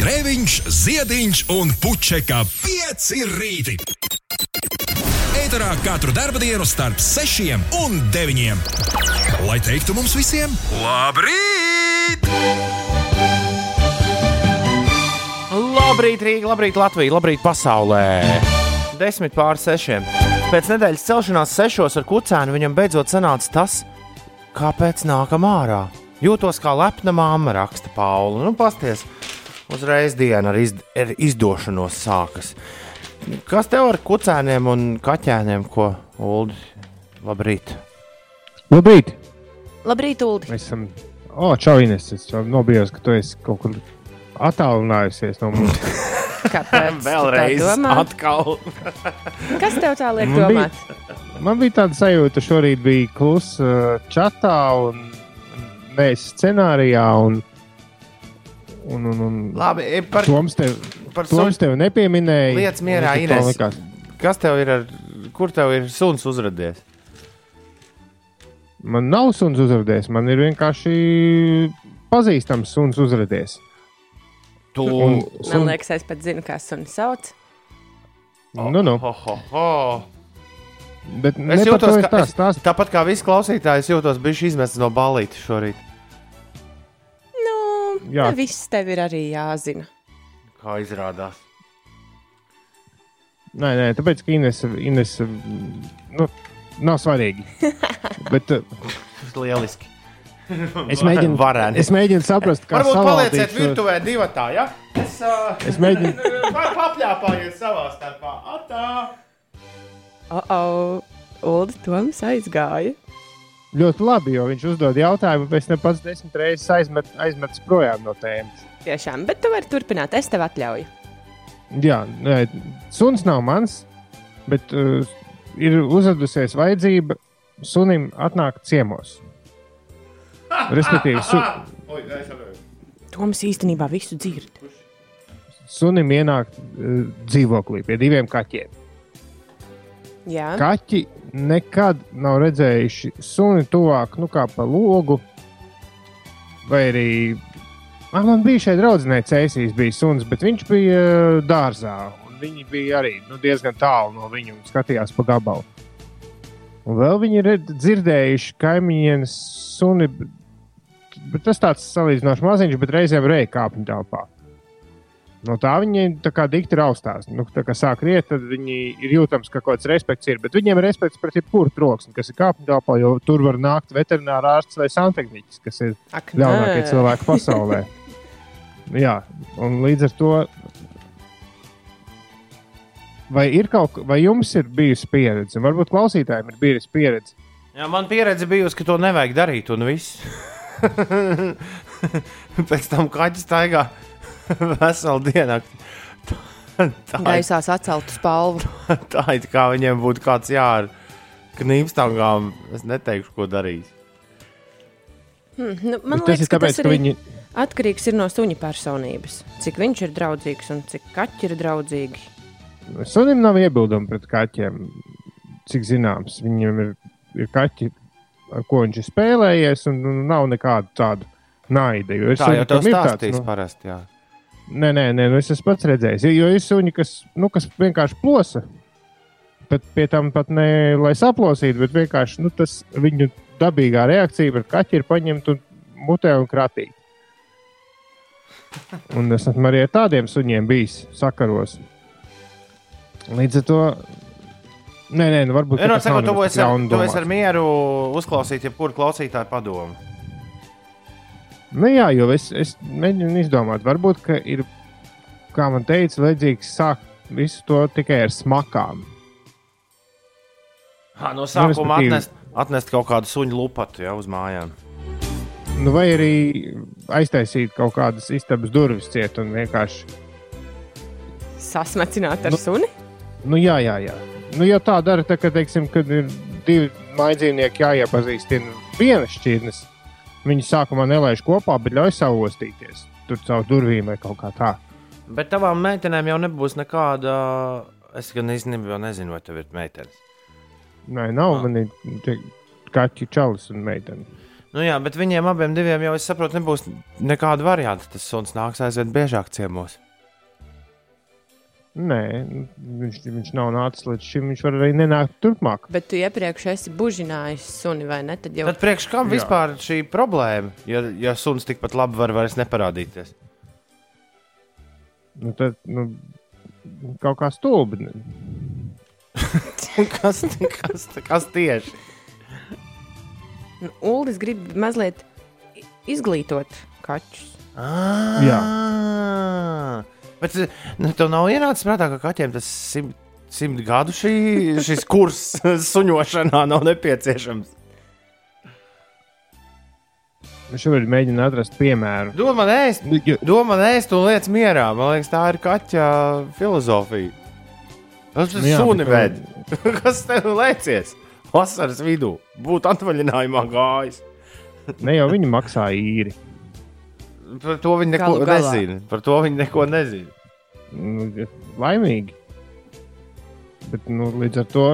Grēviņš, Ziediņš un Puķeka 5 rīti. Eterā katru dienu starp 6 un 9. Lai teiktu mums visiem, labrīt! Labrīt, Rīga, labrīt, Latvija, labrīt, pasaulē! Desmit pār sešiem. Pēc nedēļas celšanās sešos ar kucēnu viņam beidzot sanāca tas, kāpēc nākam ārā. Jūtos kā lepna māma, raksta Paula. Nu, pasties, uzreiz diena ar, izd ar izdošanos sākas. Kas tev ar kucēniem un kaķēniem, ko Ulu? Labrīt! Labrīt! Labrīt, Ulu! Mēs esam. O, čau, Ines! Es nobijos, ka tu esi kaut kur attālinājusies no mums. Kāpēc? Vēlreiz, atkal. Kas tev tā liek Man bija- domāt? Man bija tāda sajūta, ka šorīt bija klusa uh, čatā un mēs scenārijā. Un, un, un, un Labi, e, par, Toms tev, par Toms tev nepieminēja. Lietas mierā, Ines. Kas tev ir ar, kur tev ir suns uzradies? Man nav suns uzrādījis, man ir vienkārši pazīstams suns uzrādījis. Tu, Un Man sun, liekas, es pat zinu, kā suni sauc. nu, nu, Ho, ho, ho. bet Es jūtos, to ir ka tā es- stāsts. Tāpat kā visi klausītāji, es jūtos bijis izmests no balītes šorīt. Nu, Jā. ne viss tev ir arī jāzina. Kā izrādās. Nē, nē, tāpēc, ka Ines, Ines nu, nav svarīgi. Bet Tas ir lieliski. es mēģinu, Varēni. es mēģinu saprast, kā Varbūt palieciet virtuvē divi tā, ja? Es, uh, Es mēģinu, papļāpājiet savā starpā? Atā! O, oh, Ulu Toms aizgāja. Ļoti labi, jo viņš uzdod jautājumu, bet es ne pats desmit reizes aizmet, aizmetu projām no tēmas. Tiešām, bet tu vari turpināt. Es tev atļauju. Jā, nē, suns nav mans, bet uh, ir uzradusies vajadzība sunim atnākt ciemos. Respektīvi, su. Toms īstenībā visu dzird. sunim ienākt uh, dzīvoklī pie diviem kaķiem. Jā, Kaķi nekad nav redzējuši suni tuvāk, nu kā pa logu. Vai arī ah, man bija šeit draudzenei cēsīs, bija suns, bet viņš bija uh, dārzā. Viņi bija arī nu, diezgan tālu no viņa un skatījās pa gabalu. Un vēl viņi ir dzirdējuši kaimiņiem suni, bet tas tāds salīdzinoši maziņš, bet reizēm reizē kāpņu telpā. No tā viņi tā kā dikti raustās. Nu, tā kā sāk riet, tad viņi ir jūtams, ka kaut kāds respekts ir. Bet viņiem ir respekts pret jebkuru troksni, kas ir kāpņu telpā, jo tur var nākt veterinārā ārsts vai santehniķis, kas ir ļaunākie cilvēki pasaulē. Jā, un līdz ar to. Vai, ir kaut, vai jums ir bijusi pieredze? Varbūt klausītājiem ir bijusi pieredze. Jā, man pieredze bijusi, ka to nevajag darīt, un viss. Pēc tam kaķis staigā veselu dienu. Tā, tā, Gaisā saceltu spalvu. tā it kā viņiem būtu kāds jāra knīpstangām. Es neteikšu, ko darīs. Hm, nu, man tas liekas, ir tāpēc, tas ka arī viņi. atkarīgs ir no suņa personības. Cik viņš ir draudzīgs un cik kaķi ir draudzīgi. Sunim nav iebildumu pret kaķiem. Cik zināms, viņam ir, ir kaķi, ar ko viņš ir spēlējies, un un nav nekādu tādu naidu. Tā jau tāds, stāstīs nu, parasti. Jā. Nē, nē, nē nu es esmu pats redzējis. Jo ir suņi, kas, nu, kas vienkārši plosa. Bet pie tam pat ne lai saplosītu, bet vienkārši nu, tas viņu dabīgā reakcija pret kaķi ir paņemt un mutē un kratīt. Un es esmu arī ar tādiem suņiem bijis sakaros. Līdz ar to. Nē, nē, nu varbūt Ja, no, saka, tu esi tu esi ar mieru uzklausīt jebkuru klausītāju padomu. Nu, jā, jo es, es mēģinu izdomāt, varbūt ka ir, kā man teica, vajadzīgs sākt visu to tikai ar smakām. Ha, no sākuma respektīvi- atnest, atnest kaut kādu suņu lupatu jau uz mājām. Nu, vai arī aiztaisīt kaut kādas istabas durvis ciet un vienkārši. Sasmacināt ar Nu. suni? Nu, jā, jā, jā. Nu, ja tā dara, tad, kad, teiksim, kad ir divi mājdzīvnieki jāiepazīstina vienas šķirnes, viņi sākumā nelaiž kopā, bet ļauj savostīties tur caur durvīm vai kaut kā tā. Bet tavām meitenēm jau nebūs nekāda. Es gan īstenībā nezinu, vai tev ir meitenes. Nē, nav Ah. man ir kaķi, čalis un meitene. Nu jā, bet viņiem abiem diviem jau, es saprotu, nebūs nekāda varianta. Tas suns nāks aizvien biežāk ciemos. Nē, viņš, viņš nav nācis līdz šim. Viņš var arī nenākt turpmāk. Bet tu iepriekš esi bužinājis suni vai ne? Tad jau Tad priekš kam Jā. vispār šī problēma, ja, ja suns tikpat labi var vairs neparādīties? Nu, tad, nu, kaut kā stulbi. kas, kas, kas tieši? nu, Uldis grib mazliet izglītot kaķus. Ah, Jā. Bet nu, tev nav ienācis prātā, ka kaķiem tas simt, simt gadu šī, šis kurs suņošanā nav nepieciešams. Viņš šobrīd mēģina atrast piemēru. Domā, domā, ēst un lietas mierā. Man liekas, tā ir kaķa filozofija. Tas ir Nu jā, suni bet- vēd. Kas tev liecies? Vasaras vidū būtu atvaļinājumā gājis. Ne jau viņi maksā īri. Par to viņi neko Galu galā. nezina. Par to viņi neko nezina. Nu, laimīgi. Bet, nu, līdz ar to,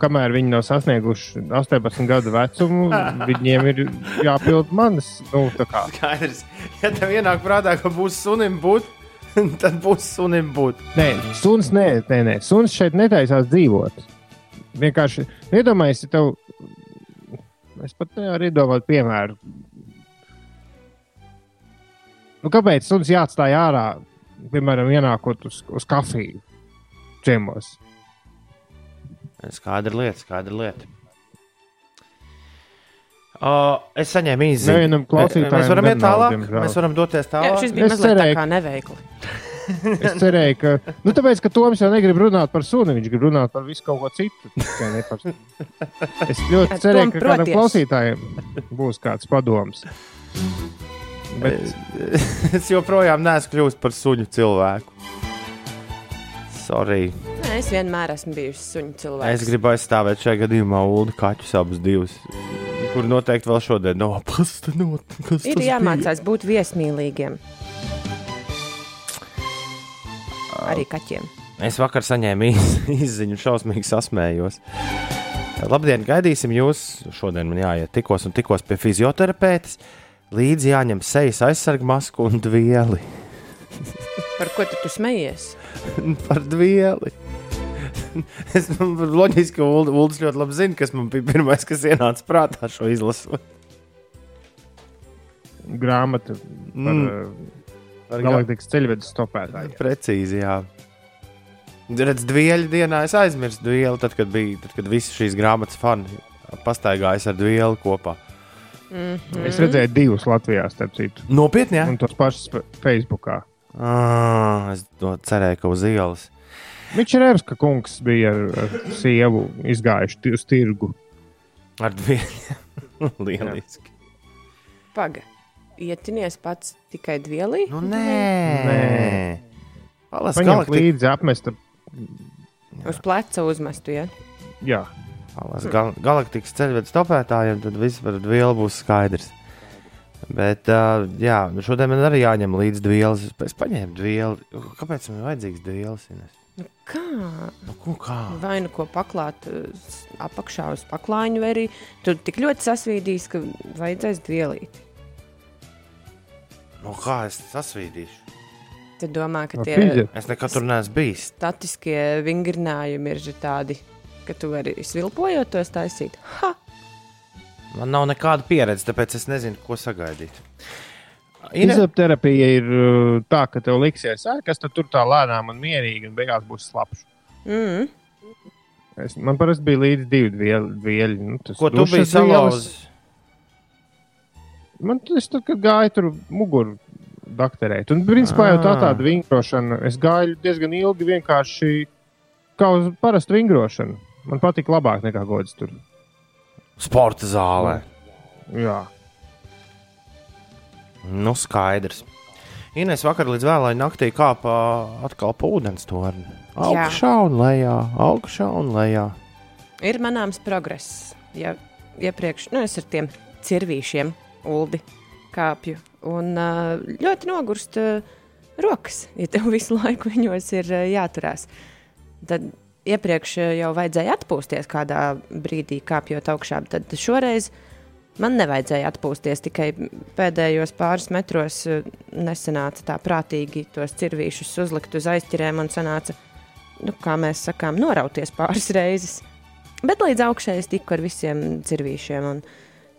kamēr viņi nav sasnieguši 18 gadu vecumu, viņiem ir jāpild manas. Nu, tā kā. Skaidrs. Ja tev ienāk prātā, ka būs sunim būt, tad būs sunim būt. Nē, suns, nē, nē, nē, suns šeit netaisās dzīvot. Vienkārši iedomājieties, ja tev. Es pat nevaru iedomāt, piemēru. Nu, kāpēc suns jāatstāj ārā, piemēram, ienākot uz, uz kafiju ciemos? Skaidra lieta, skaidra lieta. Uh, es saņēmu īsi. Nevienam klausītājam Mēs varam iet tālāk. diemžēl. Mēs varam doties Jā, tālāk. šis bija Es mazliet tā cerēju, kā neveikli. Es cerēju, ka. Nu, tāpēc, ka Toms jau negrib runāt par suni, viņš grib runāt par visu kaut ko citu. par- Es ļoti Jā, cerēju, ka kādam klausītājam būs kāds padoms. Bet es joprojām neesmu kļuvis par suņu cilvēku. Sorry. Nē, es vienmēr esmu bijusi suņu cilvēks. Es gribu aizstāvēt šajā gadījumā Ulu kaķus abus divus. Kur noteikti vēl šodien no pastanot. Kas Ir tas bija? jāmācās būt viesmīlīgiem. Arī kaķiem. Es vakar saņēmu iz- izziņu, šausmīgi sasmējos. Labdien, gaidīsim jūs. Šodien man jāiet tikos un tikos pie fizioterapeita. Līdzi jāņem sejas aizsargu masku un dvieli. Par ko tu, tu smejies? Par dvieli. Es loģiski, ka Ulu- Uldis ļoti labi zina, kas man bija pirmais, kas ienāca prātā šo izlasot. grāmata par Mm. mm. Par ga- galaktikas ceļvedes stopētāju. Precīzi, jā. Redz, dvieļu dienā es aizmirsu dvielu, tad, kad bija, tad, kad visi šīs grāmatas fani pastaigājas ar dvielu kopā. Mm -hmm. Es redzēju divus Latvijā, starp citu, Nopietni, jā? un tos pašus Facebookā. Ah, es to cerēju, ka uz ielas. Mičerevska kungs bija ar, ar sievu izgājuši uz tirgu. Ar dvielu. Lieliski. Paga. Ietinies pats tikai dvielī? Nu, nē. Nē. Palas Paņemt galaktika. līdzi apmesta. Uz pleca uzmestu, ja? Jā, gal galaktikas ceļvedes topētājiem, tad viss par dvielu būs skaidrs. Bet, uh, jā, nu šodien man arī jāņem līdzi dvielas. Es paņēmu dvielu. Kāpēc man ir vajadzīgs dvielas? Ines? Nu, kā? Nu, ko, kā? Vai nu ko paklāt apakšā uz paklājiņu, vai arī tu tik ļoti sasvīdīs, ka vajadzēs dvielīt. Nu, kā es sasvīdīšu? Tad domā, ka no tie fizi- Es nekad tur neesmu bijis. statiskie vingrinājumi ir tādi, ka tu vari svilpojot tos taisīt. Ha! Man nav nekāda pieredze, tāpēc es nezinu, ko sagaidīt. Ine, Fizioterapija ir uh, tā, ka tev liksies, "Ā, kas tur tā lēnām un mierīgi, un beigās būs slapjš. Mm. Es, man parasti bija līdzi divi dvieļi. Nu, tas ko tu biji salauzis? Man tas, tad, kad gāju tur muguru dakterēt, un principā jau tā Ah. tāda vingrošana, es gāju diezgan ilgi vienkārši kā uz parastu vingrošanu. Man patīk labāk nekā gods tur. Sporta zālē. Jā. Nu, skaidrs. Ines vakar līdz vēlai naktī kāpa atkal pa ūdens torni. Augšā un lejā, augšā un lejā. Ir manāms progress. Ja iepriekš nu, es ar tiem cirvīšiem, uldi kāpju, un ļoti nogurst rokas, ja tev visu laiku viņos ir jāturās. Tad iepriekš ā, jau vajadzēja atpūsties kādā brīdī, kāpjot augšā, tad šoreiz Man nevajadzēja atpūsties, tikai pēdējos pāris metros eh, nesanāca tā prātīgi tos cirvīšus uzlikt uz aizķirēm un sanāca, nu, kā mēs sakām, norauties pāris reizes. Bet līdz augšai es tiku ar visiem cirvīšiem. Un,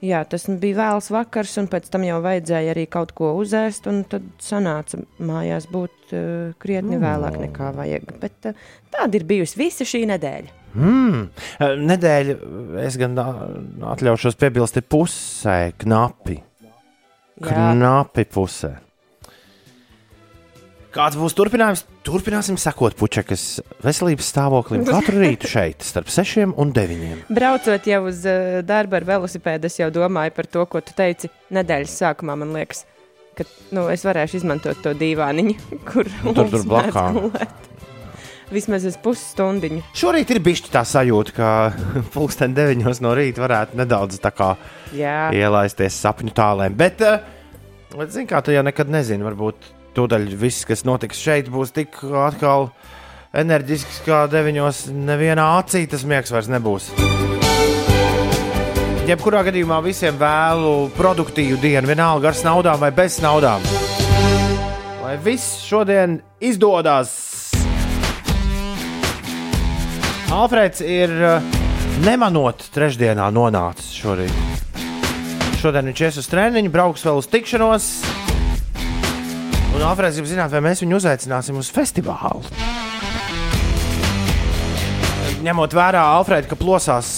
jā, tas bija vēls vakars, un pēc tam jau vajadzēja arī kaut ko uzēst, tad sanāca mājās būt uh, krietni vēlāk nekā vajag. Bet uh, tāda ir bijusi visa šī nedēļa. Mm. Nedēļa, es gan atļaušos piebilst, ir pusē knapi. Jā. Knapi pusē. Kāds būs turpinājums? Turpināsim sekot puķekas veselības stāvoklim katru rītu šeit, starp 6 un 9. Braucot jau uz uh, darbu ar velosipēdu, es jau domāju par to, ko tu teici nedēļas sākumā. Man liekas, ka nu, es varēšu izmantot to dīvāniņu, kur tur, tur gulēt. Vismaz uz pusstundiņu. Šorīt ir bijis tā sajūta, ka pulksten 9 no rīta varētu nedaudz ielaisties sapņu tālēm. Bet, uh, zini, kā tu jau nekad nezini, varbūt tūdaļ viss, kas notiks šeit, būs tik atkal enerģisks, kā 9. Nevienā acī tas miegs vairs nebūs. Jebkurā gadījumā visiem vēlu produktīvu dienu, vienalga ar naudām vai bez naudām. Lai viss šodien izdodas! Alfrēds ir uh, nemanot trešdienā nonācis šorīt. Šodien viņš ies uz treniņu, brauks vēl uz tikšanos. Un Alfrēds grib zināt, vai mēs viņu uzaicināsim uz festivālu. Ņemot vērā Alfrēdu, ka plosās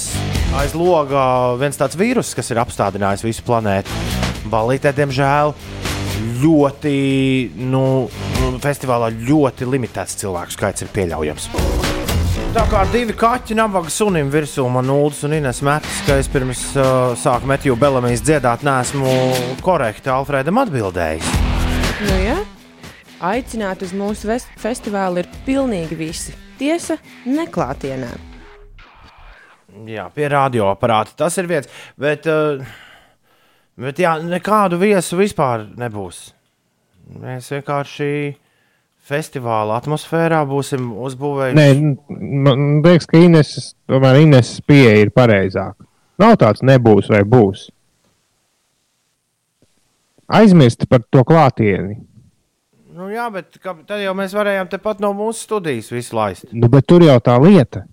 aiz loga viens tāds vīrus, kas ir apstādinājis visu planētu. Balītē, diemžēl, ļoti, nu, festivālā ļoti limitēts cilvēku skaits ir pieļaujams. Tā kā divi kaķi nabaga sunim virsū man nulles un Ines metas, ka es pirms uh, sāku Metju Belamijas dziedāt, nesmu korekti Alfredam atbildējis. Nu, jā. Aicināt uz mūsu festivālu ir pilnīgi visi. Tiesa, neklātienē. Jā, pie radioaparāta tas ir viens, bet, uh, bet jā, nekādu viesu vispār nebūs. Mēs vienkārši festivāla atmosfērā būsim uzbūvējuši. Nē, man liekas, ka Ines, tomēr Ines pieeja ir pareizāka. Nav tāds nebūs vai būs. Aizmirst par to klātieni. Nu, jā, bet kā, tad jau mēs varējām tepat no mūsu studijas visu laist. Nu, bet tur jau tā lieta.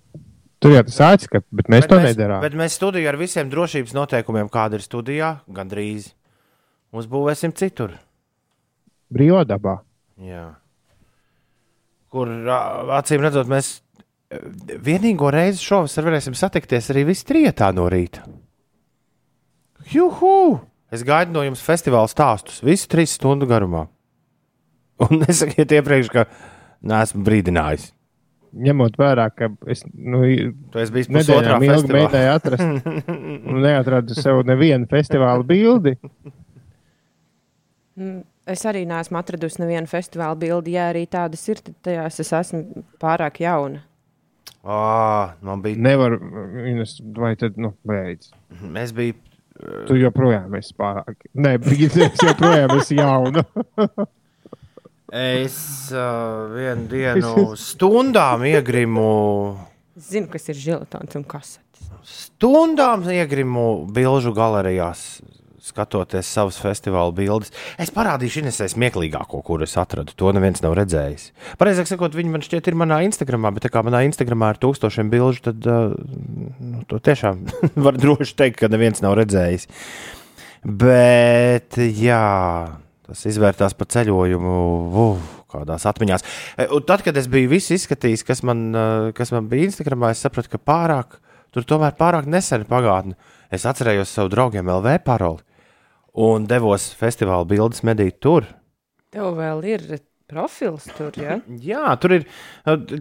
Tur jau tas aizskats, bet mēs Bet to mēs, nedarām. bet mēs studiju ar visiem drošības noteikumiem, kāda ir studijā, gandrīz uzbūvēsim citur. Brīvā dabā. Jā. Kur acīm redzot, mēs ā, vienīgo reizi šovasar varēsim satikties arī visi trijotā no rīta. Juhu! Es gaidu no jums festivāla stāstus visu trīs stundu garumā. Un nesakiet iepriekš, ka neesmu brīdinājis. Ņemot vērā, ka es nu, Tu esi bijis pusotrā festivālā. mēģināju atrast, un neatradu sev nevienu festivāla bildi. Mm, Es arī neesmu atradusi nevienu festivāla bildi. Ja arī tādas ir, tad tajās es esmu pārāk jauna. Ā, man bija. Nevar, vai tad, nu, beidz. Es biju Tu joprojām esi pārāk. Nē, es joprojām esmu jauna. Es uh, vienu dienu stundām iegrimu, zinu, kas ir žilotons un kasetes. stundām iegrimu bilžu galerijās, skatoties savus festivāla bildes. Es parādīšu Inesai smieklīgāko, kur es atradu. To neviens nav redzējis. Pareizāk sakot, viņi man šķiet ir manā Instagramā, bet kā manā Instagramā ir tūkstošiem bilžu, tad nu, to tiešām var droši teikt, ka neviens nav redzējis. Bet, jā, tas izvērtās par ceļojumu. Uh, Kādās atmiņās. Un tad, kad es biju izskatījis, kas man, kas man bija Instagramā, es sapratu, ka pārāk, tur tomēr pārāk nesena pagātne. Es atcerējos savu draugiem LV paroli un devos festivāla bildes medīt tur. Tev vēl ir profils tur, ja? Jā, tur ir.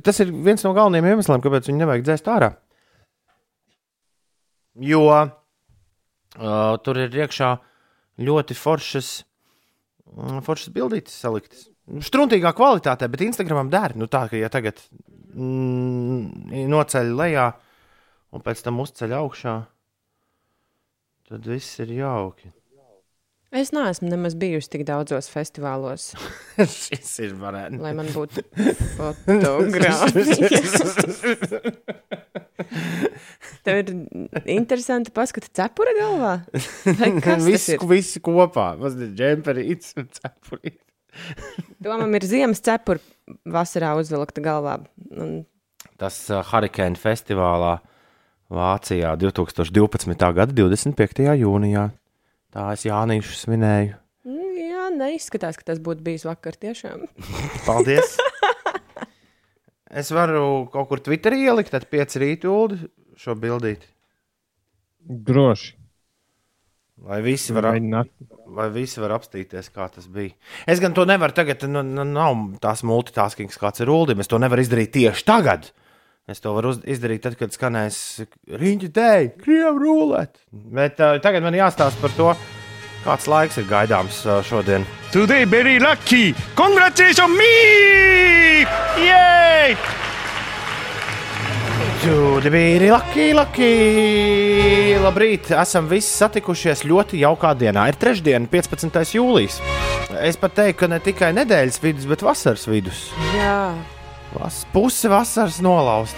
Tas ir viens no galvenajiem iemesliem, kāpēc viņu nevajag dzēst ārā. Jo uh, tur ir iekšā ļoti foršas, foršas bildītas saliktas. Struntīgā kvalitātē, bet Instagramam der. Nu, tā kā ja tagad mm, noceļ lejā un pēc tam uzceļ augšā, tad viss ir jauki. Es neesmu nemaz bijusi tik daudzos festivālos, Šis ir varētu. lai man būtu fotografija. Tev ir interesanti paskatīt cepura galvā. Vai kas tas Visi, visi kopā. Mazliet džemperīts un cepurīts. Domam, ir ziemas cepura vasarā uzvilkta galvā. Un Tas uh, Hurricane festivālā Vācijā 2012. gada 25. jūnijā. Tā es Jānīšu svinēju. Nu, jā, neizskatās, ka tas būtu bijis vakar tiešām. Paldies! es varu kaut kur Twitterī ielikt, tad pieci rītu ulu šo bildīti. Droši. Lai visi var, ap, lai visi var apstīties, kā tas bija. Es gan to nevaru tagad, nu, nu, nav tās multitasking, kāds ir Ulim. Es to nevaru izdarīt tieši tagad. Es to varu izdarīt tad, kad skanēs rīņķa dēļ, krievu rulēt. Bet uh, tagad man jāstāsta par to, kāds laiks ir gaidāms uh, šodien. Today very lucky. Congratulations me! Yay! Čūdi bija laki, laki! Labrīt! Esam visi satikušies ļoti jaukā dienā. Ir trešdiena, 15. jūlijas. Es pat teiktu, ka ne tikai nedēļas vidus, bet vasaras vidus. Jā, Vas, puse vasaras nolaust.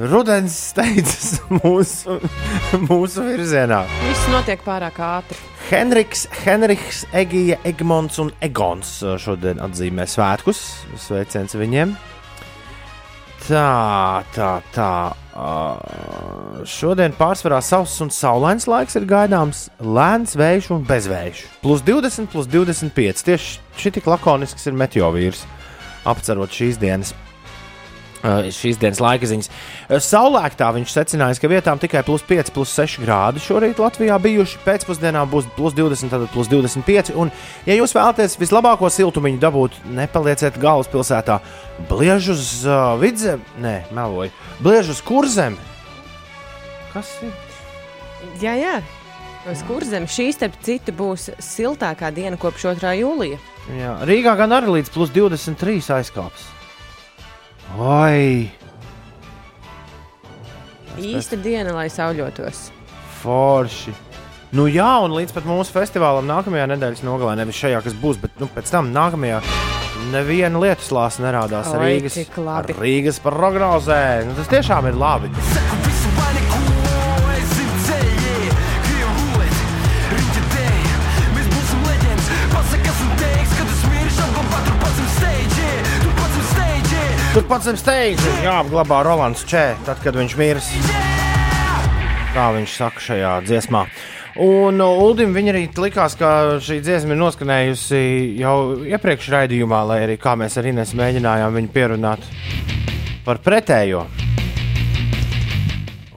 Rudens steidzas mūsu, mūsu virzienā. viss notiek pārāk ātri. Henriks, Henriks, Egija, Egmonts un Egons šodien atzīmē svētkus. Sveiciens viņiem! Tā, tā, tā. Uh, šodien pārsvarā sauss un saulains laiks ir gaidāms. Lēns vējš un bezvējš. Plus 20, plus 25. Tieši šī tik lakonisks ir meteorīds, apcerot šīs dienas. Uh, šīs dienas laika ziņas. Uh, Saulēktā viņš secinājis, ka vietām tikai plus 5, plus 6 grādi šorīt Latvijā bijuši. Pēcpusdienā būs plus 20, tad plus 25. Un, ja jūs vēlaties vislabāko siltumiņu dabūt, nepalieciet galvaspilsētā. Bliež uz uh, vidzem, nē, meloju. Bliež uz kurzem. Kas ir? Jā, jā. Uz kurzem šī, starp citu, būs siltākā diena kopš 2. jūlija. Jā, Rīgā gan arī līdz plus 23 aizkāps. Oi! Īsta diena, lai sauļotos. Forši. Nu jā, un līdz pat mūsu festivālam nākamajā nedēļas nogalē, nevis šajā, kas būs, bet nu, pēc tam nākamajā. Neviena lietus lāsa nerādās Oi, Rīgas. Rīgas prognozē. Nu, tas tiešām ir labi. Tur pats ir steigts, jāapglabā Rolands Čē, tad, kad viņš mirs. Tā viņš saka šajā dziesmā. Un uh, Ulim viņa arī likās, ka šī dziesma ir noskanējusi jau iepriekš raidījumā, lai arī kā mēs ar Inês mēģinājām viņu pierunāt par pretējo.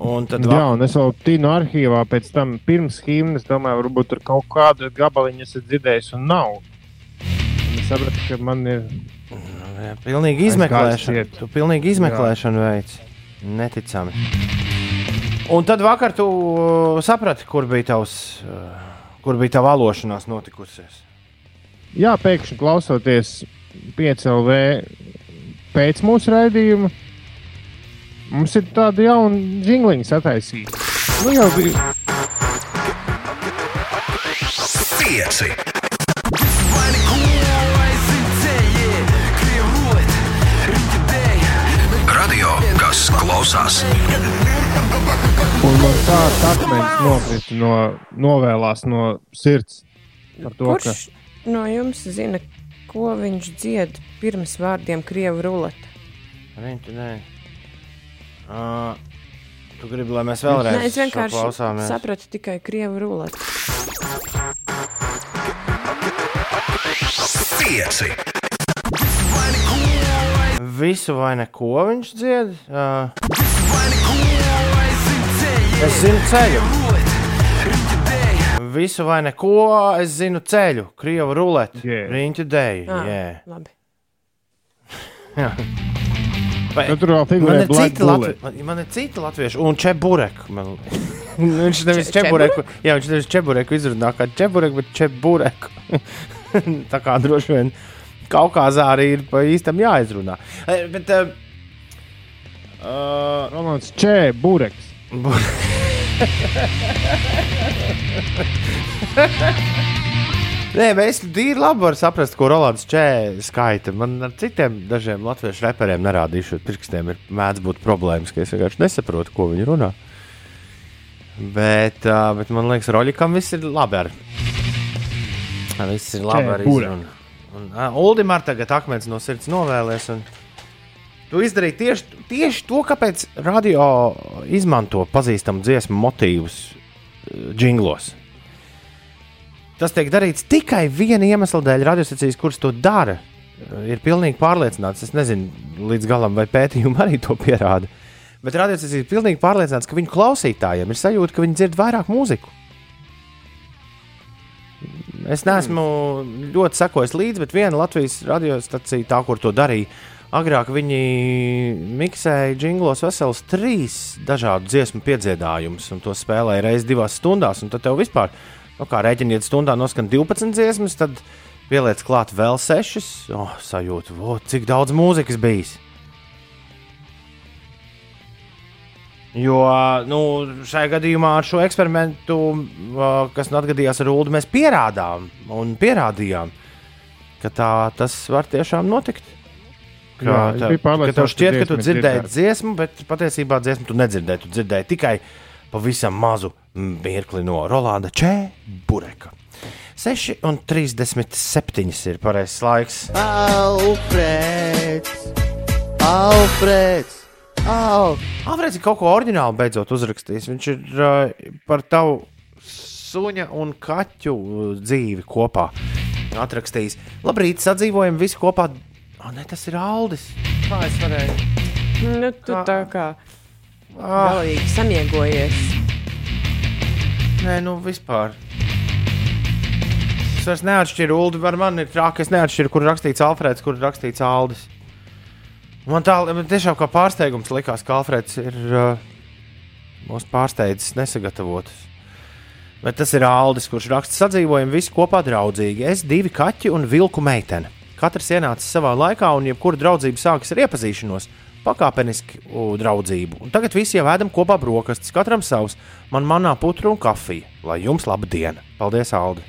Un tad Jā, un es vēl tīnu arhīvā pēc tam pirms himnas, domāju, varbūt tur kaut kādu gabaliņu esat dzirdējis un nav. Un es sapratu, ka man ir Jā, pilnīgi izmeklēšana. Tu pilnīgi izmeklēšanu veids. Neticami. Un tad vakar tu uh, saprati, kur bija tavs, uh, kur bija tava alošanās notikusies. Jā, pēkšņi klausoties 5LV pēc mūsu raidījuma, mums ir tāda jauna jingliņa sataisīta. Nu, jau bija Pieci. Kas klausās. un man tāds akmens nokrita no novēlās no sirds. Par to, ka Kurš no jums zina, ko viņš dzied pirms vārdiem Krievu ruleta? Riņķi, nē. Uh, tu gribi, lai mēs vēlreiz Nē, es vienkārši klausāmies? sapratu tikai Krievu ruleta. Pieci. Visu vai neko viņš dzied. Uh, es zinu ceļu. Visu vai neko, es zinu ceļu. Krievu ruleti. Yeah. Riņķu dēļ. Ah, Yeah. Labi. Vai- nu, tur vēl Man figurē ir, citi Latvi... Bullet. man, man ir citi latvieši, un čeburek. Man... viņš nevis Če- čebureku, jā, viņš nevis čebureku izrunā kā čebureku, bet čebureku. Tā kā droši vien Kaukazā arī ir pa īstam jāizrunā. Eh, Bet, uh, uh, Rolands Čē, Bureks. Nē, mēs īstenībā labi varam saprast, ko Rolands Čē skaita. Man ar citiem dažiem latviešu reperiem nerādīšu, pirkstiem ir mēdz būt problēmas, ka es vienkārši nesaprotu, ko viņi runā. Bet, uh, bet man liekas, Roļikam viss ir labi. Ar. Viss ir labi arī. Un, uh, Uldim ar tagad akmens no sirds novēlēs. Un... Tu izdarīji tieši, tieši to, kāpēc radio izmanto pazīstamu dziesmu motīvus jinglos. Tas tiek darīts tikai viena iemesla dēļ, radiostacijas, kuras to dara. Ir pilnīgi pārliecināts. Es nezinu, līdz galam, vai pētījumi arī to pierāda. Bet radiostacijas ir pilnīgi pārliecināts, ka viņu klausītājiem ir sajūta, ka viņi dzird vairāk mūziku. Es neesmu ļoti sekojis līdzi, bet viena Latvijas radiostacija, tā kur to darīja, agrāk viņi miksēja jinglos vesels trīs dažādu dziesmu piedziedājumus, un to spēlēja reizes divās stundās. Un tad tev vispār, nu, kā rēķiniet, stundā noskan 12 dziesmas, tad pieliec klāt vēl sešas. Oh, sajūta, vo, cik daudz mūzikas bijis. Jo nu, šajā gadījumā ar šo eksperimentu, kas nu atgadījās ar Ulu, mēs pierādām un pierādījām, ka tā tas var tiešām notikt. Ka, Jā, tā, ka tev šķiet, ka tu dzirdēji dzirdēts. dziesmu, bet patiesībā dziesmu tu nedzirdēji. Tu dzirdēji tikai pavisam mazu mirkli no Rolanda Čēbureka. 6,37 ir pareizais laiks. Alfrēds! Alfrēds! Al! Alfrēds ir kaut ko oriģinālu beidzot uzrakstījis. Viņš ir uh, par tavu suņa un kaķu dzīvi kopā atrakstījis. Labrīt, sadzīvojam visi kopā. Oh, ne, tas ir Aldis. Kā es varēju? Nu, tu Kā- tā kā Ah, galīgi samiegojies. nē, nu vispār. Es vairs neatšķiru Ulu. Ar mani ir tā, ka es neatšķiru, kur rakstīts Alfrēds, kur rakstīts Aldis. Man tā man tiešām kā pārsteigums likās, ka Alfrēds ir uh, mūs pārsteidzis nesagatavotus. Bet tas ir Aldis, kurš raksta sadzīvojam visi kopā draudzīgi. Es, divi kaķi un vilku meitene. Katrs ienāca savā laikā, un jebkura draudzība sākas ar iepazīšanos, pakāpenisku u, draudzību. Un tagad visi jau ēdam kopā brokastis, katram savs. Man manā putra un kafija. Lai jums laba diena! Paldies, Aldi!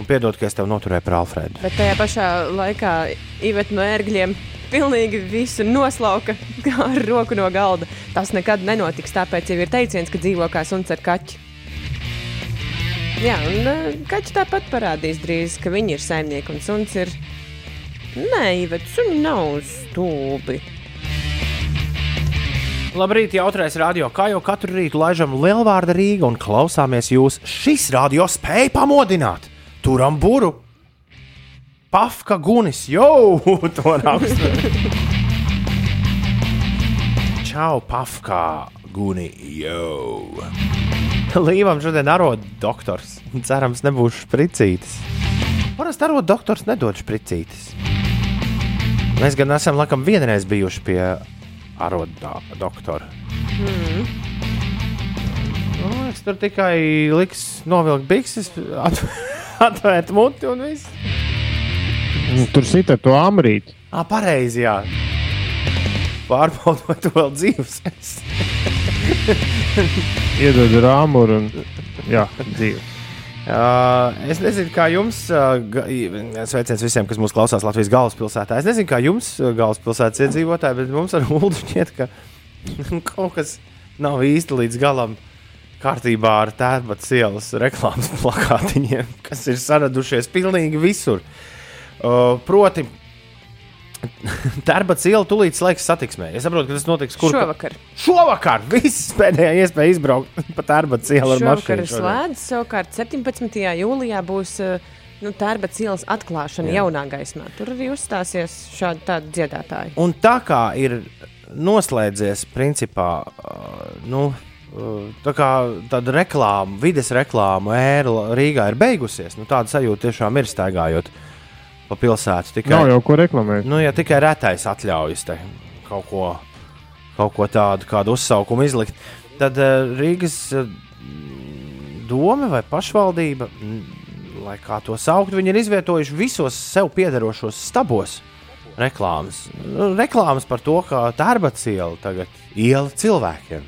Un piedod, ka es tev noturēju par Alfredu. Bet tajā pašā laikā Iveta no ērgļiem pilnīgi visu noslauka ar roku no galda. Tas nekad nenotiks, tāpēc jau ir teiciens, ka dzīvo kā suns ar kaķi. Jā, un uh, kaķis tāpat parādīs drīz, ka viņi ir saimnieki un suns ir. Nē, Iveta, suņi nav stūbi. Labrīt, jautrais radio. Kā jau katru rītu laižam Lielvārda Rīga un klausāmies jūs. Šis radio spēja pamodināt. Turam buru. Pafka gunis, jau to raksta. Čau, Pafka guni, jau. Līvam šodien arot doktors. Cerams, nebūs špricītis. Parasti arot doktors nedod špricītis. Mēs gan esam laikam vienreiz bijuši pie arot do- doktora. Mm. Nu, es tur tikai liks novilkt bikses, at, atvērt muti un viss. Nu, Tur sit ar to amrīti. Ah, pareizi, jā. Pārbaudot, tu vēl dzīves esi. Iedod rāmuru un jā, dzīve. Uh, es nezinu, kā jums, uh, sveiciens visiem, kas mūsu klausās Latvijas galvaspilsētā. Es nezinu, kā jums, galvaspilsētas iedzīvotāji, bet mums ar Ulu šķiet, ka kaut kas nav īsti līdz galam kārtībā ar tērbats ielas reklāmas plakātiņiem, kas ir saradušies pilnīgi visur. Uh, proti, tērbats iela tūlīt slēgs satiksmē. Es saprotu, ka tas notiks kur Šovakar. Šovakar viss pēdējā iespēja izbraukt pa tērbats ielu ar Šovakar mašīnu. ir šodien. slēdz, savukārt 17. jūlijā būs uh, nu, tērbats ielas atklāšana Jā. jaunā gaismā. Tur arī uzstāsies šādi tādi dziedātāji. Un tā kā ir noslēdzies, principā, uh, nu, uh, tā kā tāda reklāma, vides reklāma ēra Rīgā ir beigusies, nu, tāda sajūta tiešām ir staigājot pa pilsētu. Tikai, Nav jau ko reklamēt. nu, ja tikai retais atļaujas te kaut ko, kaut ko tādu, kādu uzsaukumu izlikt, tad uh, Rīgas uh, doma vai pašvaldība, mm, lai kā to saukt, viņi ir izvietojuši visos sev piederošos stabos reklāmas. Nu, reklāmas par to, ka tērbats iela tagad iela cilvēkiem.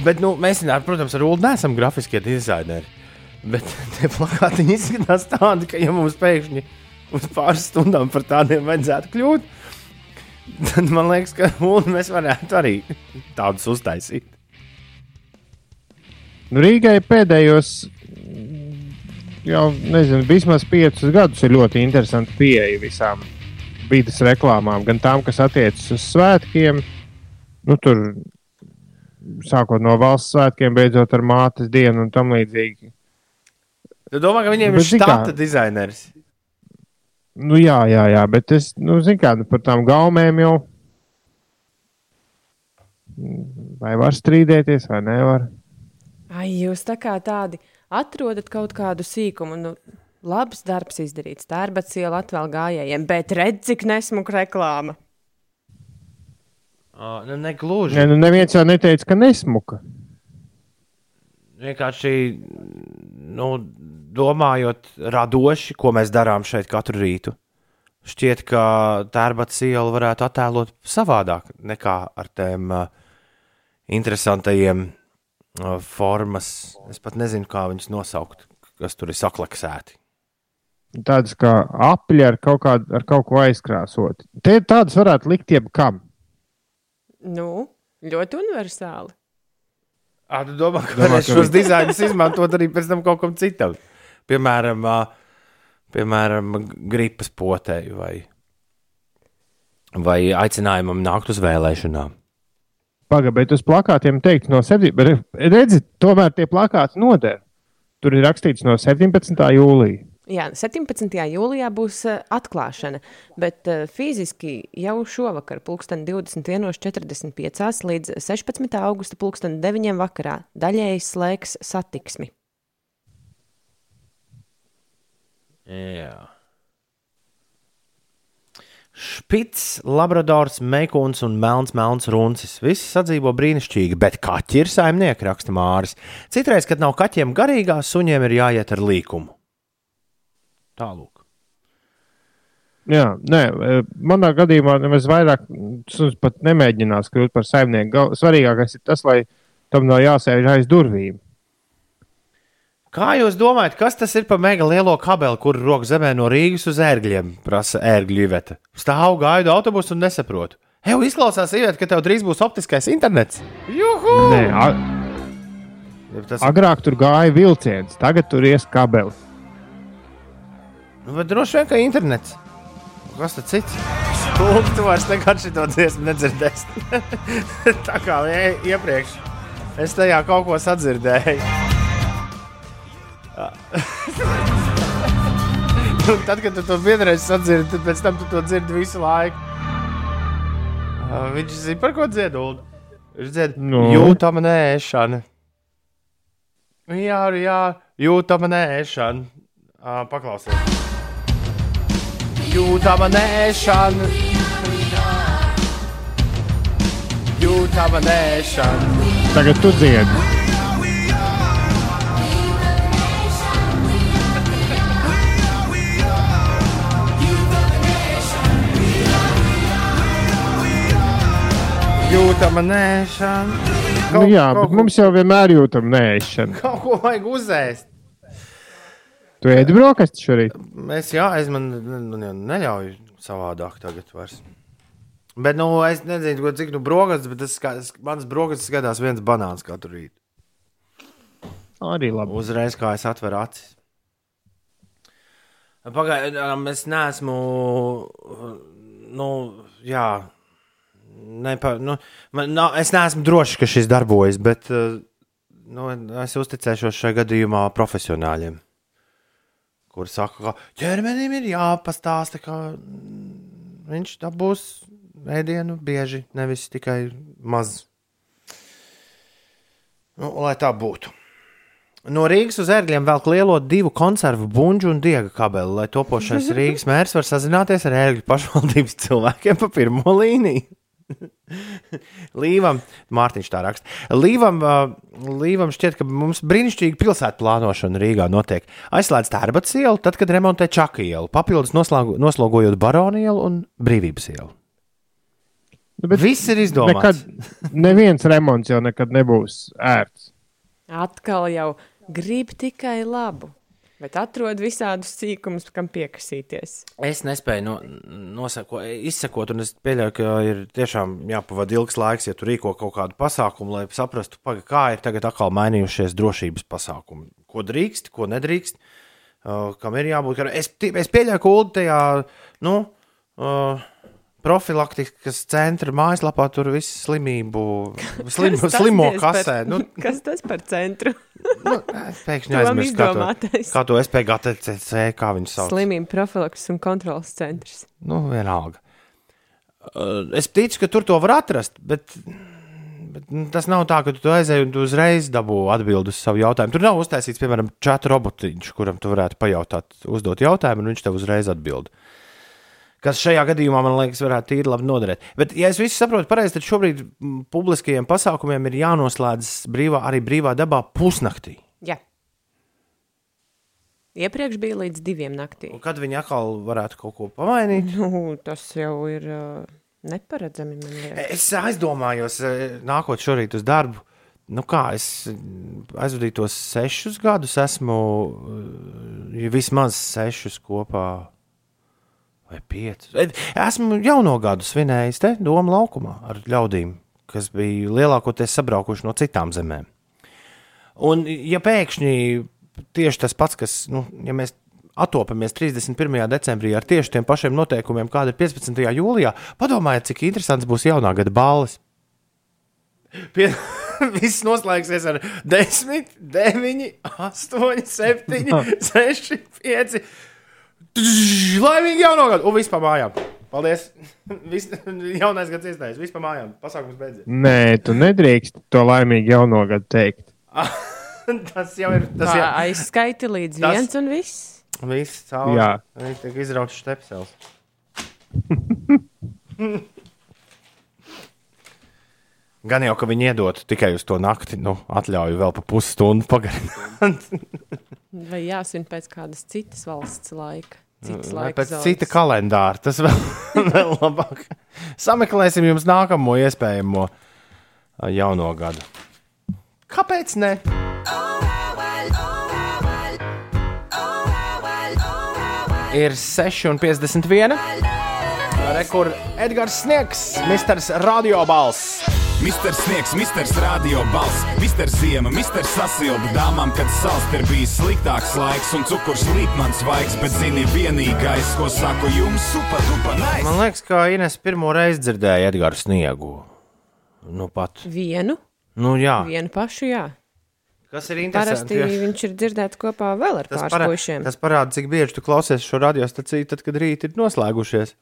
Bet nu, mēs, protams, ar Ulu neesam grafiskie dizaineri. Bet tie plakāti izskatās tādi, ka, ja mums pēkšņi uz pāris stundām par tādiem vajadzētu kļūt, tad man liekas, ka mēs varētu arī tādus uztaisīt. Nu, Rīgai pēdējos, jau nezinu, vismaz piecus gadus ir ļoti interesanti pieeja visām vidas reklāmām. Gan tām, kas attiecas uz svētkiem, nu, tur sākot no valsts svētkiem, beidzot ar mātes dienu un tam līdzīgi. Tu domā, ka viņiem Bet ir štata dizainers? Nu, jā, jā, jā, bet es, nu, zinu, kā nu, par tām gaumēm jau. Vai var strīdēties, vai nevar? Ai, jūs tā kā tādi atrodat kaut kādu sīkumu. Nu, labs darbs izdarīts. Tā ir bet iela atvēl gājējiem, bet redz, cik nesmuka reklāma. Uh, nu, negluži. Nē, nu, neviens jau neteica, ka nesmuka. Vienkārši nu, domājot radoši, ko mēs darām šeit katru rītu. Šķiet, ka tērbats iela varētu attēlot savādāk nekā ar tiem uh, interesantajiem uh, formas. Es pat nezinu, kā viņus nosaukt, kas tur ir saklaksēti. Tādas kā apli ar kaut, kādu, ar kaut ko aizkrāsot. Te tādas varētu likt jebkam. Nu, ļoti universāli. Tu domā, ka Domā, varēs ka šos vi- dizainus izmantot arī pēc tam kaut kam citam? Piemēram, piemēram gripas potēju vai, vai aicinājumam nākt uz vēlēšanām. Pagaidām, bet uz plakātiem teikt no 7. Redziet, tomēr tie plakāti noder. Tur ir rakstīts no 17. jūlija. Jā, 17. jūlijā būs atklāšana, bet fiziski jau šovakar, pulksten 21.45 līdz 16. augusta pulksten 9. vakarā, daļēji slēgs satiksmi. Jā. Špits, Labradors, Meikuns un Melns, Melns Runcis. Visi sadzīvo brīnišķīgi, bet kaķi ir saimnieki, raksta Māris. Citreiz, kad nav kaķiem garīgās, suņiem ir jāiet ar līkumu. Tālūk. Jā, nē, e, manā gadījumā nemaz vairāk suns pat nemēģinās kļūt par saimnieku. Svarīgākais ir tas, lai tam nav jāsēž aiz durvīm. Kā jūs domājat, kas tas ir par mega lielo kabeli, kur rok zemē no Rīgas uz ērgļiem? Prasa ērgļu iveta. Stāvu gaidu autobusu un nesaprotu. Jau izklausās, Iveta, ka tev drīz būs optiskais internets. Juhu! Nē, a, Tas agrāk tur gāja vilciens, tagad tur ies kabeli. Nu, Bet droši vien, ka internets. Kas tas cits? Tūlīt tu vairs nekad šo dziesmu nedzirdēsi. Tā kā ie- iepriekš. Es tajā kaut ko sadzirdēju. Nu, tad, kad tu to vienreiz sadzirdi, tad pēc tam tu to dzirdi visu laiku. Uh, Viņš zina, par ko dziedāt. Viņš dzied, Nu? jūtama nēšana. Jā, jā, jūtama nēšana. Uh, paklausies. Jūtama nēšana. Jūtama nēšana. Tagad tu dziedi. Jūtama nēšana. Nu, jā, kaut, bet mums jau vienmēr jūtam nēšanu. kaut ko vajag uzēst. Tu ēdi brokastis šorīt. Es, jā, es man nu, ne- neļauju savādāk tagad vairs. Bet, nu, es nezinu, ko- cik nu brokastis, bet tas, es- mans brokastis skatās viens banāns katru rītu. Arī labi. Uzreiz, kā es atveru acis. Pagaidiet, es neesmu. Nu, jā. Nepa, nu, man, nav, es neesmu drošs, ka šis darbojas, bet eh, nu, es uzticēšos šajā gadījumā profesionāļiem, kuriem saka, ka ķermenim ir jāpastāsta, ka mm, viņš dabūs ēdienu bieži, nevis tikai maz. Nu, lai tā būtu. No Rīgas uz ērgļiem vēl lielo divu konservu buļbuļsu un diega kabeli, lai topošais Rīgas mērs var sazināties ar ērgļu pašvaldības cilvēkiem pa pirmo līniju. Līvam, Mārtiņš tā raksta. Līvam, Līvam šķiet, ka mums brīnišķīgi pilsētu plānošana Rīgā notiek. Aizslēdz tērbats ielu, tad, kad remontē Čaka ielu, papildus noslēgu, noslogojot Baronu ielu un Brīvības ielu. Nu, bet Viss ir izdomāts. nekad, neviens remonts jau nekad nebūs ērts. Atkal jau grib tikai labu, bet atrod visādus sīkumus, kam piekasīties. Es nespēju no, nosako, izsekot, un es pieļauju, ka ir tiešām jāpavada ilgs laiks, ja tu rīko kaut kādu pasākumu, lai saprastu, paga, kā ir tagad atkal mainījušies drošības pasākumi. Ko drīkst, ko nedrīkst, uh, kam ir jābūt. Es, es pieļauju, ka Ulu tajā nu, uh, profilaktikas centra mājaslapā tur viss slimību, slim, slimo diez par- kasē. Nu, Kas tas par centru? nu, pēkšņi Tom aizmirsu, kā to, kā to SPGTC, kā viņi sauc. Slimību profilaks un kontrolas centrs. Nu, vienalga. Uh, Es ticu, ka tur to var atrast, bet, bet nu, tas nav tā, ka tu aizēji un tu uzreiz dabū atbildi uz savu jautājumu. Tur nav uztaisīts, piemēram, čata robotiņš, kuram tu varētu pajautāt, uzdot jautājumu, un viņš tev uzreiz atbild. Kas šajā gadījumā, man liekas, varētu tīri labi noderēt. Bet, ja es visu saprotu pareizi, tad šobrīd publiskajiem pasākumiem ir jānoslēdz brīvā, arī brīvā dabā pusnaktī. Jā. Iepriekš bija līdz diviem naktī. Un kad viņi atkal varētu kaut ko pamainīt? Nu, tas jau ir uh, neparedzami. Es aizdomājos, nākot šorīt uz darbu. Nu kā, es aizvadīju tos sešus gadus, esmu vismaz sešus kopā, vai piecus. Esmu jauno gadu svinējis te, Doma laukumā ar ļaudīm, kas bija lielākoties sabraukuši no citām zemēm. Un, ja pēkšņi tieši tas pats, kas, nu, ja mēs attopamies 31. decembrī ar tieši tiem pašiem noteikumiem, kāda ir 15. jūlijā, padomājiet, cik interesants būs jaunā gada balles. Pie... Viss noslēgsies ar 10, 9, 8, 7, 6, 5. Laimīgi jauno gadu! Un viss pa mājām! Paldies! Viss jaunais gads iestājas, viss pa mājām. Pasākums beidzies. Nē, tu nedrīkst to laimīgi jauno gadu teikt. tas jau ir. Tas jau Aizskaiti līdz Tas- viens un viss. Viss cauri. Jā. Viņš tiek izrauts stepsels. Gan jau, ka viņi iedod tikai uz to nakti, nu, atļauju vēl pa pusstundu pagarināt. Vai jāsvin pēc kādas citas valsts laika? Citas Vai pēc zonas. cita kalendāra. Tas vēl, vēl labāk. Sameklēsim jums nākamo iespējamo jauno gadu. Kāpēc ne? Ir 6,51. Rekur Edgars Sniegs, Misters Radio Balss. Misters Sniegs, Misters Radio balss, Misters Ziema, Misters Sasilda dāmām, kad sals ir bijis sliktāks laiks un cukurs līp man svaigs, bet zini vienīgais, ko saku jums, super duper nice. Man liekas, ka Ines pirmo reizi dzirdēja Edgars Sniegu. Nu pat. Vienu, Nu jā. vienu pašu, jā. Kas ir Parasti interesanti? viņš ir dzirdēts kopā vēl ar puišiem. tas parāda, cik bieži tu klausies šo radiostaciju, tad, kad rīt ir noslēgušies.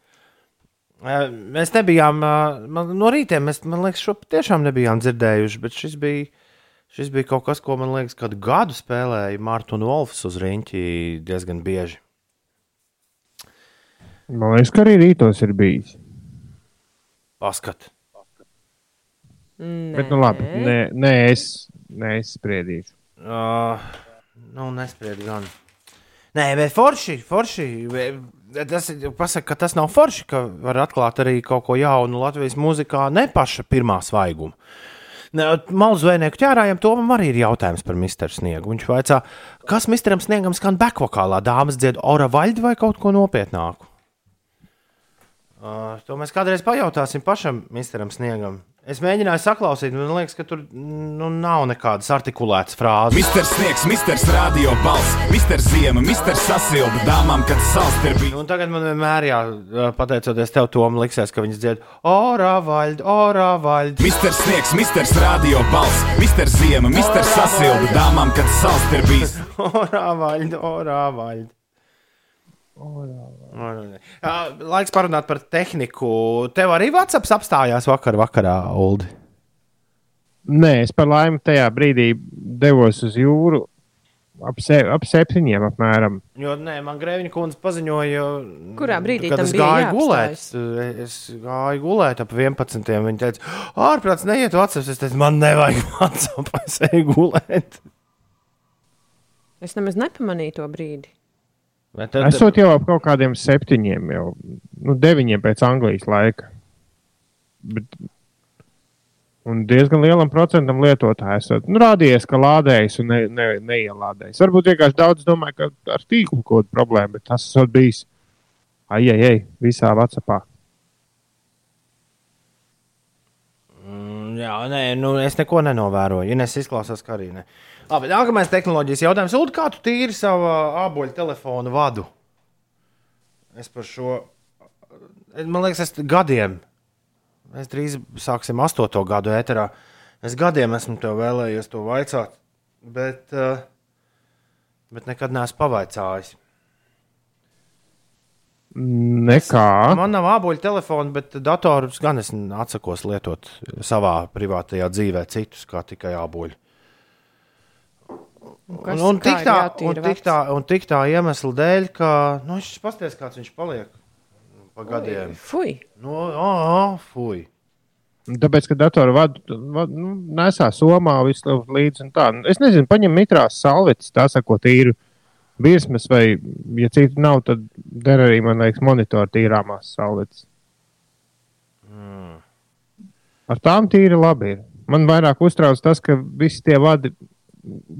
Eh, Mēs nebijām, man, no rīta mēs, man liekas, šo tiešām nebijām dzirdējuši, bet šis bija, šis bija kaut kas, ko, man liekas, kādu gadu spēlēja Mārta un Wolfs uz riņķi diezgan bieži. Man liekas, ka arī rītos ir bijis. Paskat. Bet, nu labi, nē, nē es, nē, es spriedīšu. Uh, nu, nespried gan. Nē, bet forši, forši. Tas ir pasaka, ka tas nav forši, ka var atklāt arī kaut ko jaunu Latvijas mūzikā, ne paša pirmā svaiguma. Malu zvejnieku ķērājam, Tomam arī ir jautājums par Misteru Sniegu. Viņš vaicā, kas Misteram Sniegam skan bekvokālā, dāmas dzied ora vaļdu vai kaut ko nopietnāku? Uh, to mēs kādreiz pajautāsim pašam Misteram Sniegam. Es mēģināju saklausīt, man liekas, ka tur nu, nav nekādas artikulētas frāzes. Misters Sniegs, Misters Radio balss, Misters Ziema, Misters Sasilda dāmām, kad sals ir bijis. Un tagad man vienmēr, jā, pateicoties tev, Tom, liksies, ka viņas dzied, orā vaļd, orā vaļd. Misters Sniegs, Misters Radio balss, Misters Ziema, Misters Sasilda dāmām, kad sals ir bijis. Orā vaļd, orā vaļd. Orā. Jā, Laiks parunāt par tehniku. Tev arī Vatsaps apstājās vakar, vakarā, Uldi. Nē, es par laimi tajā brīdī devos uz jūru ap, se, ap septiņiem apmēram. Jo, nē, man Grēviņa kundze paziņoja, Kurā brīdī kad es gāju gulēt. Es gāju gulēt ap 11. Viņa teica, ārprāts, neiet Vatsaps. Es teicu, man nevajag Vatsaps, es eju gulēt. Es nemaz nepamanīju to brīdi. Bet tad- Esot jau ap kaut kādiem septiņiem, jau nu, deviņiem pēc Anglijas laika. Bet, Un diezgan lielam procentam lietotāju esat nu, rādījies, ka lādējis un ne, ne, neielādējis. Varbūt vienkārši daudz domāju, ka ar tīklu kaut kāda problēma, bet tas esot bijis ai, ai, ai, visā Vācijā. Mm, Jā, nē, nu, es neko nenovēroju. Ines izklausās, ka arī ne. Labi, nākamais tehnoloģijas jautājums. Ulu, kā tu tīri savu āboļu telefonu vadu? Es par šo, man liekas, es gadiem, mēs drīz sāksim astoto gadu ēterā. Es gadiem esmu tev vēlējies to vaicāt, bet, eh, bet nekad neesmu pavaicājis. Nekā. Man nav āboļu telefona, bet datorus gan es atsakos lietot savā privātajā dzīvē, citus kā tikai āboļu. Un, un, tik tā, un, tik tā, un tik tā iemesla dēļ, ka nu, viņš pasties, kāds viņš paliek pa gadiem. Fui! Nu, oh, oh, fui. Tāpēc, ka datoru vadu, vadu nu, nesā somā visu līdzi. un tā. Es nezinu, paņem mitrās salvetes, tā sakot, īru virsmas, vai, ja citu nav, tad der arī, man liekas, monitoru tīrāmās salvetes. Mm. Ar tām tīri labi ir. Man vairāk uztrauc tas, ka visi tie vadi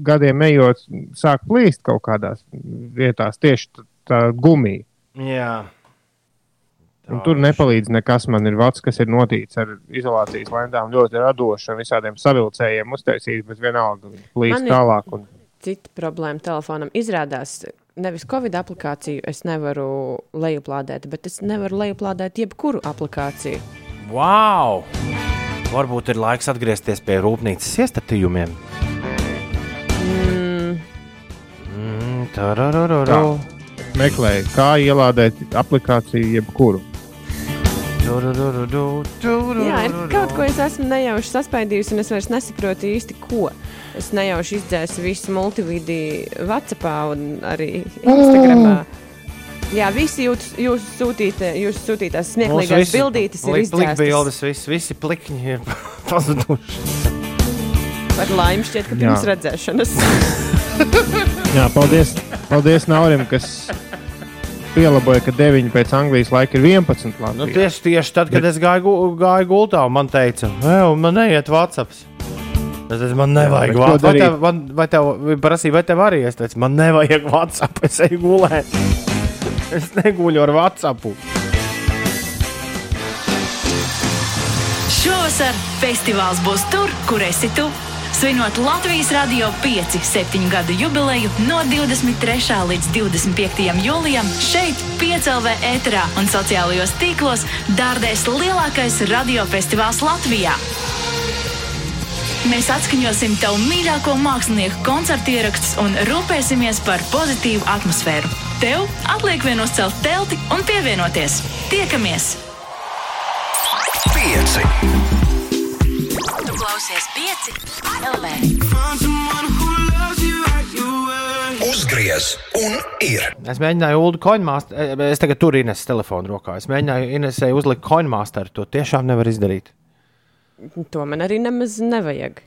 gadiem ejot, sāk plīst kaut kādās vietās, tieši tā, tā gumija. Jā. Un tur nepalīdz nekas. Man ir vats, kas ir notīts ar izolācijas lentām, ļoti radoši un visādiem savilcējiem uztaisīts, bet vienalga plīst tālāk. Un... Cita problēma telefonam izrādās. Nevis Covid aplikāciju es nevaru lejuplādēt, bet es nevaru lejuplādēt jebkuru aplikāciju. Wow! Varbūt ir laiks atgriezties pie rūpnīcas iestatījumiem. Meklēju, kā ielādēt aplikāciju jebkuru. Jā, ir kaut ko es esmu nejauši saspaidījusi, un es vairs nesaprotu īsti, ko. Es nejauši izdzēsu visu multivideo WhatsApp un arī Instagramā. Jā, visi jūt, jūsu, sūtītē, jūsu sūtītās smieklīgās visi bildītes ir plik- izdzēstas. plikbildes, visi, visi plikņi ir pazuduši. Par laimi šķiet, ka Jā. pirms redzēšanas. Jā, paldies, paldies Naurim, kas pielaboja, ka 9 pēc Anglijas laika ir 11. Nu, Latvijā. tieši, tieši tad, kad es gāju, gāju gultā, man teica, man neiet WhatsApp. Es teicu, man nevajag bet WhatsApp. Vai tev, man, vai tev prasīja, vai tev arī? Es teicu, man nevajag WhatsApp. Es eju gulēt. Es neguļu ar WhatsApp. Šovasar festivāls būs tur, kur esi tu. Svinot Latvijas Rādio 5 septiņu gadu jubileju no 23. līdz 25. jūlijam šeit, Piecēlvē ēterā un sociālajos tīklos dārdēs lielākais radiofestivāls Latvijā. Mēs atskaņosim tavu mīļāko mākslinieku koncertu ierakstus un rūpēsimies par pozitīvu atmosfēru. Tev atliek vien uzcelt telti un pievienoties. Tiekamies! Pieci. Tu klausies pieci LV. Uzgriez un ir. Es mēģināju Ulu Coinmaster. Es tagad turu Ines telefonu rokā. Es mēģināju Inesai uzlikt Coinmaster. To tiešām nevar izdarīt. To man arī nemaz nevajag.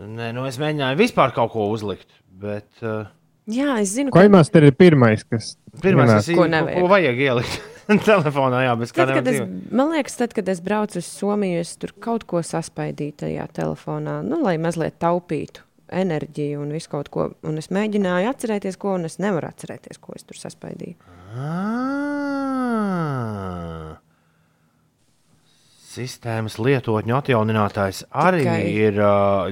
Nē, nu es mēģināju vispār kaut ko uzlikt. Bet uh, Jā, es zinu, ka Koimās te ir pirmais, kas pirmā, manā- kas ir, Ko ko vajag ielikt telefonā, jā, bez kā Tad, kad nevar es, dzīvot. man liekas, tad, kad es braucu uz Somiju, es tur kaut ko saspaidīju tajā telefonā, nu, lai mazliet taupītu enerģiju un visu kaut ko. Un es mēģināju atcerēties, ko, un es nevaru atcerēties, ko es tur saspaidīju. Ah. Sistēmas lietotņu atjauninātājs arī Tikai- ir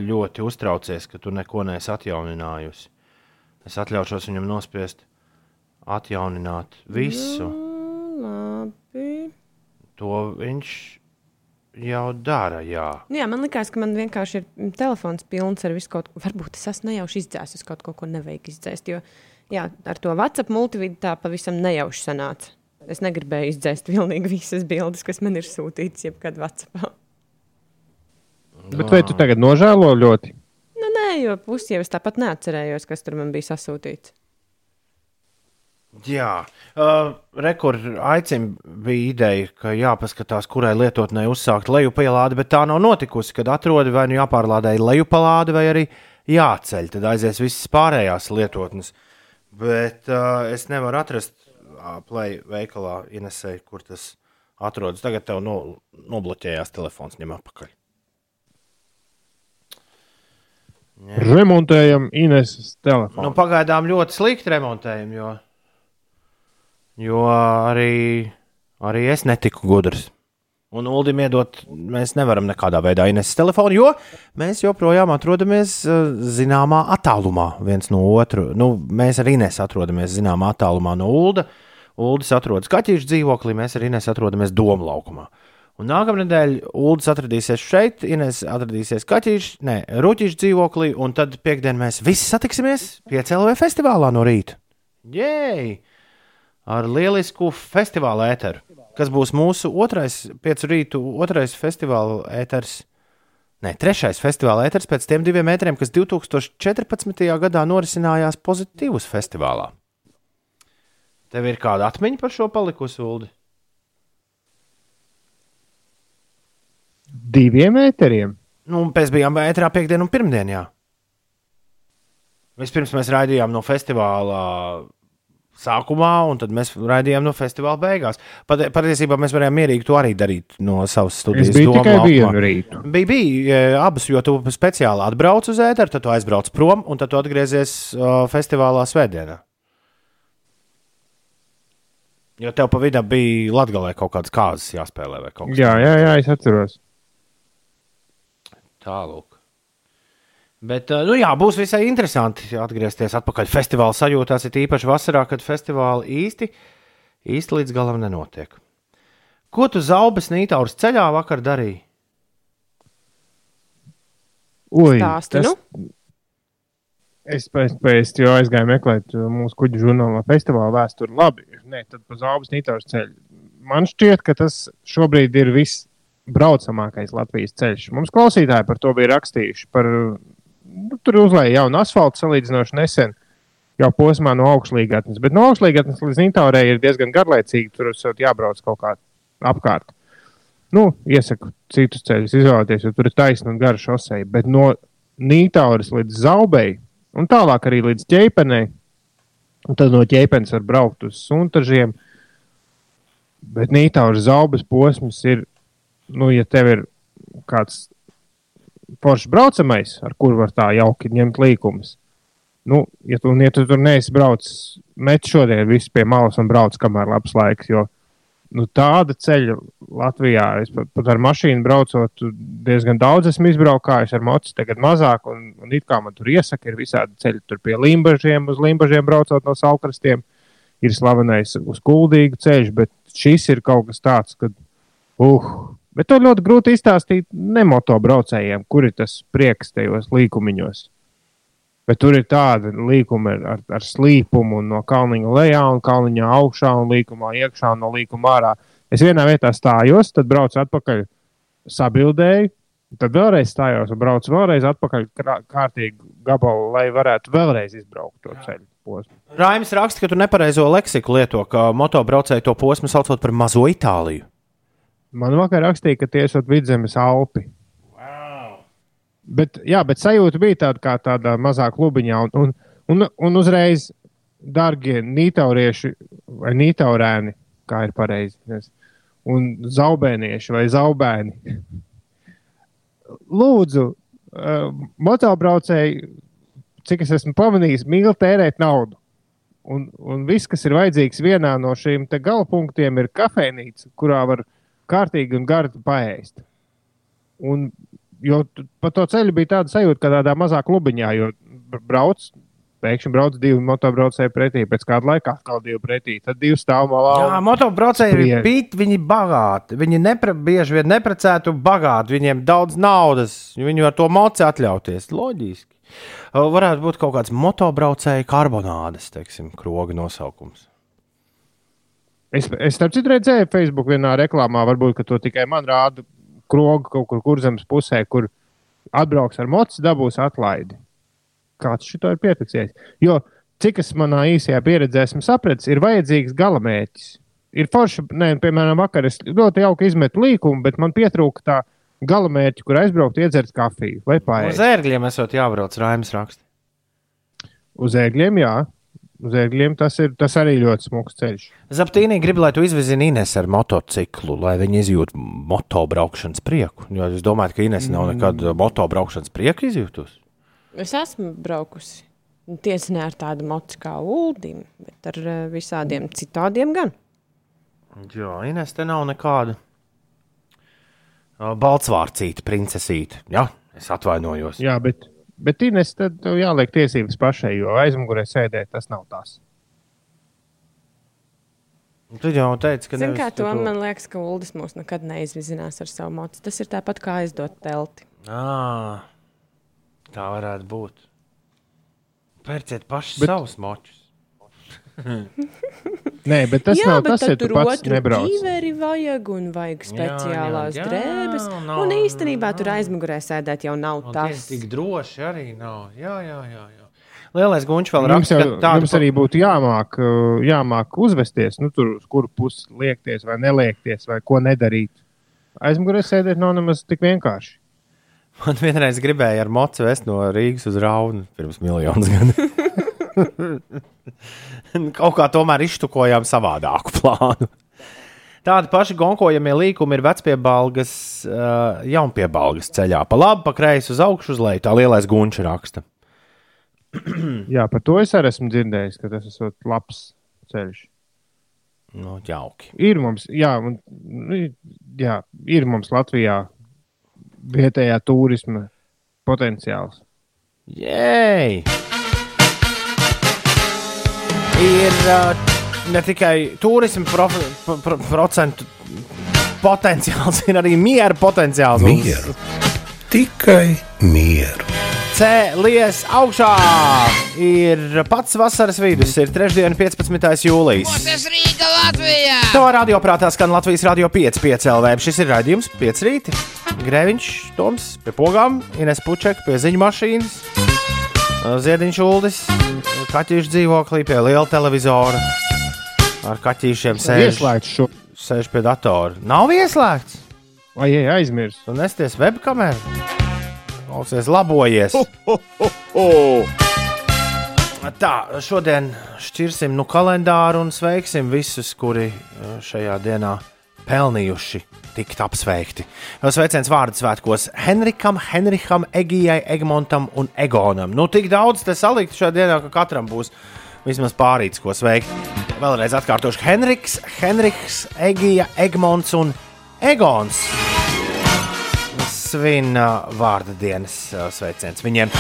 ļoti uztraucies, ka tu neko neesi atjauninājusi. Es atļaušos viņam nospiest, atjaunināt visu. Nu, labi. To viņš jau dara. Jā. Nu, jā, man liekas, ka man vienkārši ir telefons pilns ar visu kaut ko. Varbūt es esmu nejauši izdzēsis kaut ko, ko nevajag izdzēst. Jo jā, ar to WhatsApp multividu tā pavisam nejauši sanāca. Es negribēju izdzēst pilnīgi visas bildes, kas man ir sūtītas jebkad WhatsApp. Bet vai tu tagad nožēlo ļoti? Nu, nē, jo pusi jau es tāpat neatcerējos, kas tur man bija sasūtīts. Jā, uh, rekords aicim bija ideja, ka jāpaskatās, kurai lietotnē uzsākt lejupielādi, bet tā nav notikusi. Kad atrodi vai nu jāpārlādē lejupalāde, vai arī jāceļ, tad aizies visas pārējās lietotnes. Bet uh, es nevaru atrast uh, play veikalā Inesē, kur tas atrodas. Tagad tev no, nobloķējās telefons, ņem atpakaļ. Remontējam Ineses telefonu. Nu, pagaidām ļoti slikti remontējam, jo, jo arī, arī es netiku gudrs. Un Ulim iedot, mēs nevaram nekādā veidā Ineses telefonu, jo mēs joprojām atrodamies eh, zināmā attālumā viens no otra. Nu, mēs ar Inesu atrodamies zināmā attālumā no Ulda. Uldis atrodas Kaķīšu dzīvoklī, mēs ar Inesu atrodamies Doma laukumā. Un nākamā nedēļa Uldis atradīsies šeit, Ines atradīsies Kaķīšu, ne, Ruķīšu dzīvoklī, un tad piekdien mēs visi satiksimies pie CLV festivālā no rīta. Jēj! Ar lielisku festivāla ēteru, kas būs mūsu otrais, piecu rītu, otrais festivāla ēters. Nē, trešais festivāla ēters pēc tiem diviem metriem, kas 2014. gadā norisinājās pozitīvus festivālā. Tev ir kāda atmiņa par šo palikusi, Ulu? Diviem ēteriem. Nu, mēs bijām ētrā piekdienā un pirmdienā. Vispirms mēs raidījām no festivāla sākumā, un tad mēs raidījām no festivāla beigās. Pat, patiesībā mēs varējām mierīgi to arī darīt no savas studijas. Es biju Doma tikai vienu rītu. Bija, bija abas, jo tu speciāli atbrauc uz ēteru, tad tu aizbrauc prom, un tad tu atgriezies uh, festivālā svētdienā. Jo tev pa vidu bija Latvijā kaut kādas kārtas jāspēlē vai kaut kas Jā, jā, jā, es atceros. Tālāk. Bet, eh, nu jā, būs visai interesanti atgriezties atpakaļ festivāla sajūtās, ir īpaši vasarā, kad festivāli īsti, īsti līdz galam nenotiek. Ko tu zaubes Nītaurs ceļā vakar darīji? Ui, Stāsti, nu? Es pēc tam jau aizgāju meklēt uh, mūsu kuģu žurnālā festivāla vēsturi. Labi, nē, tad pa Zābas Nītās ceļu. Man šķiet, ka tas šobrīd ir viss braucamākais Latvijas ceļš. Mums klausītāji par to bija rakstījuši. Par, tur uzlēja jaunu asfaltu salīdzinoši nesen, jau posmā no augšlīgatnes. Bet no augšlīgatnes līdz Nītārē ir diezgan garlaicīgi. Tur esot jābrauc kaut kā apkārt. Nu, iesaku citus ceļus izvēlēties, jo tur ir taisna un gara šoseja. Bet no Nītāras līdz Zaubei un tālāk arī līdz ķēpenei. Tad no ķēpenes var braukt uz suntažiem. Bet Nītāras zaubas posms ir, nu, ja tev ir kāds foršs braucamais, ar kuru var tā jauki ņemt līkumus. Nu, ja tu, ja tu tur neesi braucis, met šodien visu pie malas un brauc, kamēr labs laiks. Jo nu, tāda ceļa Latvijā, es pat, pat ar mašīnu braucot, diezgan daudz esmu izbraukājis ar mocu, tagad mazāk. Un, un it kā man tur iesaka, ir visādi ceļi tur pie limbažiem, uz limbažiem braucot no saukrastiem. Ir slavenais uz kuldīgu ceļu, bet šis ir kaut kas tāds, ka, uh, bet to ļoti grūti izstāstīt nemotobraucējiem, kur ir tas prieks tajos līkumiņos. Bet tur ir tāda līnuma ar, ar, slīpumu, no kalniņa lejā, un kalniņa augšā, un līkumā iekšā, un no līkuma ārā. Es vienā vietā stājos, tad braucu atpakaļ, sabildēju, tad vēlreiz stājos un braucu vēlreiz atpakaļ kārtīgu gabalu, lai varētu vēlreiz izbraukt to ceļu posmu. Raims raksta, ka tu nepareizo leksiku lieto, ka motobraucēji to posmu saucot par mazo Itāliju. Man vakar rakstīja, ka tie esat vidzemes Alpi. Bet, jā, bet sajūta bija tāda kā tādā mazā klubiņā. Un, un, un, un uzreiz, darbie nītaurieši vai nītaurēni, kā ir pareizi, un zaubēnieši vai zaubēni. Lūdzu, uh, motobraucēji, cik es esmu pamanījis, mīl tērēt naudu. Un, un viss, kas ir vajadzīgs vienā no šīm te galapunktiem, ir kafejnīca, kurā var kārtīgi un gardi paēst. Un, jo pa to ceļu bija tāda sajūta, ka tādā mazā klubiņā, jo br- brauc, pēkšņi brauc divi motobraucēji pretī, pēc kāda laika atkal divi pretī, tad divi stāv malā. Jā, un- motobraucēji ir pīti, viņi bagāti. Viņi nepre, bieži vien neprecēti un bagāti. Viņiem daudz naudas, viņi var to moci atļauties. Loģiski. Varētu būt kaut kāds motobraucēju karbonādes, teiksim, kroga nosaukums. Es, es starp citu redzēju, Facebook vienā reklāmā, varbūt ka to tikai man rāda krogu kaut kur kurzemes pusē, kur atbrauks ar mocu, dabūs atlaidi. Kāds šito ir piefiksējis? Jo, cik es manā īsajā pieredzē esmu sapratis, ir vajadzīgs galamērķis. Ir forši, ne, piemēram, vakar es ļoti jauki izmetu līkumu, bet man pietrūka tā galamērķa, kur aizbraukt, iedzert kafiju vai Uz pāri. ērgļiem esot jābrauc, Raims raksta. Uz ēgļiem, jā. Uz ēgļiem tas, ir, tas arī ļoti smags ceļš. Zaptīnī grib, lai tu izvizini Ines ar motociklu, lai viņi izjūtu motobraukšanas prieku. Jo es domāju, ka Ines nav nekad motobraukšanas prieku izjūtusi. Es esmu braukusi. Tiesa ne ar tādu mocu kā ULDIM, bet ar eh, visādiem citādiem gan. Jā, Ines, te nav nekāda uh, baltsvārcīta, princesīte. Jā, es atvainojos. Jā, bet, bet Ines, tad tev jāliek tiesības pašai, jo aizmugurē sēdēt tas nav tās. Tu jau teici, ka Zini, nevis kā tu to man liekas, ka ULDIS mūs nekad neizvizinās ar savu mocu. Tas ir tāpat kā aizdot telti. Ā, tā varētu būt. Pērciet paši Bet- bet... savus močus. Nē, bet tas jā, nav bet tas, tu tur pats nebrauc. ķīveri vajag un vajag speciālās jā, drēbes. nav- un īstenībā tur aizmugurē sēdēt jau nav Un tas. tas tik droši arī nav. Jā, jā, jā. jā. Lielais guņš vēl raksta, jau, ka tādu jums arī būtu jāmāk, uh, jāmāk uzvesties, nu, tur, uz kuru pusi liekties vai neliekties, vai ko nedarīt. Aizmugurē sēdēt nav nemaz tik vienkārši. Man vienreiz gribēja ar mocu vest no Rīgas uz Raunu pirms miljonus gadu. Kaut kā tomēr iztukojām savādāku plānu. Tādi paši gonkojamie līkumi ir vecpiebalgas, uh, jaunpiebalgas ceļā. Pa labi, pa kreisi uz augšu, uz leju. Tā lielais gunčs raksta. Jā, par to es arī esmu dzirdējis, ka tas ir labs ceļš. Nu, jauki. Ir mums, jā, un, nu, jā, ir mums Latvijā vietējā turisma potenciāls. Jēj! Ir uh, ne tikai turisma prof, pro, pro, procentu potenciāls, ir arī miera potenciāls. Mieru. Tikai mieru. Cēlies augšā! Ir pats vasaras vidus, ir trešdiena, 15. jūlijas. Tas Rīga Latvijā! To radioprātā skan Latvijas radio 5, 5 LV. Šis ir raidījums 5 rīti. Grēviņš, Toms pie pogām, Ines Pučeka pie ziņu mašīnas, Ziediņš Uldis, kaķīšu dzīvoklī pie liela televizora. Ar kaķīšiem sēž, sēž pie datora. Nav ieslēgts! Vai ej, aizmirst? Tu nesties webkameru! Klausies, labojies! Tā, šodien šķirsim nu kalendāru un sveiksim visus, kuri eh, šajā dienā pelnījuši tikt apsveikti. Sveiciens vārdu svētkos Henrikam, Henriham, Egijai, Egmontam un Egonam. Nu, tik daudz te salikt šajā dienā, ka katram būs vismaz pārīts, ko sveikt. Vēlreiz atkārtošu Henriks, Henriks, Egija, Egmonts un Egons svin uh, vārda dienas uh, sveiciens viņiem.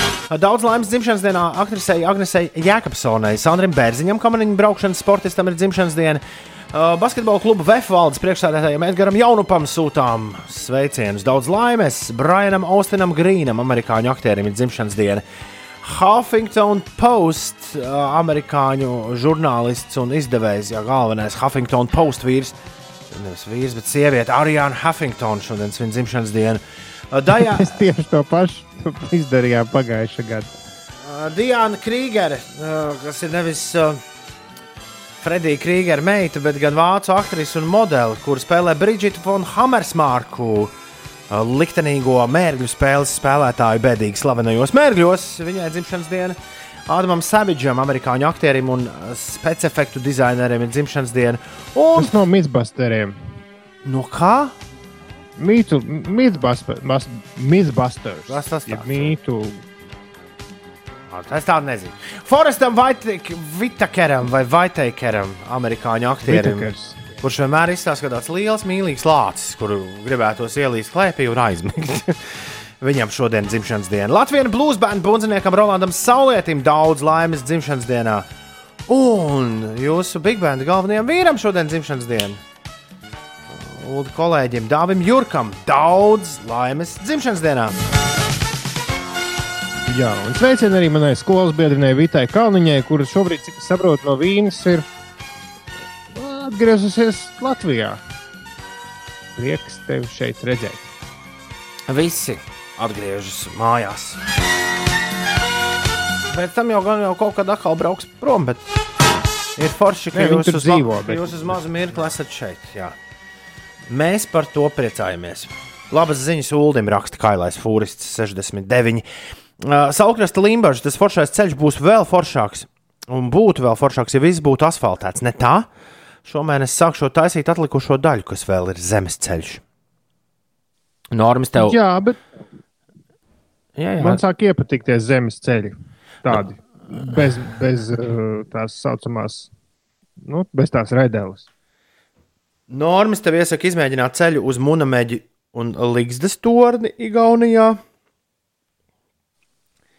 Daudz laimes dzimšanas dienā aktrisei Agnesei Jēkabsonai, Sandram Bērziņam, kamaniņu braukšanas sportistam ir dzimšanas diena. Uh, Basketbola kluba VF valdes priekšstādātājiem Edgaram Jaunupam sūtām sveicienus. Daudz laimes Brianam Austinam Grīnam, amerikāņu aktierim, ir dzimšanas diena. Huffington Post, uh, amerikāņu žurnālists un izdevējs, ja galvenais Huffington Post vīrs, nevis vīrs, bet sieviete, Arijāna Huffington šodien svin dzimšanas dienu. Uh, Dajā, Mēs tieši to pašu izdarījām pagājušā gada. Uh, Diana Krīgere, kas ir nevis uh, Fredija Krīgera meita, bet gan vācu aktrise un modeli, kur spēlē Brigita von Hammersmarku, uh, liktenīgo mērķu spēles spēlētāju bēdīgi slavenajos mērķos. Viņai dzimšanas diena. Ādamam Savigam, amerikāņu aktierim un uh, specifektu dizainerim ir dzimšanas diena. Un Tas no Mythbusteriem. no kā? Mītu. Mythbusters. Kas tas Ir tāds? Mītu. Es tādu nezinu. Forestam Vitakeram vai Vaitekeram, amerikāņu aktierim. Vitakers. kurš vienmēr izstāsta, ka tāds liels, mīlīgs lācis, kuru gribētos ielīst klēpī un aizmigt. Viņam šodien ir dzimšanas diena. Latvijas blūzi bērnu bundziniekam Rolandam Saulietim daudz laimes dzimšanas dienā. Un jūsu big band galvenajam vīram šodien ir dzimšanas diena. Un kolēģim Dāvim Jurkam daudz laimes dzimšanas dienā. Jā, un sveicien arī manai skolas biedrinei Vitai Kalniņai, kuras šobrīd, cik es saprotu, no Vīnes ir atgriezusies Latvijā. Prieks tevi šeit redzēt. Visi atgriežas mājās. Pēc tam jau gan jau kaut kad atkal brauks prom, bet ir forši, ka viņi jūs uz, dzīvo, bet- jūs uz mazu mirkli esat šeit. Jā. Mēs par to priecājamies. Labas ziņas Ulim raksta Kailais Fūrists 69. Saulkrasta Limbaģis, tas foršais ceļš būs vēl foršāks. Un būtu vēl foršāks, ja viss būtu asfaltēts. Ne tā? Šomēnes sākšu taisīt atlikušo daļu, kas vēl ir zemes ceļš. Normas tev. Jā, bet Jā, jā. Man sāk iepatikties zemes ceļi. Tādi bez, bez tās saucamās, nu, bez tās redeles. Normas tev iesaka izmēģināt ceļu uz Munameģi un Ligzdas torni Igaunijā.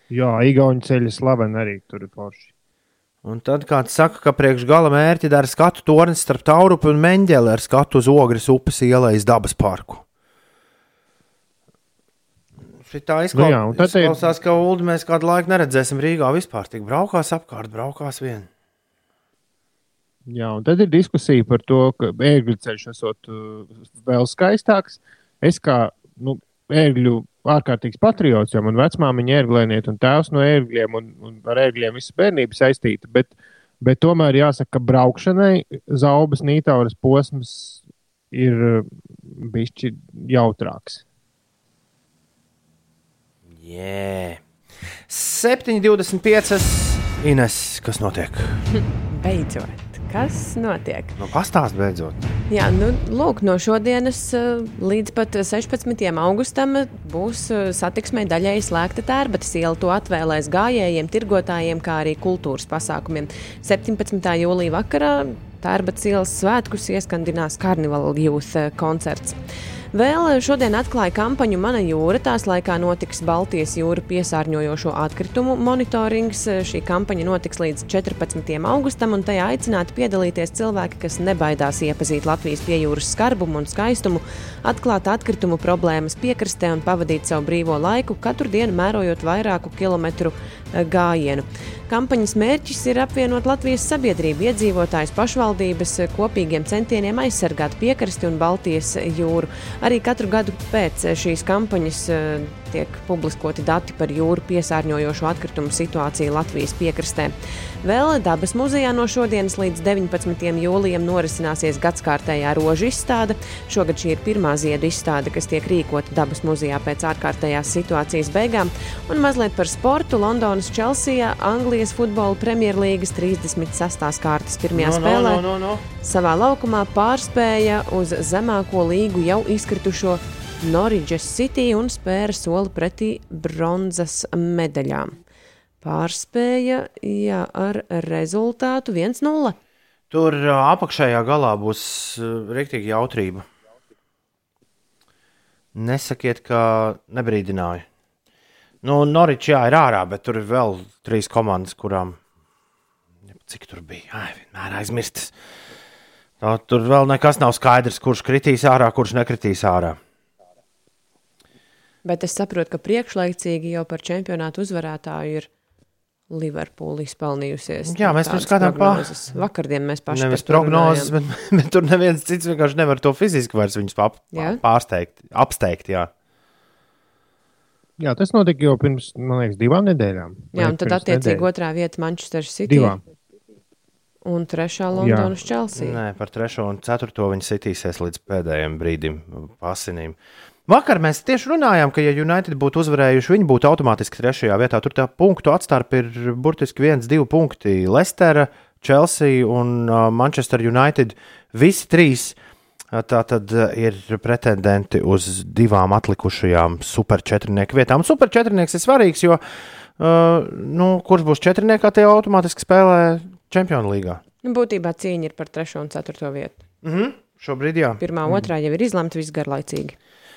Jā, Igaunijas ceļa slavena arī tur ir forši. Un tad kāds saka, ka priekš gala mērķi dara skatu tornis starp Taurupu un Meņģeli ar skatu uz Ogres upes ielais dabas parku. Šitā izklaus... Nu jā, te ir- izklausās, ka Ulu mēs kādu laiku neredzēsim Rīgā vispār. Tik braukās apkārt, braukās vien. Jā, un tad ir diskusija par to, ka ērgļu ceļš esot uh, vēl skaistāks. Es kā nu, ērgļu ārkārtīgs patriots, jo man vecmāmiņa ir ērglēnieta un tēvs no ērgļiem, un, un ar ērgļiem visu bērnību saistīta. Bet, bet tomēr jāsaka, ka braukšanai zaubas nītauras posms ir uh, bišķi jautrāks. Jē, 7,25. Ines, kas notiek? Beidzot, kas notiek? Nu, pastāst beidzot. Jā, nu, lūk, no šodienas eh, līdz pat 16. augustam būs eh, satiksmē daļēji slēgta tērbatas iela. To atvēlēs gājējiem, tirgotājiem, kā arī kultūras pasākumiem. 17. jūlijā vakarā tērbatas ielas svētkus ieskandinās Carnival Youth eh, koncerts. Vēl šodien atklāja kampaņu Mana jūra. Tās laikā notiks Baltijas jūra piesārņojošo atkritumu monitorings. Šī kampaņa notiks līdz 14. augustam, un tajā aicināti piedalīties cilvēki, kas nebaidās iepazīt Latvijas piejūras skarbumu un skaistumu, atklāt atkritumu problēmas piekrastē un pavadīt savu brīvo laiku, katru dienu mērojot vairāku kilometru eh, gājienu. Kampaņas mērķis ir apvienot Latvijas sabiedrību, iedzīvotājus, pašvaldības eh, kopīgiem centieniem aizsargāt piekrasti un Baltijas jūru. Arī katru gadu pēc šīs kampaņas eh, tiek publiskoti dati par jūru piesārņojošo atkritumu situāciju Latvijas piekrastē. Vēl dabas muzejā no šodienas līdz 19. jūlijam norisināsies gadskārtējā rožu izstāde. Šogad šī ir pirmā ziedu izstāde, kas tiek rīkota dabas muzejā pēc ārkārtējās situācijas beigām. Un mazliet par sportu Londonas Chelsea, Anglijas futbola premjerlīgas 36. kārtas pirmajā No, no, spēlē no, no, no. savā laukumā pārspēja uz zemāko līgu jau izkritušo Norridžas City un spēra soli pretī bronzas medaļām. Pārspēja jā, ar rezultātu 1-0. Tur apakšējā galā būs rīktīgi jautrība. Nesakiet, ka nebrīdināju. Nu, Norīčs jā, ir ārā, bet tur ir vēl trīs komandas, kurām. Cik tur bija? Ai, vienmēr aizmirstas. Tur vēl nekas nav skaidrs, kurš kritīs ārā, kurš nekritīs ārā. Bet es saprotu, ka priekšlaicīgi jau par čempionātu uzvarētāju ir Liverpoola izpelnījusies. Jā, mēs pirms kādām pā- prognozes. Vakardien mēs paši Nevis prognozes, bet, bet tur neviens cits vienkārši nevar to fiziski vairs viņus pap, Jā? pārsteigt, apsteigt. Jā. Jā, tas notika jau pirms, man liekas, divām nedēļām. Jā, un tad attiecīgi nedēļas? otrā vieta Manchester City Divām. un trešā Londonas Chelsea. Nē, par trešo un ceturto viņi sitīsies līdz pēdējiem brīdim, pasinīm. Vakar mēs tieši runājām, ka, ja United būtu uzvarējuši, viņi būtu automātiski trešajā vietā. Tur tā punktu atstarpe ir burtiski viens, divi punkti. Leicester, Chelsea un Manchester United. Visi trīs tā tad ir pretendenti uz divām atlikušajām superčetrnieku vietām. Superčetrnieks ir svarīgs, jo uh, nu, kurš būs četrniekā, tie automātiski spēlē Champions League. Nu, būtībā cīņa ir par trešo un ceturto vietu. Mhm. Šobrīd jā. Pirmā, mm. otrā jau ir izlemta viss garlaicīgi.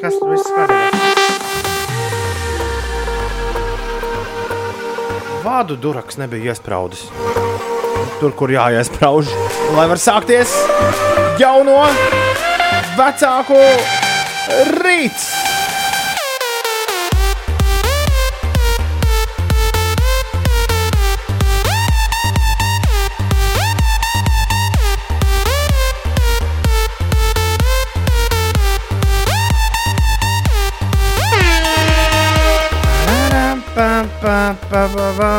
kas tur viss kārtībā? Vādu duraks nebija iesprūdis. Tur, kur jāiesprāž, lai var sākties jauno vecāku rīts. Va, va.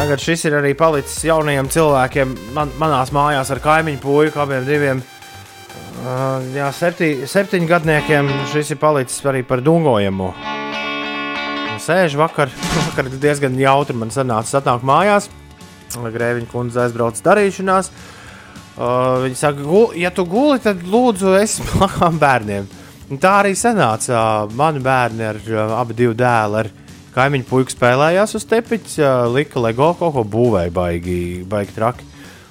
Tagad šis ir arī palicis jaunajiem cilvēkiem man, manās mājās ar kaimiņu puiku, abiem diviem. Uh, jā, septi, septiņgadniekiem šis ir palicis arī par dungojumu. Sēž vakar, vakar diezgan jautri man sanāca satnāk mājās. Grēviņa kundze aizbrauc darīšanās. Uh, viņa saka, "Gu- ja tu guli, tad lūdzu, es blakām bērniem. Un tā arī sanāca. Mani bērni ar uh, abi divi dēli ar kaimiņu puiku spēlējās uz tepiņa, uh, lika LEGO kaut ko būvēja baigi, baigi traki.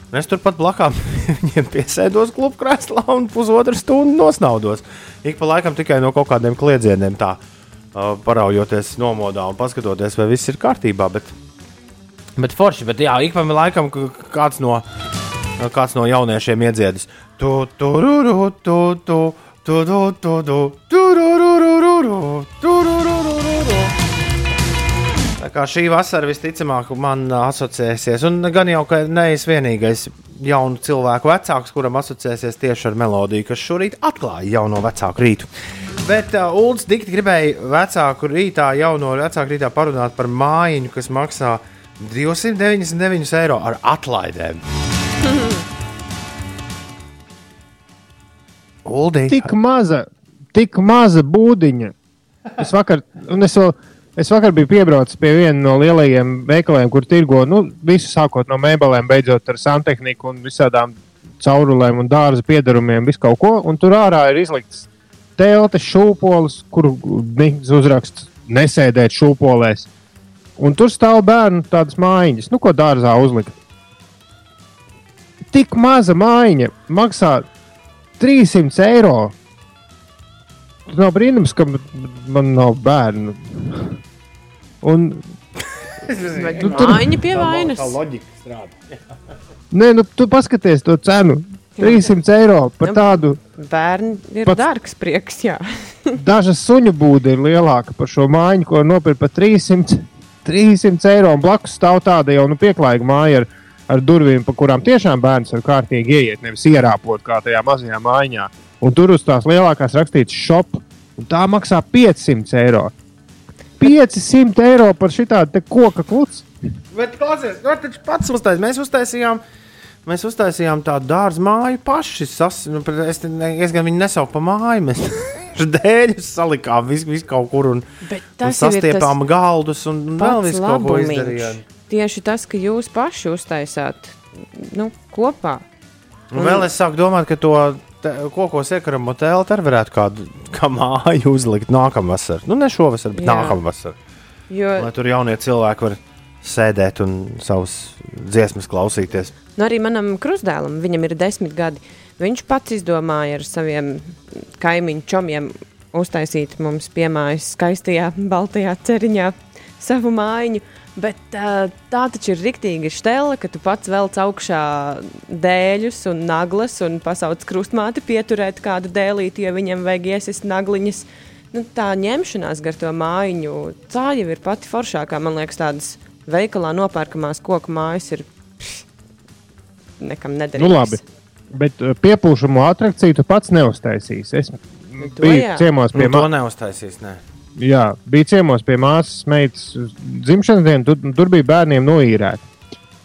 Un es turpat blakām viņiem piesēdos klubu krēslā un pusotru stundu nosnaudos. Ik pa laikam tikai no kaut kādiem kliedzieniem tā uh, paraujoties nomodā un paskatoties, vai viss ir kārtībā. Bet, bet forši, bet jā, ik pa laikam kāds no, kāds no jauniešiem iedziedis. Tu, tu, ru, ru, tu, tu, tu, tu, tu, tu, tu, ru, ru, ru, ru, ru, tu, ru, ru, ru, ru, ru. Tā kā šī vasara visticamāk man asociēsies, un gan jau ka neesmu vienīgais jaunu cilvēku vecāks, kuram asociēsies tieši ar melodiju, kas šorīt atklāja jauno vecāku rītu. Bet uh, Ulas dikti gribēja vecāku rītā, jauno vecāku rītā parunāt par mājiņu, kas maksā 299 eiro ar atlaidēm. Uldi, Tik maza, tik maza būdiņa. Es vakar, un es vēl, es vakar biju piebraucis pie viena no lielajiem veikaliem, kur tirgo nu, visu sākot no mēbelēm, beidzot ar santehniku un visādām caurulēm un dārza piedarumiem, visu kaut ko. Un tur ārā ir izlikts teltis, šūpoles, kur uzraksts nesēdēt šūpolēs. Un tur stāv bērnu tādas mājiņas, nu, ko dārzā uzlikt. Tik maza mājiņa maksā 300 eiro. Tas nav brīnums, ka man nav bērnu. Un, Nu, tur- mājiņa pie vainas? Tā loģika strādā. nē, nu, tu paskaties to cenu. 300 eiro par Nu, tādu. Bērni ir Pats... dārgs prieks, jā. Daža suņu būda ir lielāka par šo mājiņu, ko nopirkt par 300, 300 eiro. Un blakus stāv tāda jau nu, pieklājīga māja ar, ar durvīm, pa kurām tiešām bērns var kārtīgi ieiet, nevis ierāpot kā tajā mazajā mājiņā. Un tur uz tās lielākās rakstīts shop, un tā maksā 500 eiro. 500 eiro par šitādu koku klucu. Bet, klausies, nu, taču pats uztaisījām. Mēs uztaisījām, mēs uztaisījām tādu dārza māju paši. Sas, nu, es, ne- es gan viņu nesaucu par māju. Mēs dēļus salikām visu, visu kaut kur un, un tas ir tas sastiepām galdus un vēl visu kaut ko izdarījām. Tieši tas, ka jūs paši uztaisāt nu, kopā. Un vēl es sāku domāt, ka to kokos iekaramo telti arī varētu kādu kā māju uzlikt nākamvasar. Nu, ne šovasar, bet nākamvasar. Jo Lai tur jaunie cilvēki var sēdēt un savus dziesmas klausīties. nu, arī manam krustdēlam, viņam ir desmit gadi. Viņš pats izdomāja ar saviem kaimiņu čomiem uztaisīt mums piemājas skaistajā baltajā ceriņā savu mājiņu. Bet uh, tā taču ir rīktīga stela, ka tu pats velc augšā dēļus un naglas un pasauc krustmāti pieturēt kādu dēlīti, jo viņam vajag iesist nagliņas. Nu, tā ņemšanās gar to mājiņu, tā jau ir pati foršākā. Man liekas, tādas veikalā nopērkamās koku mājas ir nekam nederīgas. Nu, labi. Bet piepūšamo atrakciju tu pats neuztaisīsi. Es to biju jā. ciemos pie Nu, to mājas. neuztaisīs. Ne. Jā, bija ciemos pie māsas meitas dzimšanas dienas, tur, tur bija bērniem noīrēti.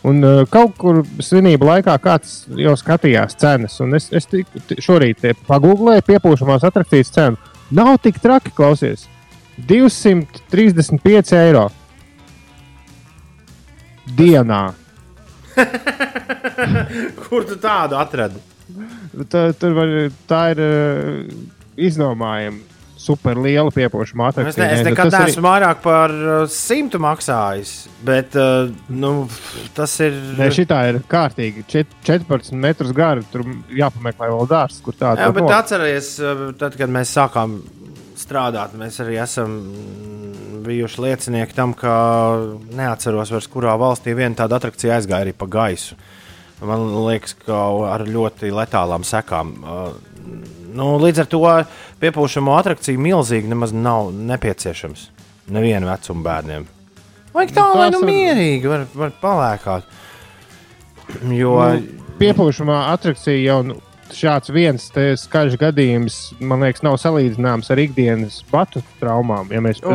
Un uh, kaut kur svinību laikā kāds jau skatījās cenas, un es, es tik, ti- šorīt pagūglēju piepūšamās atrakcijas cenu. Nav tik traki, klausies. 235 eiro dienā. Kur tu tādu atradi? Tā, tur var, tā ir uh, iznomājama super liela piepūšama Es, ne, atrakcija. es nu, nekad tas arī- neesmu vairāk par uh, simtu maksājis, bet uh, nu, tas ir. Nē, šī ir kārtīgi. Čet, 14 metrus gara. Tur jāpameklē vēl dārsts, kur tāda Jā, var bet nolikt. atcerieties, uh, tad, kad mēs sākām strādāt, mēs arī esam bijuši liecinieki tam, ka neatceros vairs, kurā valstī viena tāda atrakcija aizgāja arī pa gaisu. Man liekas, ka ar ļoti letālām sekām. Uh, nu, līdz ar to piepūšamo atrakciju milzīgi nemaz nav nepieciešams nevienam vecuma bērniem. Vajag tā, Nu, lai nu mierīgi var, var palēkāt. Jo Nu, piepūšamā atrakcija jau nu, šāds viens skaļš gadījums, man liekas, nav salīdzināms ar ikdienas batu traumām. Ja mēs, jā,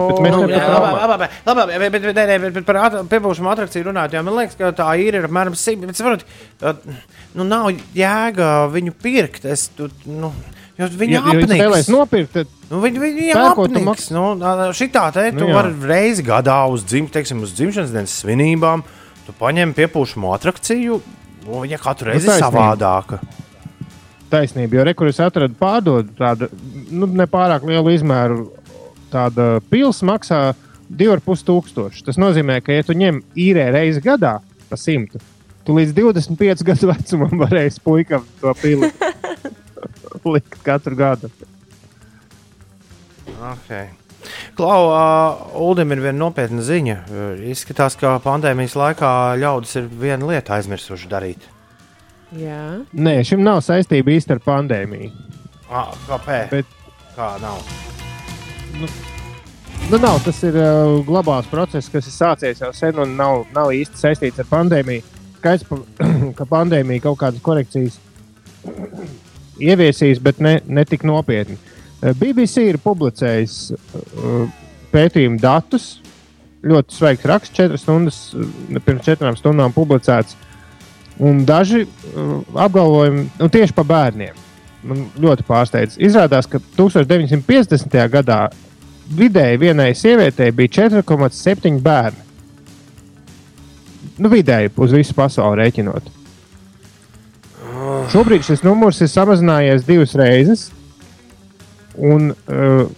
par piepūšanu atrakciju runājot, jā, man liekas, ka tā ir apmēram simt. Bet, saprot, nu, nav jēga viņu pirkt. Es, tu, nu, jo viņi Ja, ja apniks. vēlaties nopirkt, tad Nu, viņi viņi apniks. Nu, šitā te tu Nu, vari reizi gadā uz, dzim, teiksim, uz dzimšanas dienas svinībām. Tu paņem piepūšanu atrakciju. Nu, viņa katru reizi ir taisnība. savādāka. taisnība. Jo rekurors atrada pārdod tādu nu, nepārāk lielu izmēru. Tāda pils maksā 2,5 tūkstoši. Tas nozīmē, ka, ja tu ņem īrē reizi gadā pa simtu, tu līdz 25 gadu vecumam varēsi puikam to pili likt katru gadu. Okay. Klau, uh, Ulim ir viena nopietna ziņa. Izskatās, ka pandēmijas laikā ļaudis ir vienu lietu aizmirsuši darīt. Jā, Nē, šim nav saistība īsti ar pandēmiju. Ah, kāpēc? Bet- Kā nav? Nu, nav, tas ir uh, globāls process, kas ir sācies jau sen un nav, nav īsti saistīts ar pandēmiju. Skaidrs, ka pandēmija kaut kādas korekcijas ieviesīs, bet ne, ne tik nopietni. Uh, BBC ir publicējis uh, pētījumu datus. Ļoti sveiks raksts, 4 stundas, uh, pirms 4 stundām publicēts. Un daži apgalvojumi nu, tieši par bērniem man ļoti pārsteidz. Izrādās, ka 1950. gadā vidēji vienai sievietei bija 4,7 bērni. Nu, vidēji uz visu pasauli rēķinot. Šobrīd šis numurs ir samazinājies divas reizes. Un uh,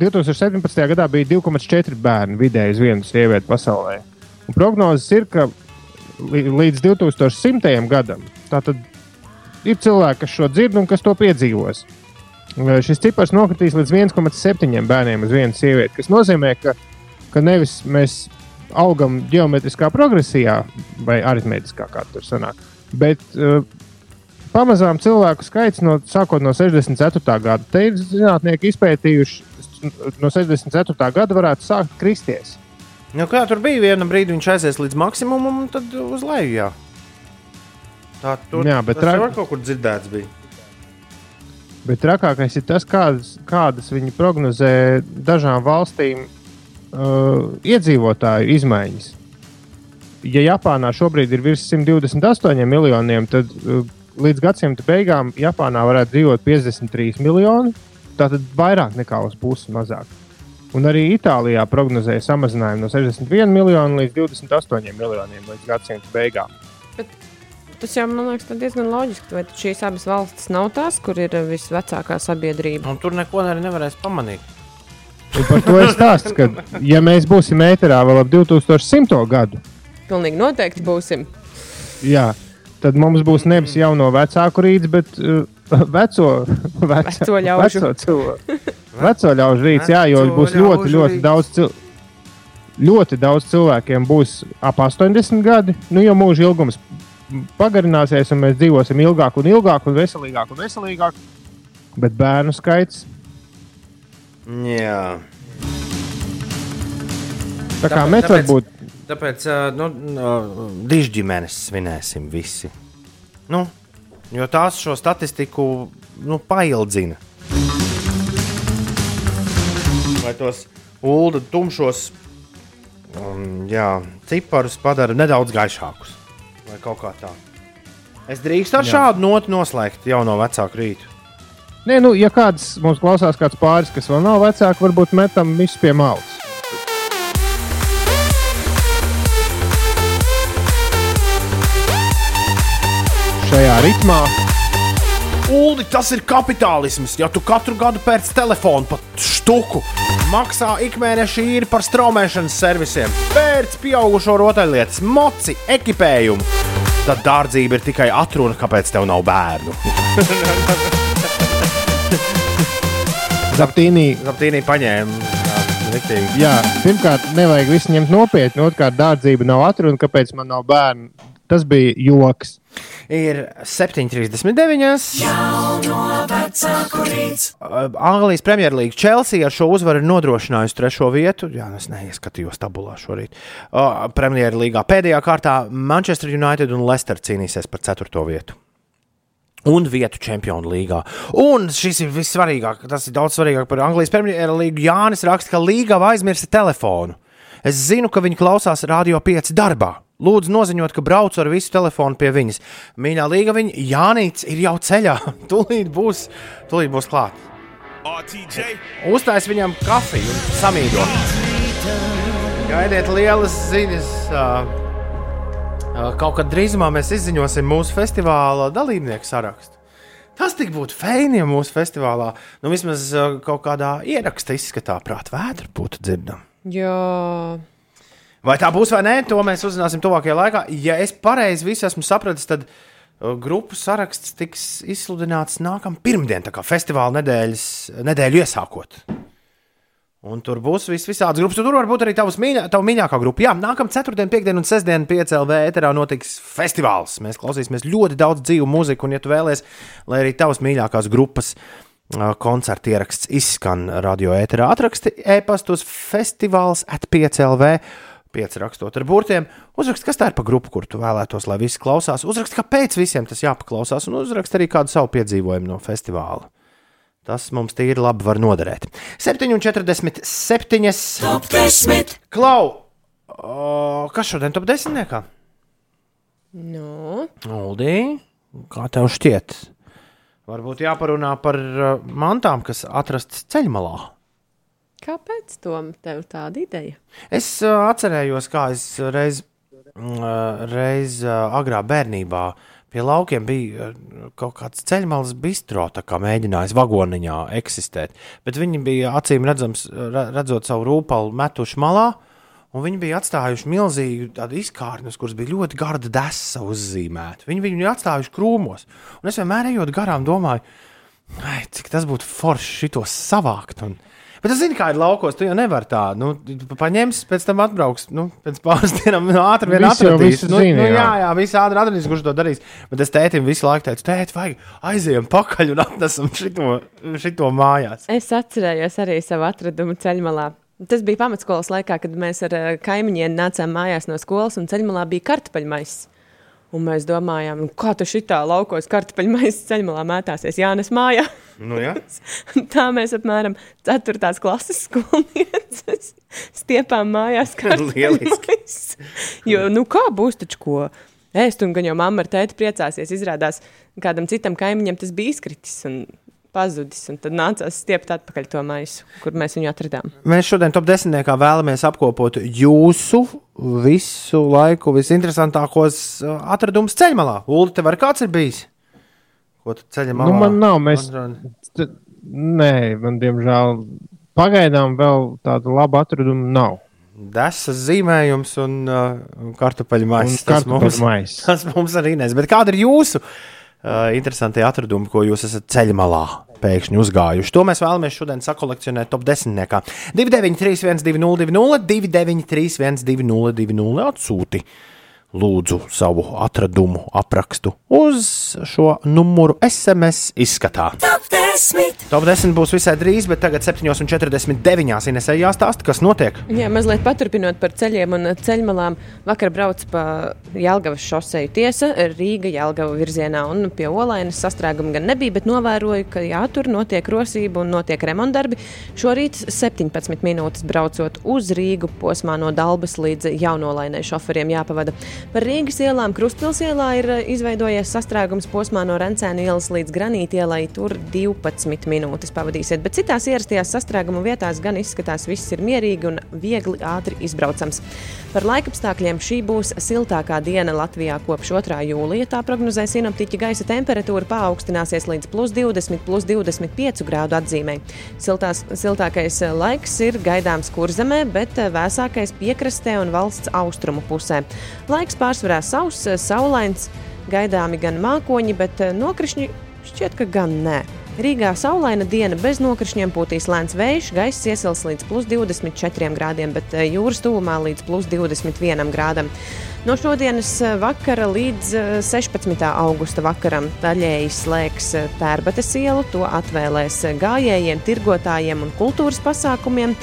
2017. gadā bija 2,4 bērni vidēji uz vienu sievieti pasaulē. Un prognozes ir, ka līdz 2100. gadam ir cilvēki, kas šo dzird un kas to piedzīvos. Uh, Šis cipars nokritīs līdz 1,7 bērniem uz vienu sievieti, kas nozīmē, ka, ka nevis mēs augam geometriskā progresijā vai aritmētiskā, kā tur sanāk, bet uh, pamazām cilvēku skaits no, sākot no 64. gada. Te ir zinātnieki izpētījuši, no 64. gada varētu sākt kristies. Nu, kā tur bija viena brīdi, viņš aizies līdz maksimumam, un tad uz leju. Jā, tā tur Jā, bet tra- jau kaut kur dzirdēts. Bija. Bet trakākais ir tas, kādas, kādas viņi prognozē dažām valstīm uh, iedzīvotāju izmaiņas. Ja Japānā šobrīd ir virs 128 miljoniem, tad uh, līdz gadsimta beigām Japānā varētu dzīvot 53 miljoni. Tātad vairāk nekā uz pusi mazāk. Un arī Itālijā prognozēja samazinājumu no 61 miljonu līdz 28 miljoniem līdz gadsimta beigām. tas jau man liekas diezgan loģiski. Vai šīs abas valstis nav tās, kur ir eh, visvecākā sabiedrība? Un tur neko arī nevarēs pamanīt. Un par to ir stāsts, ka, ja mēs būsim ēterā vēl ap 2100. gadu, Pilnīgi noteikti būsim. Jā, tad mums būs nevis jauno vecāku rīts, bet uh, veco, veco, Veco ļaužu. veco cilvēku. Veco ļaužu rīts, jā, jo būs ļoti, ļoti daudz cilvēku. Ļoti daudz cilvēkiem būs ap 80 gadi, nu jau mūža ilgums pagarināsies, un mēs dzīvosim ilgāk, un ilgāk, un veselīgāk, un veselīgāk. Bet bērnu skaits, Jā. tā kā Tāpēc- mēs tāpēc- varbūt Tāpēc nu, uh, dižģimenes svinēsim visi. Nu, jo tās šo statistiku nu, paildzina. Vai tos ulu tumšos um, jā, ciparus padara nedaudz gaišākus. Vai kaut kā tā. Es drīkstu ar Jā. šādu notu noslēgt jauno vecāku rītu. Nē, nu, ja kāds mums klausās, kāds pāris, kas vēl nav vecāks, varbūt metam visu pie malas. Šajā ritmā Ulu, tas ir kapitālisms. Ja tu katru gadu pēc telefona pat štuku maksā ikmēneša īri par straumēšanas servisiem, pēc pieaugušo rotaļlietas, moci, ekipējumu, tad dārdzība ir tikai atruna, kāpēc tev nav bērnu. Zaptīnī, Zaptīnī paņēma. Riktīgi. jā, pirmkārt, nevajag visu ņemt nopietni, otrkārt, dārdzība nav atruna, kāpēc man nav bērnu. Tas bija joks. Ir 7,39. Anglijas Premjerlīga Chelsea ar šo uzvaru ir nodrošinājusi trešo vietu. Jā, nu es neieskatījos tabulā šorīt. Uh, Premjerlīgā pēdējā kārtā Manchester United un Leicester cīnīsies par ceturto vietu. un vietu Čempionu līgā. Un šis ir vissvarīgāk, tas ir daudz svarīgāk par Anglijas Premjerlīgu. Jānis raksta, ka līga aizmirsa telefonu. Es zinu, ka viņi klausās Radio 5 darbā. Lūdzu, noziņot, ka braucu ar visu telefonu pie viņas. Mīļā līga, viņa Jānis ir jau ceļā. Tūlīt būs, tūlīt būs klāt. Uztais viņam kafiju un samīdo. Gaidiet lielas ziņas. Kaut kad drīzumā mēs izziņosim mūsu festivāla dalībnieku sarakstu. Tas tik būtu feini, ja mūsu festivālā nu, vismaz kaut kādā ieraksta izskatā prāta vētra būtu dzirdama. Jā, Vai tā būs vai nē, to mēs uzzināsim tuvākajā laikā. Ja es pareizi visu esmu sapratis, tad uh, grupu saraksts tiks izsludināts nākamā pirmdiena, tā kā festivāla nedēļas, nedēļu iesākot. Un tur būs vis, visādas grupas. Tur var būt arī tavs mīļā, tava mīļākā grupa. Jā, nākamā ceturtdiena, piekdiena un sestdiena piecēlē ēterā notiks festivāls. Mēs klausīsimies ļoti daudz dzīvu mūziku, un, ja tu vēlies, lai arī tavas mīļākās grupas uh, koncerta ieraksts izskan radio ēterā, atraksti e-pastos festivāls at piecēlē. Pieci rakstot ar burtiem, uzrakst, kas tā ir pa grupu, kur tu vēlētos, lai visi klausās. Uzrakst, kāpēc visiem tas jāpaklausās, un uzrakst arī kādu savu piedzīvojumu no festivāla. Tas mums tīri labi var noderēt. 7,47. Top 10. Klau! O, kas šodien top 10? Niekā? nu, Uldī, kā tev šķiet? Varbūt jāparunā par uh, mantām, kas atrastas ceļmalā. Kāpēc tom tev tāda ideja? Es uh, atcerējos, kā es reiz, uh, reiz uh, agrā bērnībā pie laukiem bija uh, kaut kāds ceļmalas bistro, kā mēģinājis vagoniņā eksistēt. Bet viņi bija acīm redzams, re- redzot savu rūpalu metuši malā. Un viņi bija atstājuši milzīgu izkārni, kuras bija ļoti garda desa uzzīmēta. Viņi viņu atstājuši krūmos. Un es vienmēr ejot garām, domāju, cik tas būtu forši šitos savākt. Un... Bet es zinu, kā ir laukos. Tu jau nevari tā, nu, paņems, pēc tam atbrauks. Nu, pēc pāris dienām nu, ātri vien Visi atradīs. Nu, zina, nu, jā. jā, visi ātri atradīs, kurš to darīs. Bet es tētim visu laiku teicu, tēt, vajag aizējām pakaļ un atnesam šito, šito mājās. Es atcerējos arī savu atradumu ceļmalā. Tas bija pamatskolas laikā, kad mēs ar eh, kaimiņiem nācām mājās no skolas, un ceļmalā bija kartupeļmais. Un mēs domājām, nu, kā tas šitā laukos kartupeļmais ceļmalā mētāsies Jānis mājā. Nu, jā. Tā mēs apmēram 4. klases skolnieces stiepām mājās kartupeļmais. Jo, nu kā būs taču ko ēst, un gan jau mamma ar tēti priecāsies, izrādās kādam citam kaimiņam tas bija izkritis un pazudis, un tad nācās stiept atpakaļ to maisu, kur mēs viņu atradām. Mēs šodien top 10. vēlamies apkopot jūsu visu laiku visinteresantākos uh, atradumus ceļmalā. Ulu, tev arī kāds ir bijis? Ko tu ceļā malā? Nu, man nav, mēs-? T- Nē, man diemžēl pagaidām vēl tādu labu atradumu nav. Desas zīmējums un uh, kartupeļu Un maisis. Tas kartupeļu mums, tas mums arī nes. Bet kāda ir jūsu uh, interesantie atradumi, ko jūs esat ceļā malā pēkšņi uzgājuši? To mēs vēlamies šodien sakolekcionēt top 10. 293, 1202, 293, 1202 atsūti. Lūdzu, savu atradumu aprakstu uz šo numuru SMS izskatā. Top 10. Top 10 būs visai drīz, bet tagad 7,49. Inesē jāstāsta, kas notiek. Jā, mazliet paturpinot par ceļiem un ceļmalām. Vakar braucu pa Jālgavas šoseju tiesa Rīga Jālgava virzienā un pie Olainas sastrēguma gan nebija, bet novēroju, ka jā, tur notiek rosība un notiek remontdarbi. Šorīt 17 minūtes braucot uz Rīgu posmā no Dalbas līdz Jaunolainai šoferiem jāpavada. Par Rīgas ielām Krustpils ielā ir eh, izveidojies sastrēgums posmā no Rencēna ielas līdz Granīta ielai. Tur 12 minūtes pavadīsiet, bet citās ierastajās sastrēguma vietās gan izskatās, viss ir mierīgi un viegli ātri izbraucams. Par laikapstākļiem šī būs siltākā diena Latvijā kopš 2. jūlija. Tā prognozē sinoptiķi gaisa temperatūra paaugstināsies līdz plus 20, plus 25 grādu atzīmē. Siltās, siltākais laiks ir gaidāms kurzemē, bet vēsākais piekrastē un valsts austrumu pusē. Laiks pārsvarā sauss, saulains, gaidāmi gan mākoņi, bet nokrišņi šķiet, ka gan nē. Rīgā saulaina diena bez nokrišņiem pūtīs lēns vējš, gaiss iesils līdz plus 24 grādiem, bet eh, jūras tuvumā līdz plus 21 grādam. No šodienas eh, vakara līdz eh, 16. augusta vakaram daļēji slēgs eh, Tērbates ielu, to atvēlēs eh, gājējiem, tirgotājiem un kultūras pasākumiem.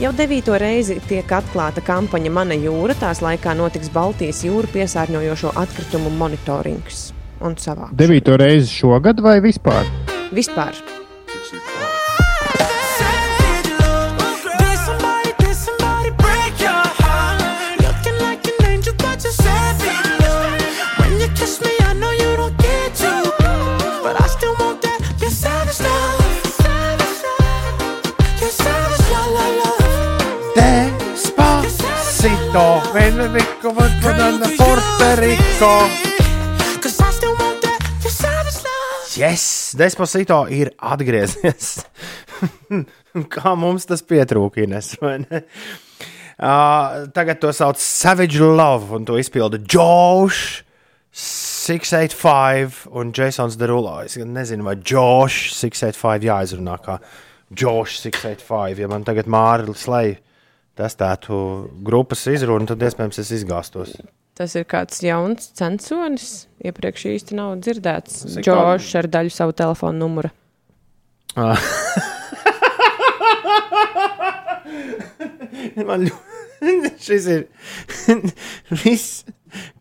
Jau devīto reizi tiek atklāta kampaņa Mana jūra. Tās laikā notiks Baltijas jūru piesārņojošo atkritumu monitorings. un savā. Devīto reizi šogad vai vispār? vispār. Despacito, ven rico, ven con Puerto Rico. Yes, Despacito ir atgriezies. Kā mums tas pietrūka, Ines? Uh, tagad to sauc Savage Love, un to izpilda Josh 685 un Jasons Derulo. Es nezinu, vai Josh 685 jāizrunā kā Josh 685. Ja man tagad Mārcis Lai testētu grupas izrunu, tad iespējams es izgāstos. Tas ir kāds jauns censonis. Iepriekš īsti nav dzirdēts. Džošs ar daļu savu telefonu numuru. Ah. Man ļoti šis ir. Viss,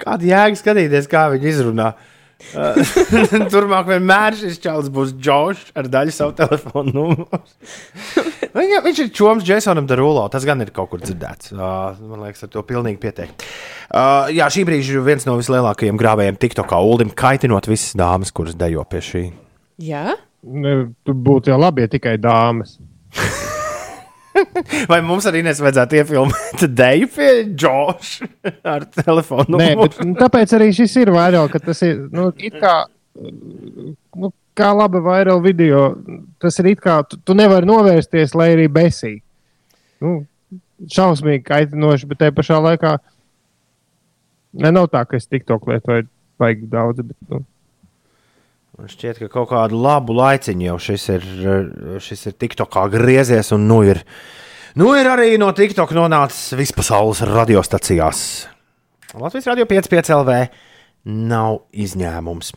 kāda jēga skatīties, kā viņi izrunā. Uh, Turmāk vienmēr šis čels būs Džošs ar daļu savu telefonu numuru. Viņa, viņš ir čoms Jasonam Derulo. Tas gan ir kaut kur dzirdēts. Uh, man liekas, ar to pilnīgi pietiek. Uh, jā, šī brīža viens no vislielākajiem grāvējiem TikTokā Ulim kaitinot visas dāmas, kuras dejo pie šī. Jā, Ne, Tu būtu jau labi, ja tikai dāmas. Vai mums arī nesvajadzētu iefilmēt deju pie Džoša ar telefonu? Nē, bet, tāpēc arī šis ir vairāk, ka tas ir nu, it kā, nu, kā laba vairāk video. Tas ir it kā tu, tu nevari novērsties, lai arī besī. Nu, šausmīgi kaitinoši, bet te pašā laikā ne, nav tā, ka es tiktok lietoju baigi daudz. Bet, nu, Man šķiet, ka kaut kādu labu laiciņu jau šis ir, šis ir TikTokā griezies, un nu ir, nu ir arī no TikTok nonācis vispasaules radiostacijās. Latvijas radio 5,5 LV nav izņēmums.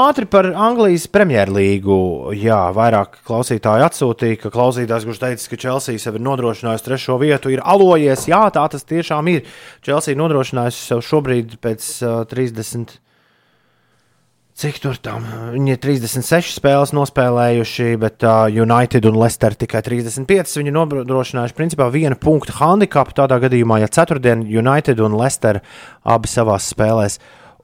Ātri par Anglijas Premjerlīgu. Jā, vairāk klausītāji atsūtīja, ka klausītājs, kurš teica, ka Chelsea sev ir nodrošinājusi trešo vietu, ir alojies. Jā, tā tas tiešām ir. Chelsea nodrošinājusi sev šobrīd pēc uh, 30. Cik tur tam? Viņi ir 36 spēles nospēlējuši, bet uh, United un Leicester tikai 35. Viņi nodrošinājuši principā vienu punktu handikapu. Tādā gadījumā, ja ceturtdien United un Leicester abi savās spēlēs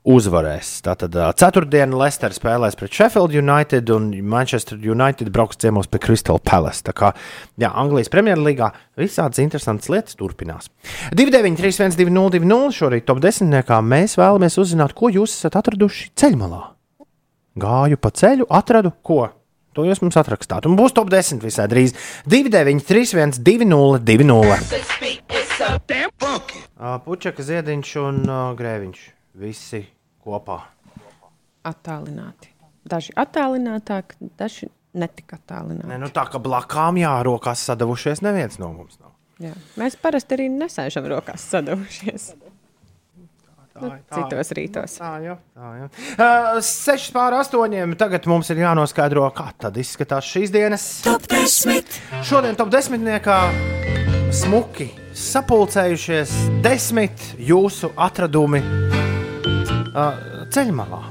uzvarēs. Tātad uh, ceturtdien Leicester spēlēs pret Sheffield United un Manchester United brauks ciemos pie Crystal Palace. Tā kā jā, Anglijas Premjerlīgā visādas interesantas lietas turpinās. 293, 202, šorīt top 10. mēs vēlamies uzzināt, ko jūs esat atraduši ceļmalā. Gāju pa ceļu, atradu ko. To jūs mums atrakstāt. Un būs top 10 visai drīz. 293, 202, 202. Puķeka, Ziediņš un uh, Grēviņš. Visi kopā. attālināti. Daži attālinātāk, daži netika attālināti. Ne, nu tā kā blakām jārokās sadavušies, neviens no mums nav. Jā. Mēs parasti arī nesēžam rokās sadavušies. Nu, citos rītos. Tā jau tā, jau. Uh, 6 pār 8. Tagad mums ir jānoskaidro, kā tad izskatās šīs dienas. Top 10. Šodien top 10. smuki sapulcējušies desmit jūsu atradumi uh, ceļmalā.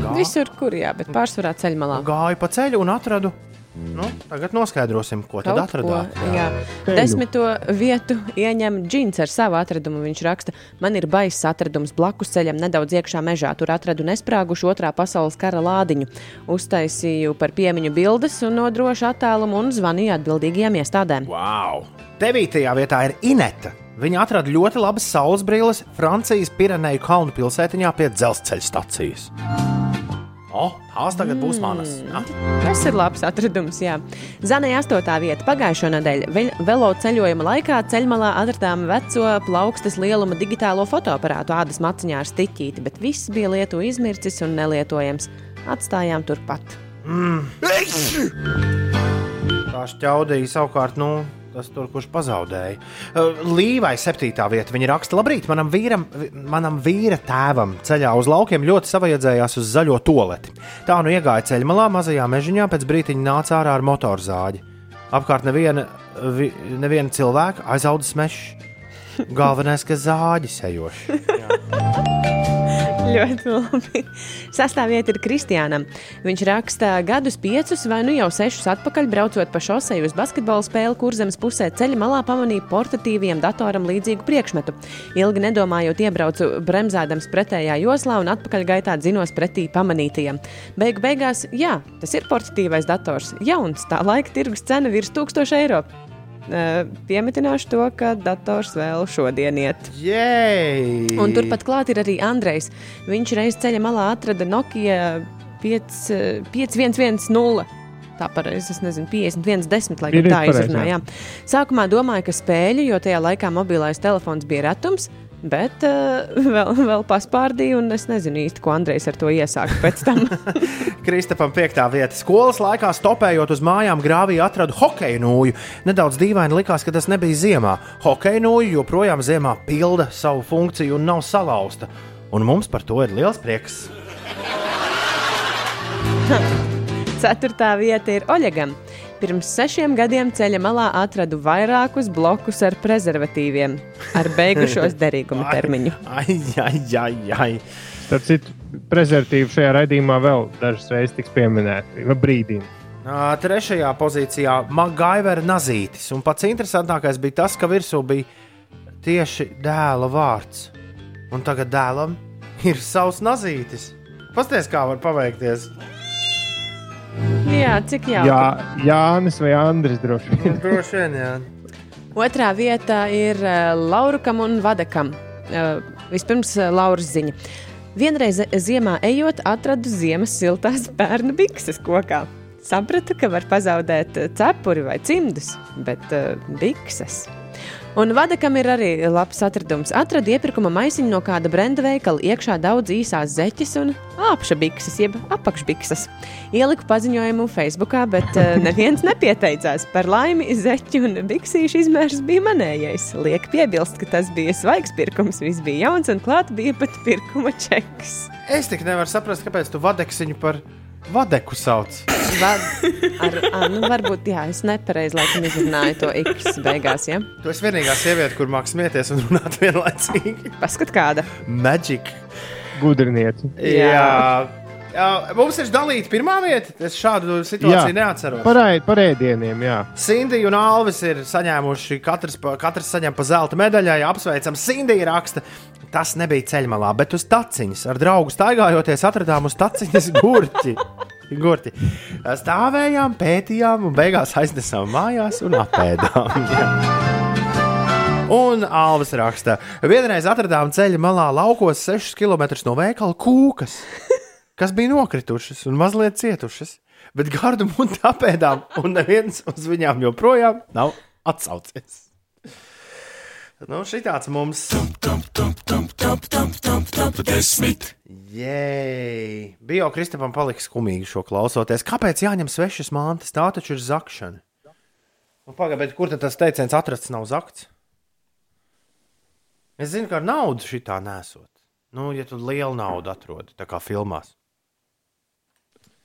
Gā, Visur, kur jā, bet pārsvarā ceļmalā. gāju pa ceļu un atradu. Nu, tagad noskaidrosim, ko tad Kaut atradāt. Ko, jā. Desmito vietu ieņem džins ar savu atradumu. Viņš raksta, man ir baiss atradums blakus ceļam, nedaudz iekšā mežā. Tur atradu nesprāgušu otrā pasaules kara lādiņu. Uztaisīju par piemiņu bildes un nodrošu attālumu un zvanīju atbildīgajām iestādēm. Wow! Devītajā vietā ir Ineta. Viņa atrada ļoti labas saules brilles Francijas Pireneju kalnu pilsētiņā pie dzelzceļa stacijas. O, tās tagad būs manas. Ja? Tas ir labs atradums. Jā. Zanai 8. vieta pagājušo nedēļu ve- velo ceļojuma laikā ceļmalā atradām veco plaukstas lieluma digitālo fotoaparātu ādas maciņā ar stiķīti, bet viss bija lietu izmircis un nelietojams. Atstājām turpat. Tā šķaudīja savukārt, nu, tas tur, kurš pazaudēja. Līvai septītā vieta. Viņa raksta, labrīt, manam vīram, manam vīra tēvam ceļā uz laukiem ļoti savajadzējās uz zaļo toleti. Tā nu iegāja ceļmalā mazajā mežiņā, pēc brīdiņa nāca ārā ar motorzāģi. Apkārt neviena, vi, neviena cilvēka aizaudzis mežs. Galvenais, ka zāģis ejoši. Ļoti labi. Sastāvvieta ir Kristiānam. Viņš raksta, gadus piecus vai nu jau sešus atpakaļ, braucot pa šoseju uz basketbola spēli, kur zemes pusē ceļa malā pamanīja portatīviem datoram līdzīgu priekšmetu. Ilgi nedomājot, iebraucu bremzādams pretējā joslā un atpakaļgaitā dzinos pretī pamanītajam. Beigu beigās, jā, tas ir portatīvais dators. Jauns, tā laika tirgus cena virs 1000 eiro. Uh, piemetināšu to, ka dators vēl šodien iet. Jej! Un turpat klāt ir arī Andrejs. Viņš reiz ceļa malā atrada Nokia 5, eh, 5110. Tā pareizi, es nezinu, 51, 10, lai Ir tā pareizi, izrunā. jā. Jā. Sākumā domāju, ka spēļu, jo tajā laikā mobilais telefons bija retums. Bet uh, vēl, vēl paspārdīju, un es nezinu īsti, ko Andrejs ar to iesāka pēc tam. Kristapam piektā vieta. Skolas laikā stopējot uz mājām grāvī atradu hokeja nūju. Nedaudz dīvaini likās, ka tas nebija ziemā. Hokeja nūja joprojām ziemā pilda savu funkciju un nav salauzta. Un mums par to ir liels prieks. Ceturtā vieta ir Oļegam. Pirms sešiem gadiem ceļa malā atradu vairākus blokus ar prezervatīviem, ar beigušos derīguma termiņu. Ai, ai, ai, ai. Tad citu prezervatīvu šajā raidījumā vēl dažas reizes tiks pieminēti. Brīdī? Trešajā pozīcijā Magaivera nazītis. Un pats interesantākais bija tas, ka virsū bija tieši dēla vārds. Un tagad dēlam ir savs nazītis. Pasties, kā var paveikties. Jā, cik jauki. Jā, Jānis vai Andris droši vien. Droši vien, jā. Otrā vietā ir uh, Laurukam un Vadakam. Uh, vispirms uh, Lauras ziņa. Vienreiz ziemā ejot, atradu ziemas siltās bērnu bikses kokā. Sapratu, ka var pazaudēt eh, cepuri vai cimdus, bet uh, bikses. Un vadakam ir arī labs atradums. Atradu iepirkuma maisiņu no kāda brenda veikala, iekšā daudz īsās zeķes un apakša bikses, jeb apakšbikses. Ieliku paziņojumu Facebook, bet uh, neviens nepieteicās. Par laimi, zeķu un biksīšu izmērs bija manējais. Liek piebilst, ka tas bija svaigs pirkums, viss bija jauns un klāt bija pat pirkuma čeks. Es tik nevaru saprast, kāpēc tu vadeksiņu par vadeku sauc. Vad, ar, ar, nu, varbūt, jā, es nepareizi laikam izrunāju to X beigās, ja? Tu esi vienīgā sieviete, kur mākslinieks smieties un runāt vienlaicīgi. Paskat kāda. Magic. Gudrinieci. Jā. Jā, mums ir dalīta pirmā vieta. Es šādu situāciju neatceros. Par, ēd- par ēdieniem, jā. Sindija un Alvis ir saņēmuši, katrs, pa, katrs saņem pa zelta medaļai. Apsveicam, Sindija raksta. Tas nebija ceļmalā, bet uz taciņas. Ar draugu staigājoties, atradām uz taciņas gurķi. Gurti. Stāvējām, pētījām, un beigās aiznesām mājās un apēdām. Jā. Un Alvis raksta, vienreiz atradām ceļa malā laukos 6 km no veikala kūkas, kas bija nokritušas un mazliet cietušas. Bet gardu muti apēdām, un neviens uz viņām joprojām nav atsaucies. Nu, šī tāds mums. Jēj! Bija Kristapam paliks skumīgi šo klausoties. Kāpēc jāņem svešas mantas? Tā taču ir zakšana. Nu, Pagaidiet, kur tad tas teiciens atrasts nav zakts? Es zinu, ka ar naudu šitā nesot. Nu, ja tu lielu naudu atrodi, tā kā filmās.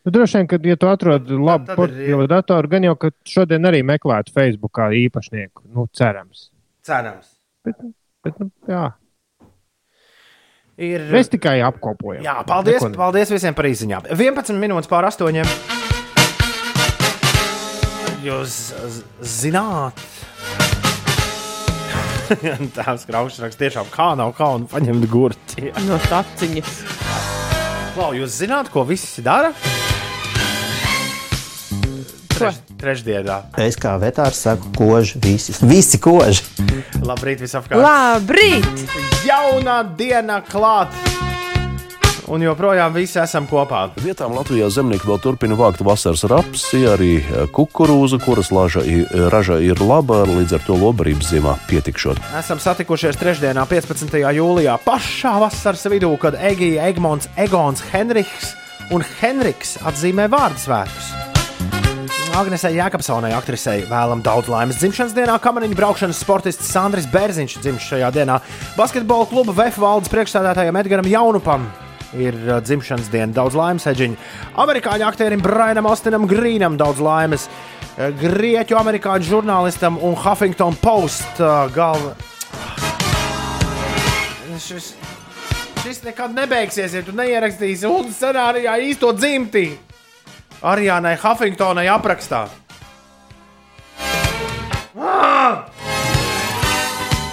Nu, droši vien, ka, ja tu atrod labu portatīvo datoru, gan jau, ka šodien arī meklētu Facebookā īpašnieku. Nu, cerams. Cerams. Bet, bet nu, jā. Ir... Mēs tikai apkopojam. Jā, paldies, Neko ne- paldies visiem par izziņām. 11 minūtes pār 8. Jūs zināt, tās kraušas raksta tiešām kā nav kauna paņemt gurķi. No taciņas. Klau, jūs zināt, ko visi dara? Treš, trešdienā. Es kā vetārs saku, koži, visi, visi koži. Labrīt, visapkārt. Labrīt! Jaunā diena klāt! Un joprojām visi esam kopā. Vietām Latvijā zemnieki vēl turpina vākt vasaras rapsi, arī eh, kukurūza, kuras laža, i- raža ir laba, līdz ar to lobarības ziemā pietikšot. Esam satikušies trešdienā, 15. jūlijā, pašā vasaras vidū, kad Egija, Egmons, Egons, Henriks un Henriks atzīmē vārdu svētkus. Agnesei Jēkabsonai, aktrisei, vēlam daudz laimes dzimšanas dienā. Kamaniņu braukšanas sportists Sandris Bērziņš dzimš šajā dienā. Basketbola kluba VF valdes priekšstādātājam Edgaram Jaunupam ir dzimšanas diena. Daudz laimes, Eģiņa. Amerikāņu aktierim Brianam Austinam Grīnam daudz laimes. Grieķu amerikāņu žurnālistam un Huffington Post galva. Šis, šis nekad nebeigsies, ja tu neierakstīsi un scenārijā īsto dzimti. Arijānai Huffingtonai aprakstā. Ah!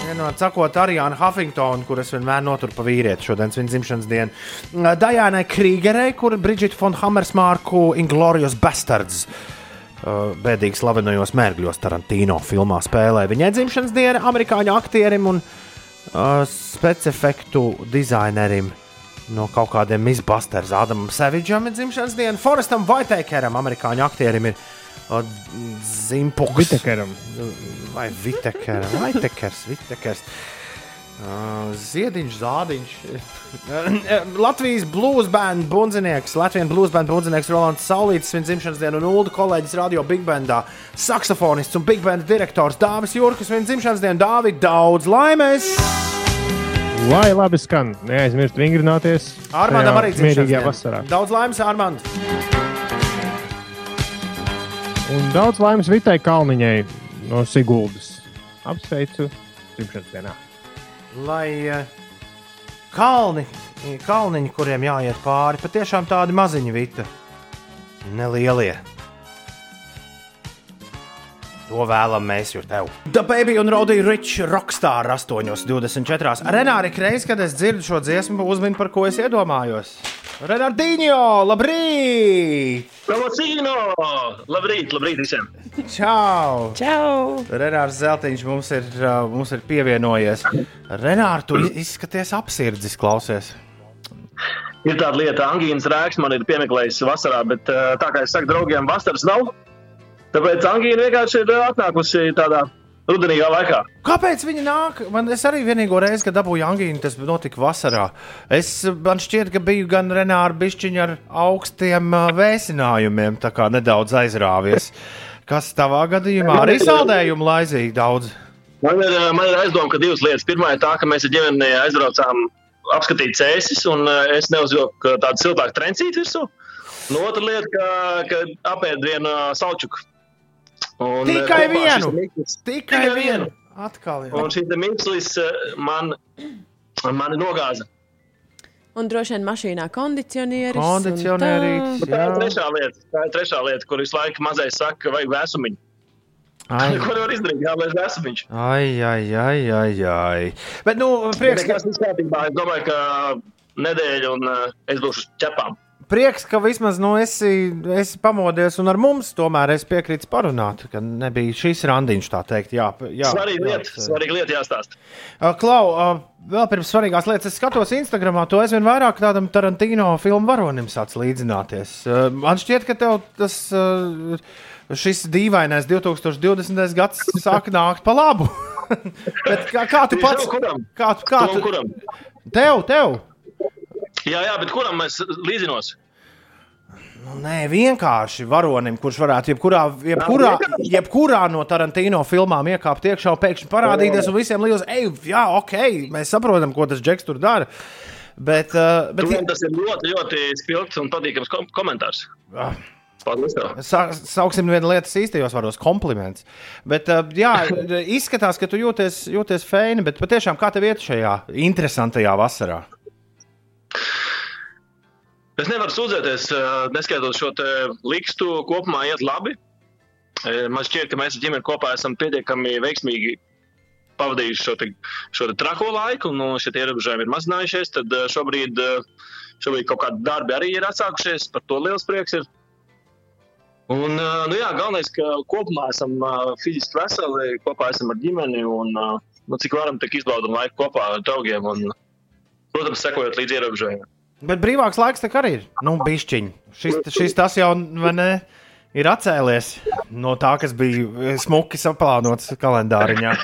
Vienot sakot, Arijāna Huffingtona, kuras vienmēr notur pa vīrieti šodienas viņa dzimšanas dienu. Dajānai Krīgerei, kur Brigita von Hammersmārku Inglorious Bastards. uh, Bēdīgi slavenojos mērgļos Tarantino filmā spēlē. Viņai dzimšanas diena amerikāņu aktierim un uh, specifektu dizainerim no kaut kādiem izbasters Ādamam Sevidžam ir dzimšanas diena. Forestam Vaitekeram, amerikāņu aktierim, ir uh, Zimpuks. Vitekeram. Vai Vitekeram, Vaitekers, Vitekers. Uh, Ziediņš, Zādiņš. Latvijas blues band bundzinieks, Latvijas blues band bundzinieks Rolands Saulītis, viņa dzimšanas diena un Ulu kolēģis radio Big Bandā, saksofonists un Big Band direktors Dāvis Jurkas, viņa dzimšanas diena Dāvid daudz laimes! Lai labi skan, neaizmirst vingrināties. Armandam tajā arī mierīgajā vasarā. Daudz laimes, Armand! Un daudz laimes Vitai Kalniņai no Siguldas. Apsveicu dzimšanas dienā. lai eh, kalni, kalniņi, kuriem jāiet pāri, patiešām tādi maziņi vita, nelielie. To vēlam mēs, jo tev. The Baby un Rodija Rich Rockstar 8,24. Renāri reiz, kad es dzirdu šo dziesmu, uzmini, par ko es iedomājos. Renardīņo, labrīt! Provocīno! Labrīt, labrīt visiem! Čau! Čau! Renārs Zeltiņš mums ir, uh, mums ir pievienojies. Renārs, tu izskaties apsirdzis, klausies. Ir tāda lieta, angīnas rēks man ir piemeklējis vasarā, bet uh, tā kā es saku draugiem, vasaras nav. Tāpēc angīna vienkārši ir atnākusi tādā rudenīgā laikā. Kāpēc viņi nāk? Man es arī vienīgo reizi, kad dabūju angīnu, tas notika vasarā. Es, man šķiet, ka biju gan Renāra bišķiņa ar augstiem vēsinājumiem, tā kā nedaudz aizrāvies. Kas tavā gadījumā arī saldējumu laizīgi daudz? Man ir, man ir aizdoma, ka divas lietas. Pirmā ir tā, ka mēs ar ģimeni aizbraucām apskatīt cēsis, un es neuzvilku tādu siltāku trencīti virsū. Un otra lieta, ka, ka apēd vienu salčuku. Un, Tikai kopā vienu! šis mikls- Tikai vienu! Atkal jau. Un šis mikls man, man nogāza. Un droši vien mašīnā kondicionieris. un Kondicionierītis, tā. Tā ir trešā lieta, tā ir trešā lieta kur visu laiku mazais saka, ka vajag vēsumiņu. Ai. Ko var izdarīt? Jā, vajag vēsumiņš. Ai, ai, ai, ai, ai. Bet, nu, prieks, ka, Tas viss kārtībā. Es domāju, ka nedēļa un uh, es būšu uz ķepām. Prieks, ka vismaz nu, esi, esi pamodies un ar mums tomēr es piekrītu parunāt, ka nebija šīs randiņš, tā teikt. Jā, jā, Svarīga lieta, svarīga lieta jāstāsta. Klau, vēl pirms svarīgās lietas, es skatos Instagramā, to aizvien vairāk tādam Tarantino filmu varonim sāc līdzināties. Man šķiet, ka tev tas. Šis dīvainais 2020. gads sāk nākt pa labu. Bet kā, kā tu pats? Kā, kā Tu? Tev, tev! Jā, jā, bet kuram mēs līdzinos? Nu, nē, vienkārši varonim, kurš varētu jebkurā, jebkurā, jebkurā no Tarantino filmām iekāpt iekšā, pēkšņi parādīties un visiem liekas, ej, jā, ok, mēs saprotam, ko tas džeks tur dara. Bet, uh, bet Bet tas ir ļoti, ļoti spilgts un patīkams kom komentārs. Ah. Sa sauksim vienu lietu īstajos vārdos, kompliments. Bet, uh, jā, izskatās, ka tu jūties, jūties feini, bet patiešām kā tev iet šajā interesantajā vasarā? Es nevaru sūdzēties, eh, neskatoties šo likstu, kopumā iet labi. Eh, Man šķiet, ka mēs ar ģimeni kopā esam pietiekami veiksmīgi pavadījuši šo, te, šo te trako laiku, un nu, šie ierobežojumi ir mazinājušies. Tad eh, šobrīd, šobrīd kaut kādi darbi arī ir atsākušies, par to liels prieks ir. Un, nu jā, galvenais, ka kopumā esam fiziski veseli, kopā esam ar ģimeni un nu, cik varam, tik izbaudam laiku kopā ar draugiem un, protams, sekojot līdz ierobežojumiem. Bet brīvāks laiks tā arī ir. Nu, bišķiņ. Šis, šis tas jau ne, ir atcēlies no tā, kas bija smuki saplānots kalendāriņā.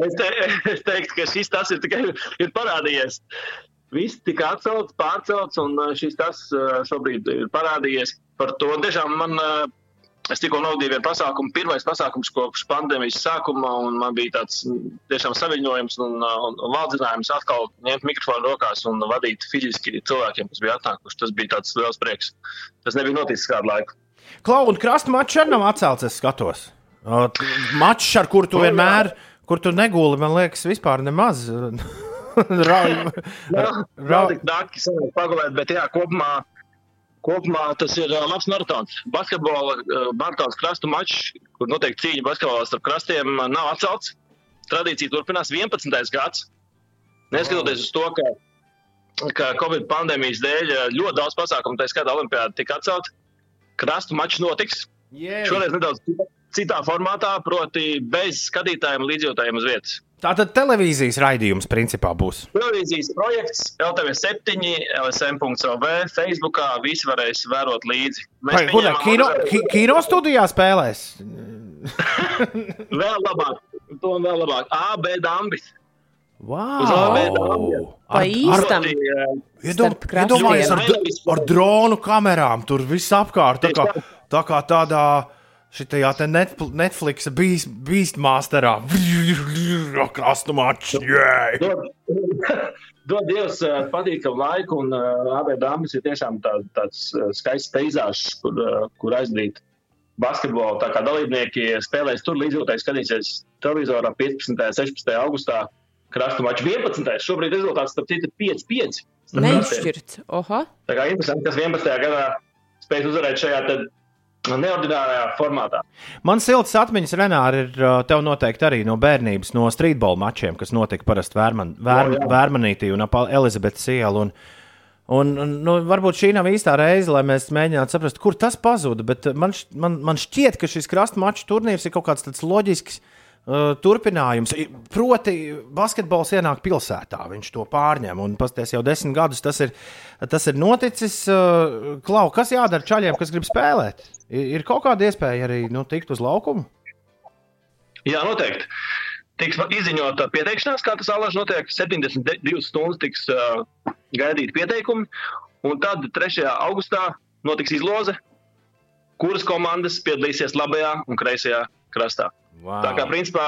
Es, te, es teiktu, ka šis tas ir tikai ir parādījies. Viss tika atcelts, pārcelts, un uh, šis tas uh, šobrīd ir parādījies. Par to tiešām man, uh, es tikko novadīju vienu pasākumu, pirmais pasākums kopš pandēmijas sākuma, un man bija tāds tiešām saviņojums un, un, un valdzinājums atkal ņemt mikrofonu rokās un vadīt fiziski cilvēkiem, kas bija atnākuši. Tas bija tāds liels prieks. Tas nebija noticis kādu laiku. Klau un krasta mačs arī nav atcelts, es skatos. Mačs, ar kuru tu vienmēr, kur tu neguli, man liekas, vispār nemaz. Tik dārgi sanāk pagulēt, bet jā, kopumā, kopumā tas ir labs maratons. Basketbola maratons krastu mačs, kur notiek cīņa basketbolā starp krastiem, nav atcelts. Tradīcija turpinās 11. gads. Neskatoties uz to, ka, ka Covid pandēmijas dēļ ļoti daudz pasākumu, tā skaitā Olimpijāda, tika atcelt. Krastu mačs notiks. Jē. Šoreiz nedaudz citā formātā, proti bez skatītājiem līdzjūtājiem uz vietas. Tātad televīzijas raidījums principā būs. Televīzijas projekts LTV7, LSM.CLV, Facebookā visi varēs vērot līdzi. Vai, kur tā, pieņemam kino, ki, kino studijā spēlēs? Vēl labāk, to vēl labāk. A, B, dambis. Wow. Iedomā, Starp krastiem. iedomājies ar, ar dronu kamerām, tur viss apkārt. Tā kā, tā kā tādā šitajā Netflix beast, beastmasterā. Krastu mačs. Dod, dod Dievs ā, patīkamu laiku, un uh, AB dāmas ir tiešām tā, tāds ā, skaists peizāžs, kur, kur aizdīt basketbolu. Tā kā dalībnieki spēlēs tur, līdzjūtēji skatīsies televizorā 15. un 16. augustā. Krastu maču 11. Šobrīd rezultāts starp citu ir 5-5. Neizšķirts. Oha. Tā kā interesanti, kas 11. gadā spēj uzvarēt šajā neordinārajā formātā. Man silts atmiņas, Renāri, ir uh, tev noteikti arī no bērnības, no streetbola mačiem, kas notika parasti Vērman, Vēr, Jā, jā. Vērmanītī un ap Elizabetes ielu. Un, un, un, nu, varbūt šī nav īstā reize, lai mēs mēģinātu saprast, kur tas pazuda. Bet man, man, man šķiet, ka šis krasta maču turnīrs ir kaut kāds tāds loģisks. Uh, turpinājums. I- Proti, basketbols ienāk pilsētā, viņš to pārņem. Un pasties jau desmit gadus tas ir, tas ir noticis. Uh, Klau, kas jādara čaļiem, kas grib spēlēt? Ir, kaut kāda iespēja arī nu, tikt uz laukumu? Jā, noteikti. Tiks izziņota pieteikšanās, kā tas alaži notiek. 72 stundas tiks uh, gaidīti pieteikumi. Un tad 3. augustā notiks izloze, kuras komandas piedalīsies labajā un kreisajā krastā. Wow. Tā kā principā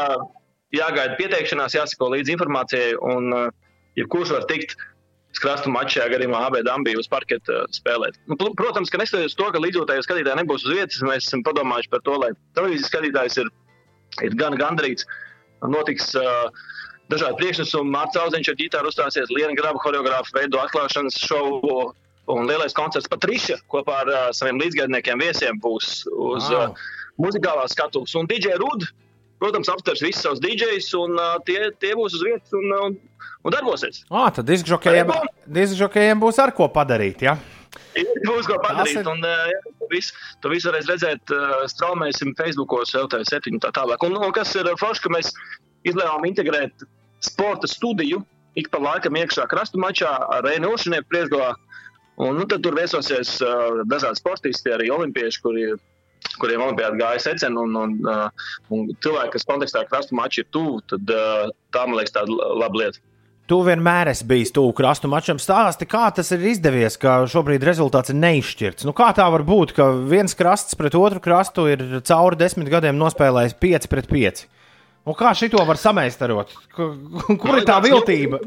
jāgaida pieteikšanās, jāsako līdzi informācijai, un uh, jebkurš var tikt uz krastu maču, šajā gadījumā AB Dambī uz parketa uh, spēlēt. Nu, protams, ka neskatoties to, ka līdzjūtēji skatītāji nebūs uz vietas, mēs esam padomājuši par to, lai televīzijas skatītājs ir, ir gan gandrīz. Notiks uh, dažādi priekšnesumi, Mārcis Kalniņš ar ģitāru uzstāsies, Liena Graba choreogrāfa veido atklāšanas šovu. Un lielais koncerts Patriša kopā ar uh, saviem līdzgaitniekiem viesiem būs uz Wow. uh, muzikālās skatuves. Un DJ Rudd, protams, apstars visus savus DJs, un uh, tie, tie būs uz vietas un, un, un darbosies. Ah, tad diskžokējiem, būs ar ko padarīt. Ja? Būs ko padarīt. Ir- Un, jā, to visu, to visu varēs redzēt, straumēsim Facebookos, LT7 un tā tālāk. Un, un kas ir forši, ka mēs izlēmām integrēt sporta studiju ik pa laikam iekšā krastu mačā ar Reinu Ošanieku priekšgalā. Un, nu, tad tur viesosies uh, dažādi sportisti, arī olimpieši, kuri, kuriem olimpiāda gāja secen. Un, un, uh, un cilvēki, kas kontekstā krastu maču ir tuvu, tad uh, tā man liekas tāda laba lieta. Tu vienmēr esi bijis tuvu krastu mačam. Stāsti, kā tas ir izdevies, ka šobrīd rezultāts ir neizšķirts. Nu, kā tā var būt, ka viens krasts pret otru krastu ir cauri desmit gadiem nospēlējis 5 pret 5? Un kā šito var samēstarot? Kur, ir tā viltība?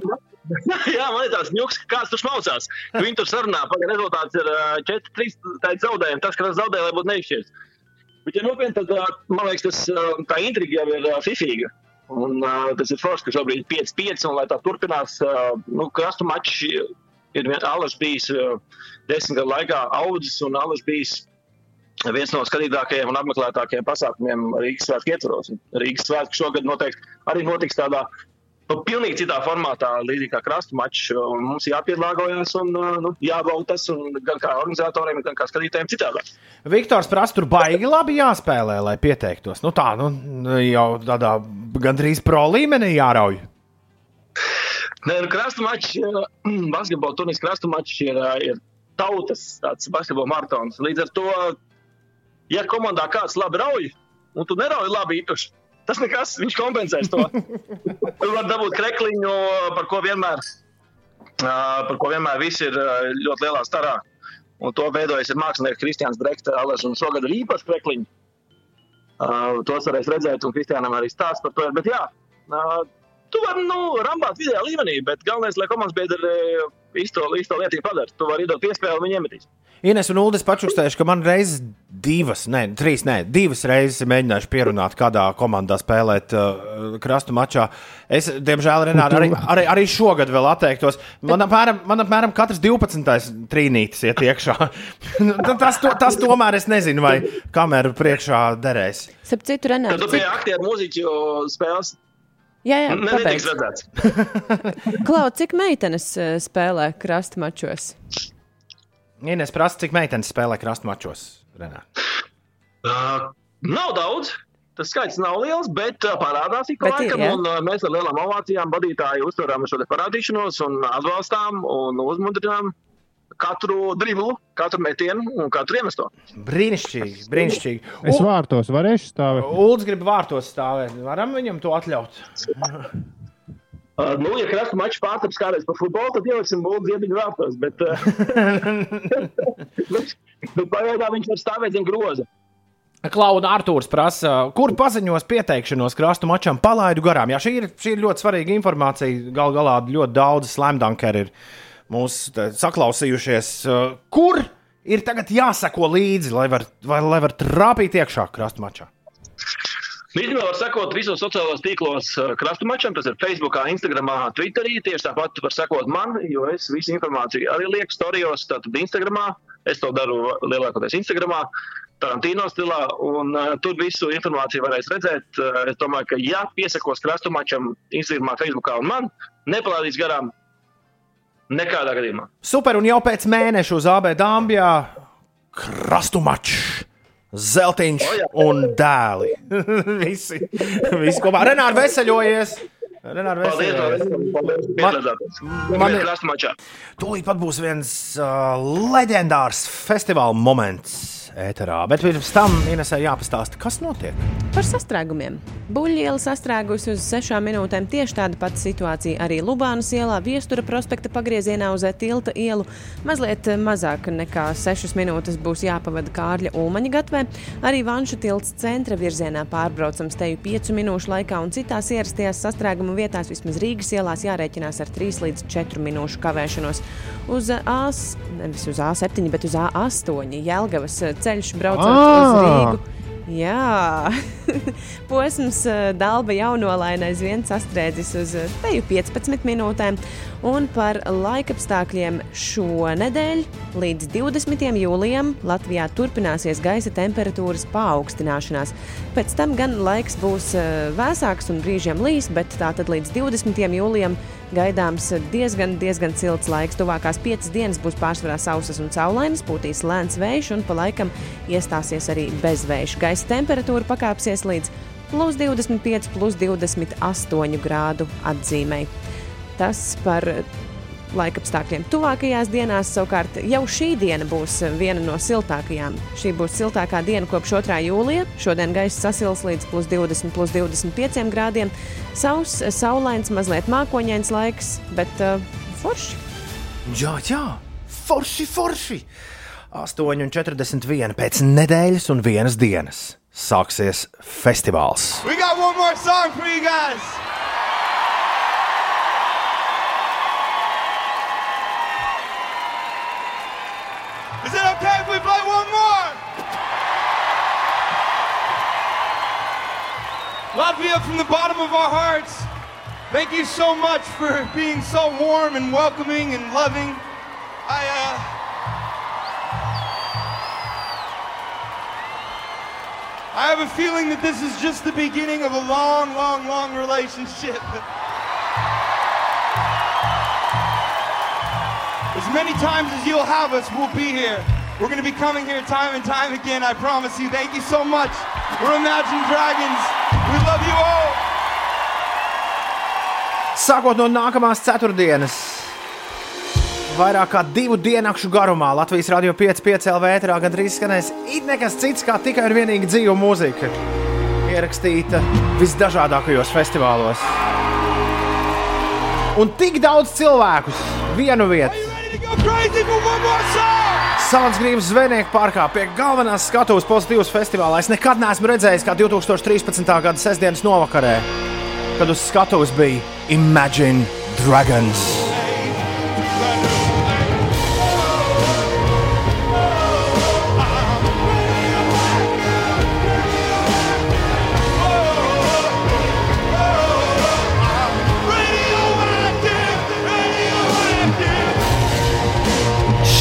Jā, man ir tāds ņūks, ka kāds tur smaucās. ka Viņi tur sarunā, pagaidām rezultāts ir ā, 4-3. Tā ir zaudējumi. Tas, ka tas zaudē, lai būtu neizšķirts. Bet, ja nopietni, tad man liekas, tas, tā intriga jau ir fifīga. Un, uh, tas ir forši, ka šobrīd ir 5-5, un lai tā turpinās, uh, nu, krastu mačs ir Alaž bijis uh, desmit gadu laikā audzis, un Alaž bijis viens no skatītākajiem un apmeklētākajiem pasākumiem Rīgas svētku ietvaros. Rīgas svētki šogad noteikti arī notiks tādā nu, pilnīgi citā formātā, līdzīgi kā krastu mačs. Mums jāpielāgojas un uh, nu, jābauda tas un gan kā organizatoriem, gan kā skatītājiem citādāk. Viktors prasa, tur baigi labi jāspēlē, lai pieteiktos. Nu, tā nu, jau tādā gandrīz pro līmenī jārauj. Nē, nu, krastu mačs, uh, basketbola turnīrs krastu mačs ir, uh, ir tautas tāds basketbola maratons. Līdz ar to, ja komandā kāds labi rauj, un tu nerauj labi īpaši, tas nekas, viņš kompensēs to. Tu vari dabūt krekliņu, par ko vienmēr, par ko vienmēr visi ir ļoti lielā starā. Un to veidojas mākslinieks Kristians Brekts, Aleš, un šogad ir īpaši krekliņi. Tos varēs redzēt, un Kristiānam arī stāsta par to. Bet jā, tu vari nu, rambāt vidējā līmenī, bet galvenais, lai komandas biedri īsto, īsto lietu padara. Tu vari iedot piespēli, viņi iemetīs. Ines un Ulas pačukstējuši, ka man reizes divas, ne, trīs, ne, divas reizes mēģinājuši pierunāt, kādā komandā spēlēt uh, krastu mačā. Es, diemžēl, Renāri, arī, arī, arī šogad vēl atteiktos. Man apmēram, man apmēram katrs 12. trīnītis iet iekšā. Nu, tas, to, tas tomēr es nezinu, vai kameru priekšā derēs. Starp citu, Renāri, tu biji aktieru mūziķu spēles. Jā, jā, Ne- pabeidz. netiks redzēts. Klau, cik meitenes eh, spēlē krasta mačos? Ines prasa, cik meitenes spēlē krastu mačos. Renāri. Uh, nav daudz. Tas skaits nav liels, bet uh, parādās ik pa ir, laikam. ja? Un, uh, mēs ar lielām ovācijām vadītāju uztveram šo parādīšanos un atbalstām un uzmundrinām katru driblu, katru metienu un katru iemesto. Brīnišķīgi, brīnišķīgi. Es vārtos varēšu stāvēt. Ulas grib vārtos stāvēt. Varam viņam to atļaut. Uh, nu, ja krasta mačs pārtaps kādreiz par futbolu, tad ieliksim būtu ziediņu vārtos. Bet, uh, bet, bet pagaidām viņš var stāvēt zem groza. Klauda Arthurs prasa, kur paziņos pieteikšanos krastu mačam palaidu garām. Jā, šī ir, šī ir ļoti svarīga informācija. Galu galā ļoti daudz slamdankeri ir mūs saklausījušies. Uh, Kur ir tagad jāsako līdzi, lai var, vai, lai var trāpīt iekšā krastu mačā? Īstenībā var sekot visos sociālajos tīklos uh, krastu mačam. Tas ir Facebook, Instagram, Twitterī. Tieši tāpat var sekot man, jo es visu informāciju arī lieku storijos, tātad Instagram. Es to daru lielākoties Instagram. Tarantino stilā, un uh, tur visu informāciju varēs redzēt. Uh, es domāju, ka, ja piesakos krastu mačam, Instagram, Facebook un man, nepalaidīs garām nekādā gadījumā. Super, un jau pēc mēneša uz AB Dāmbijā krastu mačs. Zeltiņš un dēli. visi, visi kopā. Renāri veseļojies! Renāri Paldies! veseļojies! paldies, Piedalāties! man Man ir- ir krastu mačā! Tūlīt pat būs viens uh, leģendārs festivāla moments ēterā. Bet pirms tam Inesai jāpastāsta, kas notiek. Par sastrēgumiem. Buļļiela sastrēgusi uz sešām minūtēm. Tieši tāda pati situācija arī Lubānas ielā, Viestura prospekta pagriezienā uz Tilta ielu. Mazliet mazāk nekā sešas minūtes būs jāpavada Kārļa Ulmaņa gatavē. Arī Vanšu tilts centra virzienā pārbraucams teju piecu minūšu laikā, un citās ierastajās sastrēguma vietās, vismaz Rīgas ielās, jārēķinās ar 3 līdz 4 minūšu kavēšanos. Uz A, nevis uz A7, bet uz A8 Jelgavas ceļš braucot uz Ā! Rīgu. Jā, posms eh, Dalba jaunolaina aizvien sastrēdzis uz eh, teju 15 minūtēm. Un par laikapstākļiem šonadēļ līdz 20. jūlijam Latvijā turpināsies gaisa temperatūras paaugstināšanās. Pēc tam gan laiks būs eh, vēsāks un brīžiem līs, bet tātad līdz 20. jūlijam gaidāms diezgan, diezgan silts laiks. Tuvākās piecas dienas būs pārsvarā sausas un saulainas, būtīs lēns vējš un pa laikam iestāsies arī bezvējš. Gaisa temperatūra pakāpsies līdz plus 25, plus 28 grādu atzīmei. Tas par laika apstākļiem. Tuvākajās dienās savukārt jau šī diena būs viena no siltākajām. Šī būs siltākā diena kopš 2. jūlija. Šodien gaisa sasils līdz plus 20, plus 25 grādiem. Sauss, saulains, mazliet mākoņains laiks, bet uh, forši. Jā, jā, forši, forši! 8,41 pēc nedēļas un vienas dienas sāksies festivāls. We got one more song for you guys. Play one more? Latvia, from the bottom of our hearts, thank you so much for being so warm and welcoming and loving. I, uh, I have a feeling that this is just the beginning of a long, long, long relationship. As many times as you'll have us, we'll be here. We're going to be coming here time and time again, I promise you. Thank you so much. We're Imagine Dragons. We love you all. Sākot no nākamās ceturtdienas, vairāk kā divu dienu garumā Latvijas Rādio 5,5 LV ēterā gandrīz skanēs it nekas cits kā tikai un vienīgi dzīva mūzika. Ierakstīta visdažādākajos festivālos. Un tik daudz cilvēku vienu vietu. Saules Grības zvejnieku parkā pie galvenās skatuves pozitīvas festivālā. Es nekad neesmu redzējis, kā 2013. gada sestdienas novakarē kad uz skatuves bija Imagine Dragons.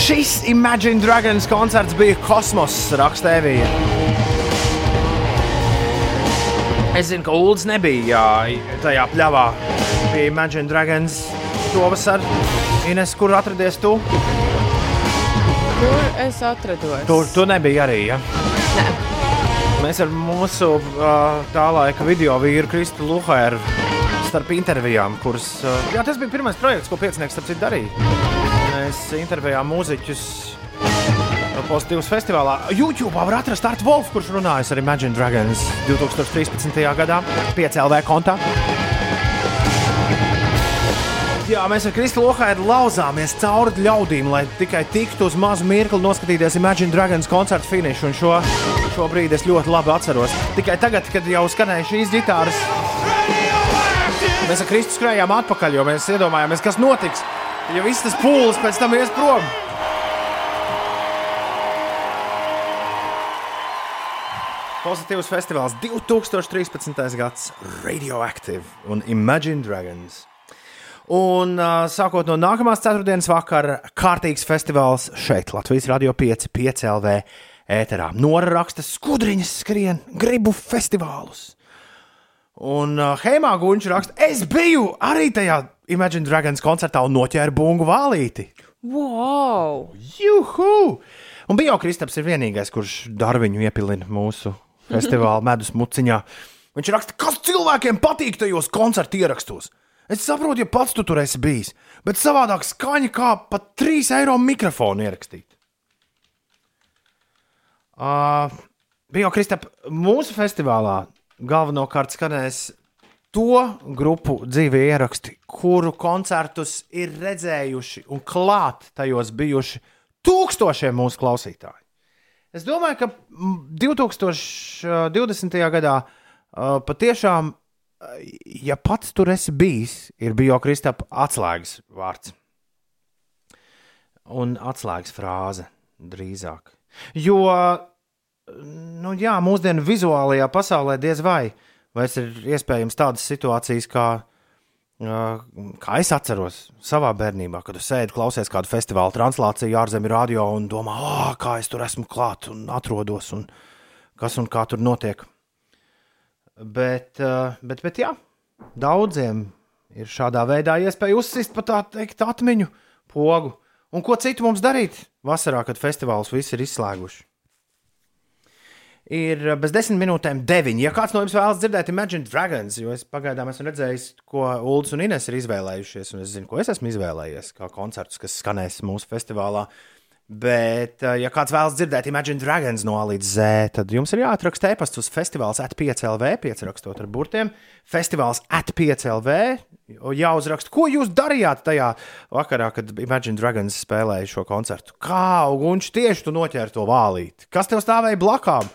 Šis Imagine Dragons koncerts bija kosmoss, raksta Evija. Es zinu, ka Ulas nebija jā, tajā pļavā pie Imagine Dragons to vasaru. Ines, kur atradies tu? Kur es atrados? Tur tu nebija arī. Ja? Nē. Mēs ar mūsu tā laika video vīru Kristu Luhēru starp intervijām, kuras. Jā, tas bija pirmais projekts, ko piecinieks starp citu darīja. Mēs intervijām mūziķus Pozitīvas festivālā. YouTube var atrast Artu Wolfu, kurš runājas ar Imagine Dragons 2013. gadā 5LV kontā. Jā, mēs ar Kristu Lohaidu lauzāmies cauri ļaudīm, lai tikai tiktu uz mazu mirkli noskatīties Imagine Dragons koncertu finišu. Un šo, šo brīdi es ļoti labi atceros. Tikai tagad, kad jau skanēja šīs ģitāras, mēs ar Kristu skrējām atpakaļ, jo mēs iedomājāmies, kas notiks, ja viss tas pūlis pēc tam ies prom. Pozitīvs festivāls 2013. gads, Radioactive un Imagine Dragons. Un sākot no nākamās ceturtdienas vakara, kārtīgs festivāls šeit, Latvijas Radio 5, 5 LV ēterā. Nora raksta, skudriņas skrien, gribu festivālus. Un uh, Heimā Gunčs raksta, es biju arī tajā Imagine Dragons koncertā un noķēru bungu vālīti. Wow! Juhu! Un bija jau Kristaps ir vienīgais, kurš darbiņu iepilina mūsu festivāla medus muciņā. Viņš raksta, kas cilvēkiem patīk tajos koncertu ierakstos. Es saprotu, ja pats tu tur esi bijis, bet savādāk skaņa kā pat 3 eiro mikrofonu ierakstīt. Uh, bija jau Kristap, mūsu festivālā galvenokārt skanēs to grupu dzīvi ieraksti, kuru koncertus ir redzējuši un klāt tajos bijuši tūkstošiem mūsu klausītāju. Es domāju, ka mm, 2020. gadā patiešām, ja pats tur esi bijis, ir bijis Kristapa atslēgas vārds. Un atslēgas frāze drīzāk. Jo, nu jā, mūsdienu vizuālajā pasaulē diez vai, vai ir iespējams tādas situācijas, kā Kā es atceros savā bērnībā, kad es sēdu, klausies kādu festivāla translāciju ārzemju radio un domāju, oh, kā es tur esmu klāt un atrodos un kas un kā tur notiek. Bet, bet, bet jā, daudziem ir šādā veidā iespēja uzsist pat tā teikt atmiņu pogu. Un ko citu mums darīt vasarā, kad festivāls visi ir izslēguši? Ir bez desmit minūtēm deviņi. Ja kāds no jums vēlas dzirdēt Imagine Dragons, jo es pagaidām esmu redzējis, ko Ulus un Ines ir izvēlējušies, un es zinu, ko es esmu izvēlējies, kā koncertus, kas skanēs mūsu festivālā. Bet, eh, ja kāds vēlas dzirdēt Imagine Dragons no A līdz Z, tad jums ir jāatraksta e-pasts uz festivāls at5LV, pierakstot ar burtiem. Festivāls at5LV, jāuzraksta, ko jūs darījāt tajā vakarā, kad Imagine Dragons spēlēja šo koncertu. Kā, Gunčs, tieši tu noķēri to vālīti? Kas tev stāvēja blakām?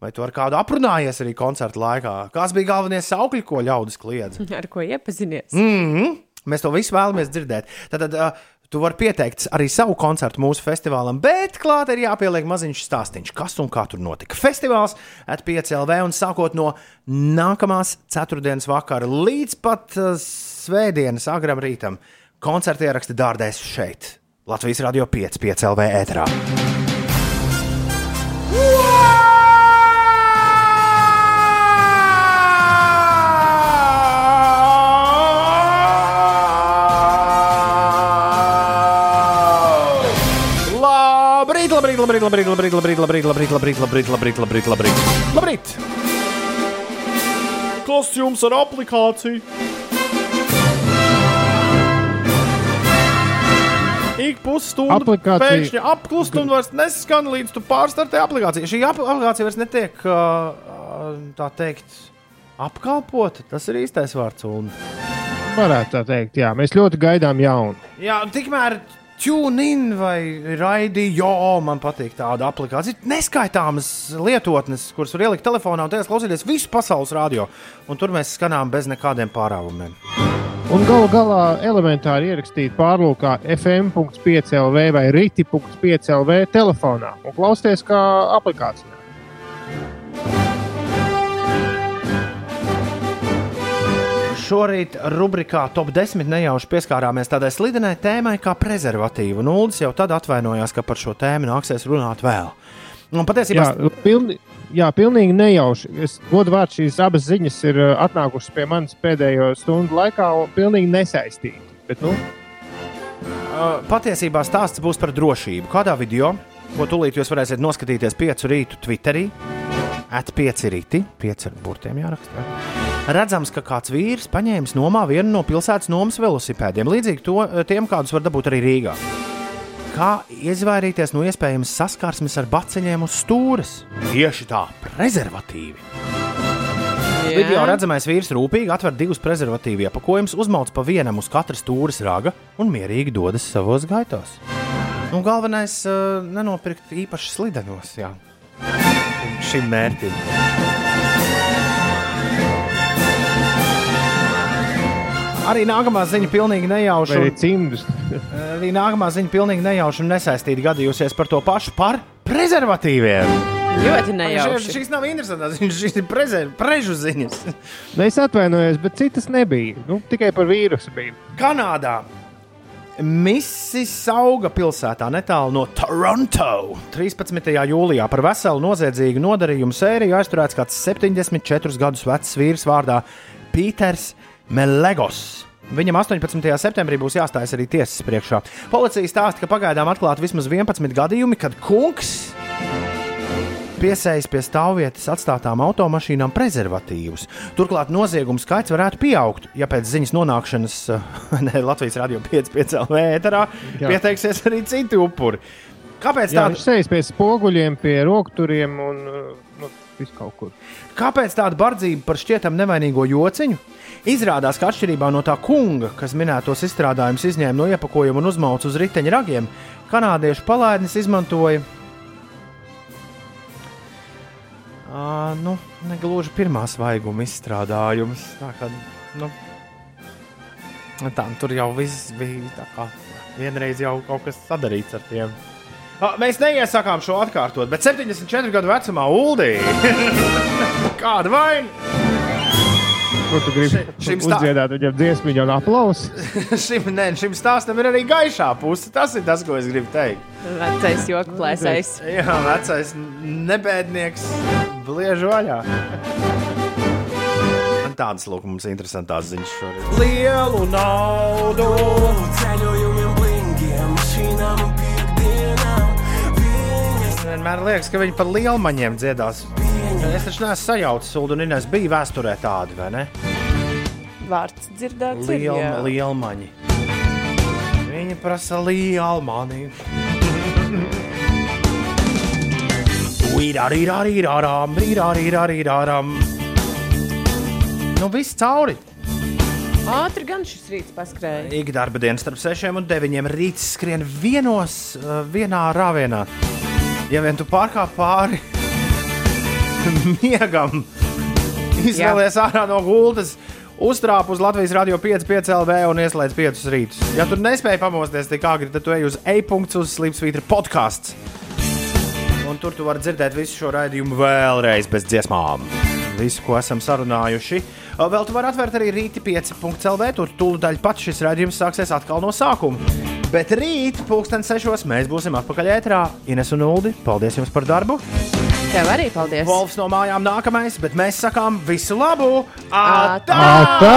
Vai tu ar kādu aprunājies arī koncerta laikā? Kāds bija galvenie saukļi, ko ļaudis kliedz? Ar ko iepazinies? Mm -hmm. Mēs to visu vēlamies dzirdēt. Tad, tad uh, tu vari pieteikt arī savu koncertu mūsu festivālam, bet klāt ir jāpieliek maziņš stāstīns, kas un kā tur notika. Festivāls at5LV un sākot no nākamās ceturtdienas vakara līdz pat uh, svētdienas agram rītam koncerta ieraksti dārdēs šeit, Latvijas Radio 5, 5 LV ēterā. Labrīt, labrīt, labrīt, labrīt, labrīt, labrīt, labrīt, labrīt, labrīt, labrīt, labrīt, labrīt, labrīt. Kas jums ar aplikāciju? Ik pusstundu Aplikācija- pēkšņi apklust un vairs neskan līdz tu pārstartē aplikāciju. Šī ap- aplikācija vairs netiek, ā, tā teikt, apkalpota. Tas ir īstais vārds. Un... Varētu tā teikt, jā. Mēs ļoti gaidām jaunu. Jā, tikmēr TuneIn vai Raidījā. Man patīk tāda aplikācija. Neskaitāmas lietotnes, kuras var ielikt telefonā un tajās klausīties visu pasaules radio. Un tur mēs skanām bez nekādiem pārāvumiem. Un galu galā elementāri ierakstīt pārlūkā FM.5LV vai Rīti.5LV telefonā un klausties kā aplikācijā. Šorīt rubrikā Top 10 nejauši pieskārāmies tādai slidenai tēmai kā prezervatīva. Nulles jau tad atvainojās, ka par šo tēmu nāksies runāt vēl. Un patiesībā Jā, pilni, jā, pilnīgi nejauši. Es godu vārdu šīs abas ziņas ir uh, atnākušas pie manis pēdējo stundu laikā un pilnīgi nesaistīti. Bet, nu, patiesībā stāsts būs par drošību. Kādā video, ko tūlīt jūs varēsiet noskatīties piecu rītu Twitterī, at pieci rīti, pieci ar burtiem jāraksta. Redzams, ka kāds vīrs paņēmis nomā vienu no pilsētas nomas velosipēdiem, līdzīgi to, tiem, kādus var dabūt arī Rīgā. Kā izvairīties no iespējamas saskarsmes ar baciņiem uz stūres? Tieši tā, prezervatīvi. Jā. Video redzamais vīrs rūpīgi atver divus prezervatīvu iepakojumus, uzmauc pa vienam uz katras stūres raga un mierīgi dodas savos gaitos. Nu, galvenais uh, - nenopirkt īpaši slidenos jā. šim mērķim. Arī nākamā ziņa pilnīgi nejauša. arī cimdus. Arī nākamā ziņa pilnīgi nejauša un nesaistīta gadījusies par to pašu par prezervatīviem. Ļoti nejauši. šis nav interesants. Šis ir prežu ziņas. Nu, es atvainojos, bet citas nebija. Nu, tikai par vīrusu bija. Kanādā. Mississauga pilsētā netālu no Toronto 13. jūlijā par veselu noziedzīgu nodarījumu sēriju aizturēts kāds 74 gadus vecs vīrs vārdā Pīters Melegos. Viņam 18. septembrī būs jāstājas arī tiesas priekšā. Policija stāsta, ka pagaidām atklāti vismaz 11 gadījumi, kad kungs piesējis pie stāvvietas atstātām automašīnām prezervatīvus. Turklāt noziegumu skaits varētu pieaugt, ja pēc ziņas nonākšanas ne, Latvijas radio 5,5 LV ēterā Jā. pieteiksies arī citi upuri. Kāpēc tāda, viņš sēž pie spoguļiem, pie rokturiem un uh, nu, viss kaut kur. kāpēc tāda bardzība par šķietam nevainīgo jociņu? Izrādās, ka atšķirībā no tā kunga, kas minētos izstrādājumus izņēma no iepakojuma un uzmauca uz riteņa ragiem, kanādiešu palaidnis izmantoja Uh, nu, negluži pirmā svaiguma izstrādājums. Tā kā, nu, tā, tur jau viss bija tā kā vienreiz jau kaut kas sadarīts ar tiem. Mēs neiesakām šo atkārtot, bet 74 gadu vecumā Uldī. Kāda vaina? Ko tu gribi Ši- šim stā- uzdziedāt viņam dziesmu un aplausu? šim, ne, šim stāstam ir arī gaišā puse. Tas ir tas, ko es gribu teikt. Vecais joks plēsējs. Jā, vecais nebēdnieks bliež vaļā. Tādas lūk, mums ir interesantas ziņas šodien. Lielu naudu! Ceļojumiem, Vienmēr liekas, ka viņi par lielmaņiem dziedās. Es taču neesmu sajaucis, Ulu un Inês bija vēsturē tādi, vai ne? Vārds dzirdēts. ir, Liel, jā. lielmaņi. Viņi prasa. Vīrārīrārīrārām, vīrārīrārīrārām. Nu, viss cauri. Ātri gan šis rīts paskrēja. Ik darba dienas starp 6 un 9 rīts skrien vienos, uh, vienā rāvienā. Ja vien tu pārkāp pāri miegam, izvēlies ārā no gultas, uztrāp uz Latvijas radio 5,5 LV un ieslēdz 5 rītus. Ja tu nespēji pamosties tik agri, tad tu ej uz e-punkts uz Slimsvītra podkāsts. Un tur tu vari dzirdēt visu šo raidījumu vēlreiz bez dziesmām. Visu, ko esam sarunājuši. Vēl tu vari atvērt arī rīti 5.CLV. Tur tūlīt pat šis raidījums sāksies atkal no sākuma. Bet rīt, pulksten sešos, mēs būsim atpakaļ ētrā. Ines un Uldi, paldies jums par darbu! Tev arī paldies! Wolfs no mājām nākamais, bet mēs sakām visu labu! Atā! Atā!